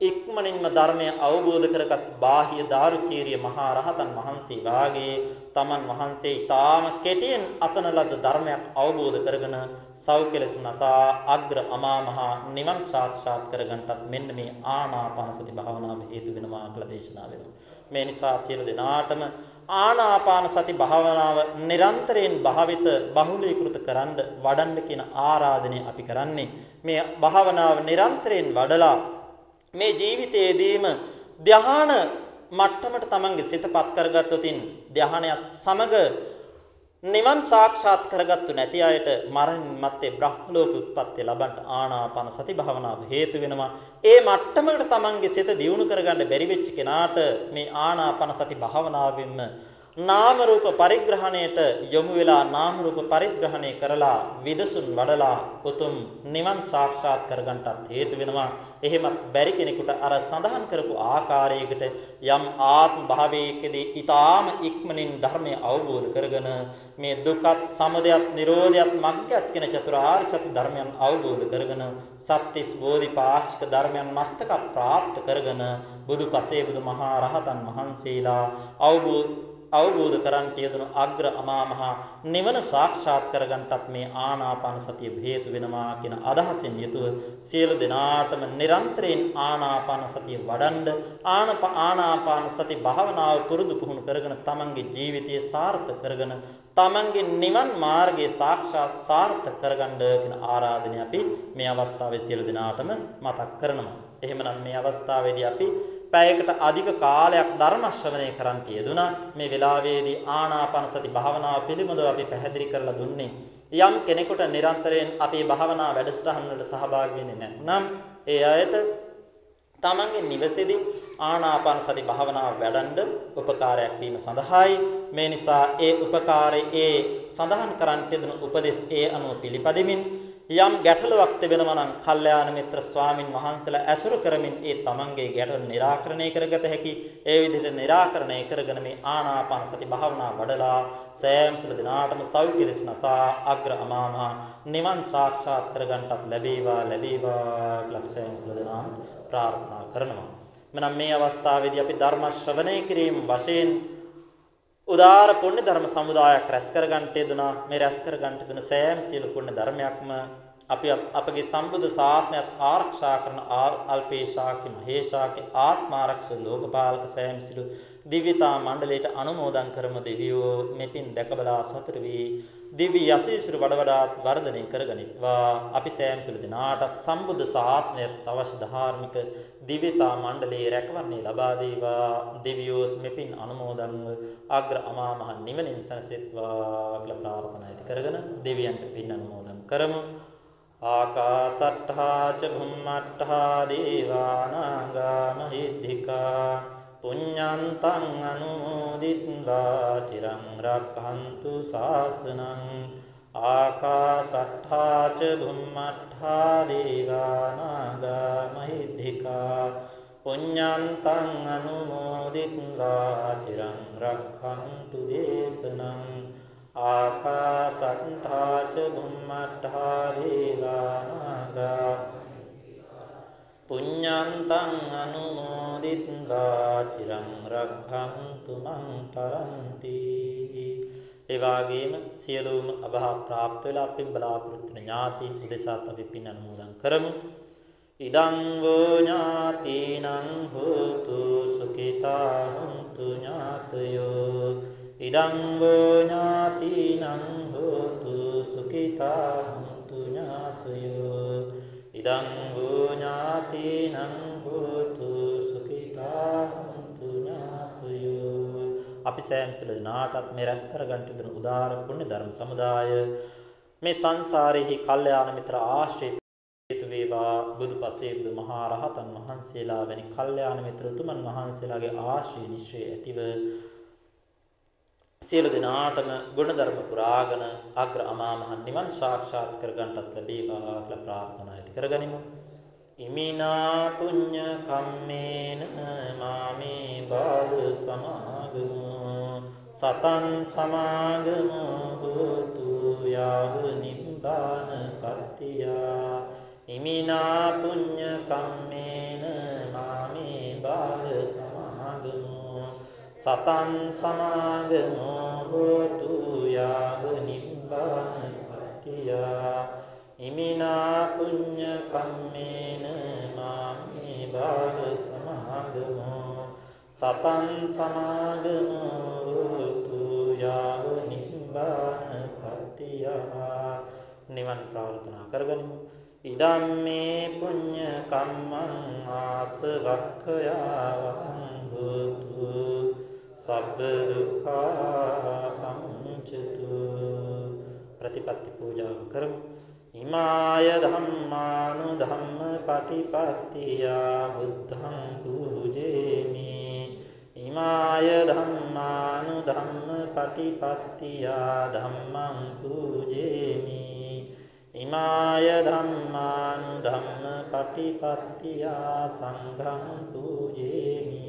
ඉක්මනින්ම ධර්මය අවබෝධ කරගත් බාහිය දාරුචීරිය මහා රහතන් වහන්සේ වාගේ තමන් වහන්සේ ඊටාම කෙටියෙන් අසන ලද ධර්මයක් අවබෝධ කරගෙන සෞඛ්‍යලස නසා අග්‍ර අමා මහා නිවන් සාක්ෂාත් කරගන්නටත් මෙන්න මේ ආනාපාන සති භාවනාව හේතු වෙනවා කියලා දේශනා වෙනවා. මේ නිසා සියලු දෙනාටම ආනාපාන සති භාවනාව නිරන්තරයෙන් භාවිත බහුලීකృత කරන්න වඩන්න කියන ආරාධනය අපි කරන්නේ. මේ භාවනාව නිරන්තරයෙන් වඩලා මේ ජීවිතයේදීම ධ්‍යාන මට්ටමට තමන්ගේ සිතපත් කරගත්තොතින් ධ්‍යානයත් සමග නිවන් සාක්ෂාත් කරගත්තු නැති අයට මරණින් මත්තේ බ්‍රහ්ම ලෝක උත්පත්ති ලබන්න ආනාපාන සති භාවනාව හේතු වෙනවා. ඒ මට්ටමකට තමන්ගේ සිත දියුණු කරගන්න බැරි වෙච්ච කෙනාට මේ ආනාපාන සති භාවනාවෙන්ම නාම රූප පරිග්‍රහණයට යොමු වෙලා නාම රූප පරිග්‍රහණය කරලා විදසුන් වඩලා උතුම් නිවන් සාක්ෂාත් කරගන්නටත් හේතු වෙනවා. එහෙමත් බැරි කෙනෙකුට අර සඳහන් කරපු ආකාරයකට යම් ආත්ම භාවයකදී ඊටාම ඉක්මනින් ධර්මය අවබෝධ කරගෙන මේ දුකත් සමුදයත් නිරෝධයත් මග්ගයත් කියන චතුරාර්ය සත්‍ය ධර්මයන් අවබෝධ කරගෙන සත්‍තිස් බෝධිපාක්ෂික ධර්මයන් මස්තක ප්‍රාප්ත කරගෙන බුදු පසේ බුදු මහා රහතන් වහන්සේලා අවබෝධ අවබෝධ කරන්ට යෙදුණු අග්‍ර අමා මහ නිවන සාක්ෂාත් කරගන්නටත් මේ ආනාපාන සතිය හේතු වෙනවා කියන අදහසින් යුතුව සියලු දෙනාටම නිරන්තරයෙන් ආනාපාන සතිය වඩන්ඩ ආනාපාන සති භාවනාව පුරුදු පුහුණු කරගෙන තමන්ගේ ජීවිතය සාර්ථක කරගෙන තමන්ගේ නිවන් මාර්ගයේ සාක්ෂාත් සාර්ථක කරගන්න කියන ආරාධනය අපි මේ අවස්ථාවේ සියලු දෙනාටම මතක් කරනවා. එහෙමනම් මේ අවස්ථාවේදී අපි පැයකට අධික කාලයක් ධර්ම ශ්‍රවණය කරන්ට යෙදුණා. මේ වෙලාවේදී ආනාපාන සති භාවනාව පිළිබඳව අපි පැහැදිලි කරලා දුන්නේ. යම් කෙනෙකුට නිරන්තරයෙන් අපේ භාවනා වැඩසටහන් වලට සහභාගී වෙන්නේ නැත්නම් ඒ අයට තමන්ගේ නිවසේදී ආනාපාන සති භාවනාව වැඩන්න උපකාරයක් වීම සඳහායි මේ නිසා ඒ උපකාරයේ ඒ සඳහන් කරන්ට දෙන උපදෙස් ඒ අනුව පිළිපදෙමින් යම් ගැටලුවක් තිබෙනවා නම් කල්යාණ මිත්‍ර ස්වාමින් වහන්සේලා ඇසුරු කරමින් ඒ තමන්ගේ ගැටලු निराකරණය කරගත හැකි ඒ විදිහට निराකරණය කරගෙන මේ ආනාපාන සති භාවනා වඩලා සෑම සුළු දිනාටම සෞඛ්‍යලෙස නසා අග්‍ර අමාමහා නිවන් සාක්ෂාත් කරගන්නටත් ලැබේවා ලැබේවා කියලා සෑම සුළු දිනාම ප්‍රාර්ථනා කරනවා. මනම් මේ අවස්ථාවේදී අපි ධර්ම ශ්‍රවණය කිරීම වශයෙන් උදාර පුණ්‍ය ධර්ම සමුදායක් රැස් කර ගන්නට යෙදුනා. මේ රැස් කර ගන්නට දුන සෑම සියලු පුණ්‍ය ධර්මයක්ම අපි අපගේ සම්බුද්ධ ශාසනයත් ආරක්ෂා කරන අල්පේශාකි මහේශාකි ආත්මාරක්ෂක ලෝකපාලක සෑම සිළු දිව්‍යතා මණ්ඩලයට අනුමෝදන් කරමු දෙවියෝ. මෙතින් දැකබලා සතුට වී දිව්‍ය යසීසුරු වඩ වඩාත් වර්ධනය කරගනිත්වා. අපි සෑම සිළු දිනාටත් සම්බුද්ධ ශාසනයට අවශ්‍ය ධාර්මික දිව්‍යතා මණ්ඩලයේ රැකවරණය ලබා දේවා. දෙවියෝ මෙපින් අනුමෝදන්ව අග්‍ර අමා මහ නිවනින් සැනසෙත්වා කියලා ප්‍රාර්ථනා ඇති කරගෙන දෙවියන්ට පින් අනුමෝදන් කරමු. ආකාසට්ඨා ච භුම්මට්ඨා දේවානාගා මහිද්దికා පුඤ්ඤන්තං අනුමෝදිත්වා චිරං රක්ඛන්තු ශාසනං ආකාසට්ඨා ච භුම්මට්ඨා දේවානාගා මහිද්దికා පුඤ්ඤන්තං අනුමෝදිත්වා චිරං රක්ඛන්තු දේශනං ආකාසත්තා ච බුම්මත්තා දේවානාගා පුඤ්ඤන්තං අනුමෝදිත්වා චිරං රක්ඛන්තු මං පරන්ති ඒ වගේම සියලුම අභා ප්‍රාප්ත වෙලා අපින් බලාපොරොත්තු වෙන ඥාතීන් උදෙසාත් අපි පින් අනුමෝදන් කරමු. ඉදං වූ ඥාතීනං හෝතු සුඛිතා හුන්තු ඥාතයෝ। ඉදං වූ ඥාතිනං හෝතු සුඛිතා හුන්තු ඥාතයෝ। ඉදං වූ ඥාතිනං හෝතු සුඛිතා හුන්තු ඥාතයෝ. අපි සෑම සිළු දිනාටත් මේ රැස් කර ගන්නට දෙන උදාර පුණ්‍ය ධර්ම සමුදාය. මේ සංසාරෙහි කල්යාණ මිත්‍ර ආශ්‍රය හේතු වේවා. බුදුපසේ බුදු මහා රහතන් වහන්සේලා වැනි කල්යාණ මිත්‍ර උතුමන් වහන්සේලාගේ ආශ්‍රය නිශ්චය ඇතිව සියලු දෙනාටම ගුණධර්ම පුරාගෙන අග්‍ර අමා මහ නිවන් සාක්ෂාත් කරගන්නටත් ලැබේවා කියලා ප්‍රාර්ථනා ඇති කරගනිමු. ඉමිනා පුඤ්ඤ කම්මේන මාමේ බාල සමාගමු. සතං සමාගමු හෝතු යාව නිබ්බාන පත්තිය. ඉමිනා පුඤ්ඤ කම්මේන මාමේ බාල සමාගමු. සතන් සමාගමෝ හෝතු යාව නිබ්බාන පත්තිය. ඉමිනා පුඤ්ඤ කම්මේන මාමේ බාල සමාගමෝ සතන් සමාගමෝ හෝතු යාව නිබ්බාන පත්තිය. නිවන් ප්‍රාර්ථනා කරගනිමු. ඉදම්මේ පුඤ්ඤ කම්මං ආසවක්ඛයාවං හෝතු. සබ්බ දුක්ඛා පංචතු ප්‍රතිපත්ති පූජාව කරමු. ඉමාය ධම්මානු ධම්ම පටිපත්තිය බුද්ධං පූජේමි. ඉමාය ධම්මානු ධම්ම පටිපත්තිය ධම්මං පූජේමි. ඉමාය ධම්මානු ධම්ම පටිපත්තිය සංඝං පූජේමි.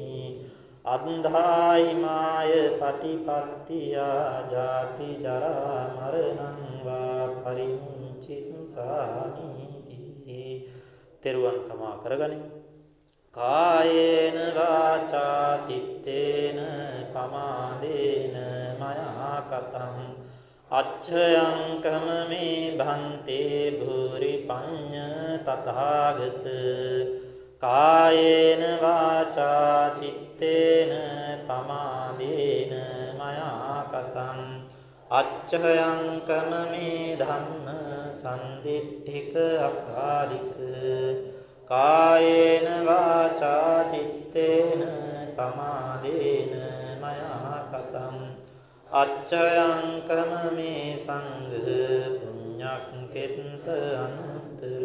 අන්ධායිමාය පටිපත්තියා ජාති ජරා මරණං වා පරිමුංචි සංසාමීති තෙරුවන් කමා කරගනිමු කායේන වාචා චිත්තේන පමාදේන මයා කතං අච්ඡයං කමමේ භන්තේ භූරි පඤ්ඤ තථාගත. කායේන වාචා චිත්තේන පමාදේන මයා කතං අච්ඡයං කමමේ ධම්ම සම්දිට්ඨික අකාලික කායේන වාචා චිත්තේන පමාදේන මයා කතං අච්චයං කමමේ සංඝ පුඤ්ඤක් කෙත්ත අනුත්තර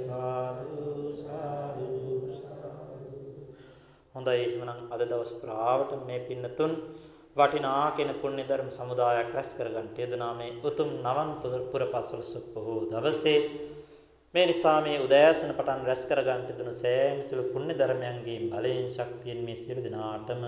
සාදු සාදු හොඳයි එහෙනම් අද දවස් පුරාවට මේ පින්නතුන් වටිනා කෙන පුණ්‍ය ධර්ම සමුදායක් රැස් කරගන්න යෙදුනා මේ උතුම් නවන් පුර පසළොස්වක පොහොව දවසේ. මේ නිසා මේ උදෑසන පටන් රැස් කරගන්නට දුන සෑම සිළු පුණ්‍ය ධර්මයන්ගේ බලයෙන් ශක්තියෙන් මේ සියලු දිනාටම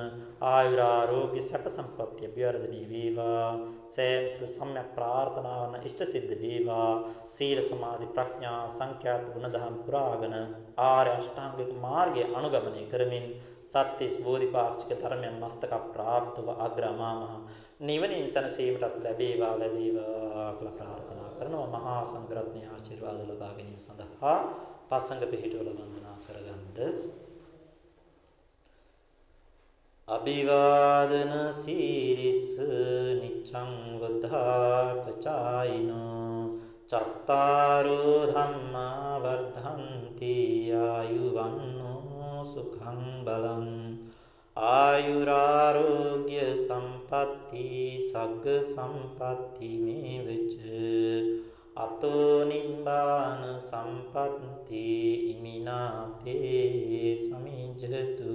ආයුර ආරෝග්‍ය සැප සම්පත්‍ය අභිවර්ධනී වේවා. සෑම සිළු සම්‍යක් ප්‍රාර්ථනාවන් ඉෂ්ට සිද්ධ වේවා. සීල සමාධි ප්‍රඥා සංඛ්‍යාත ගුණධම් පුරාගෙන ආර්ය අෂ්ටාංගික මාර්ගය අනුගමනය කරමින් සත්‍තිස් බෝධිපාක්ෂික ධර්මයන් මස්තක ප්‍රාප්තව අග්‍රමාම නිවනින් සැනසීමටත් ලැබේවා ලැබේවා කියලා ප්‍රාර්ථනා කරනවා. මහා සංඝරත්නයේ ආශිර්වාද ලබා ගැනීම සඳහා පසංග පිහිටවල වන්දනා කරගන්න. අභිවාදන සීරිස නිච්ඡං වද්ධාපචායිනෝ චත්තාරෝ ධම්මා වර්ධන්ති ආයුවන්නෝ සුඛං බලං ආයුරාරෝග්‍ය සම්පatti සග්ග සම්පatti මේ වෙච අතෝ නිබ්බාන සම්පatti ඉමිනාතේ සමිජ්ජතු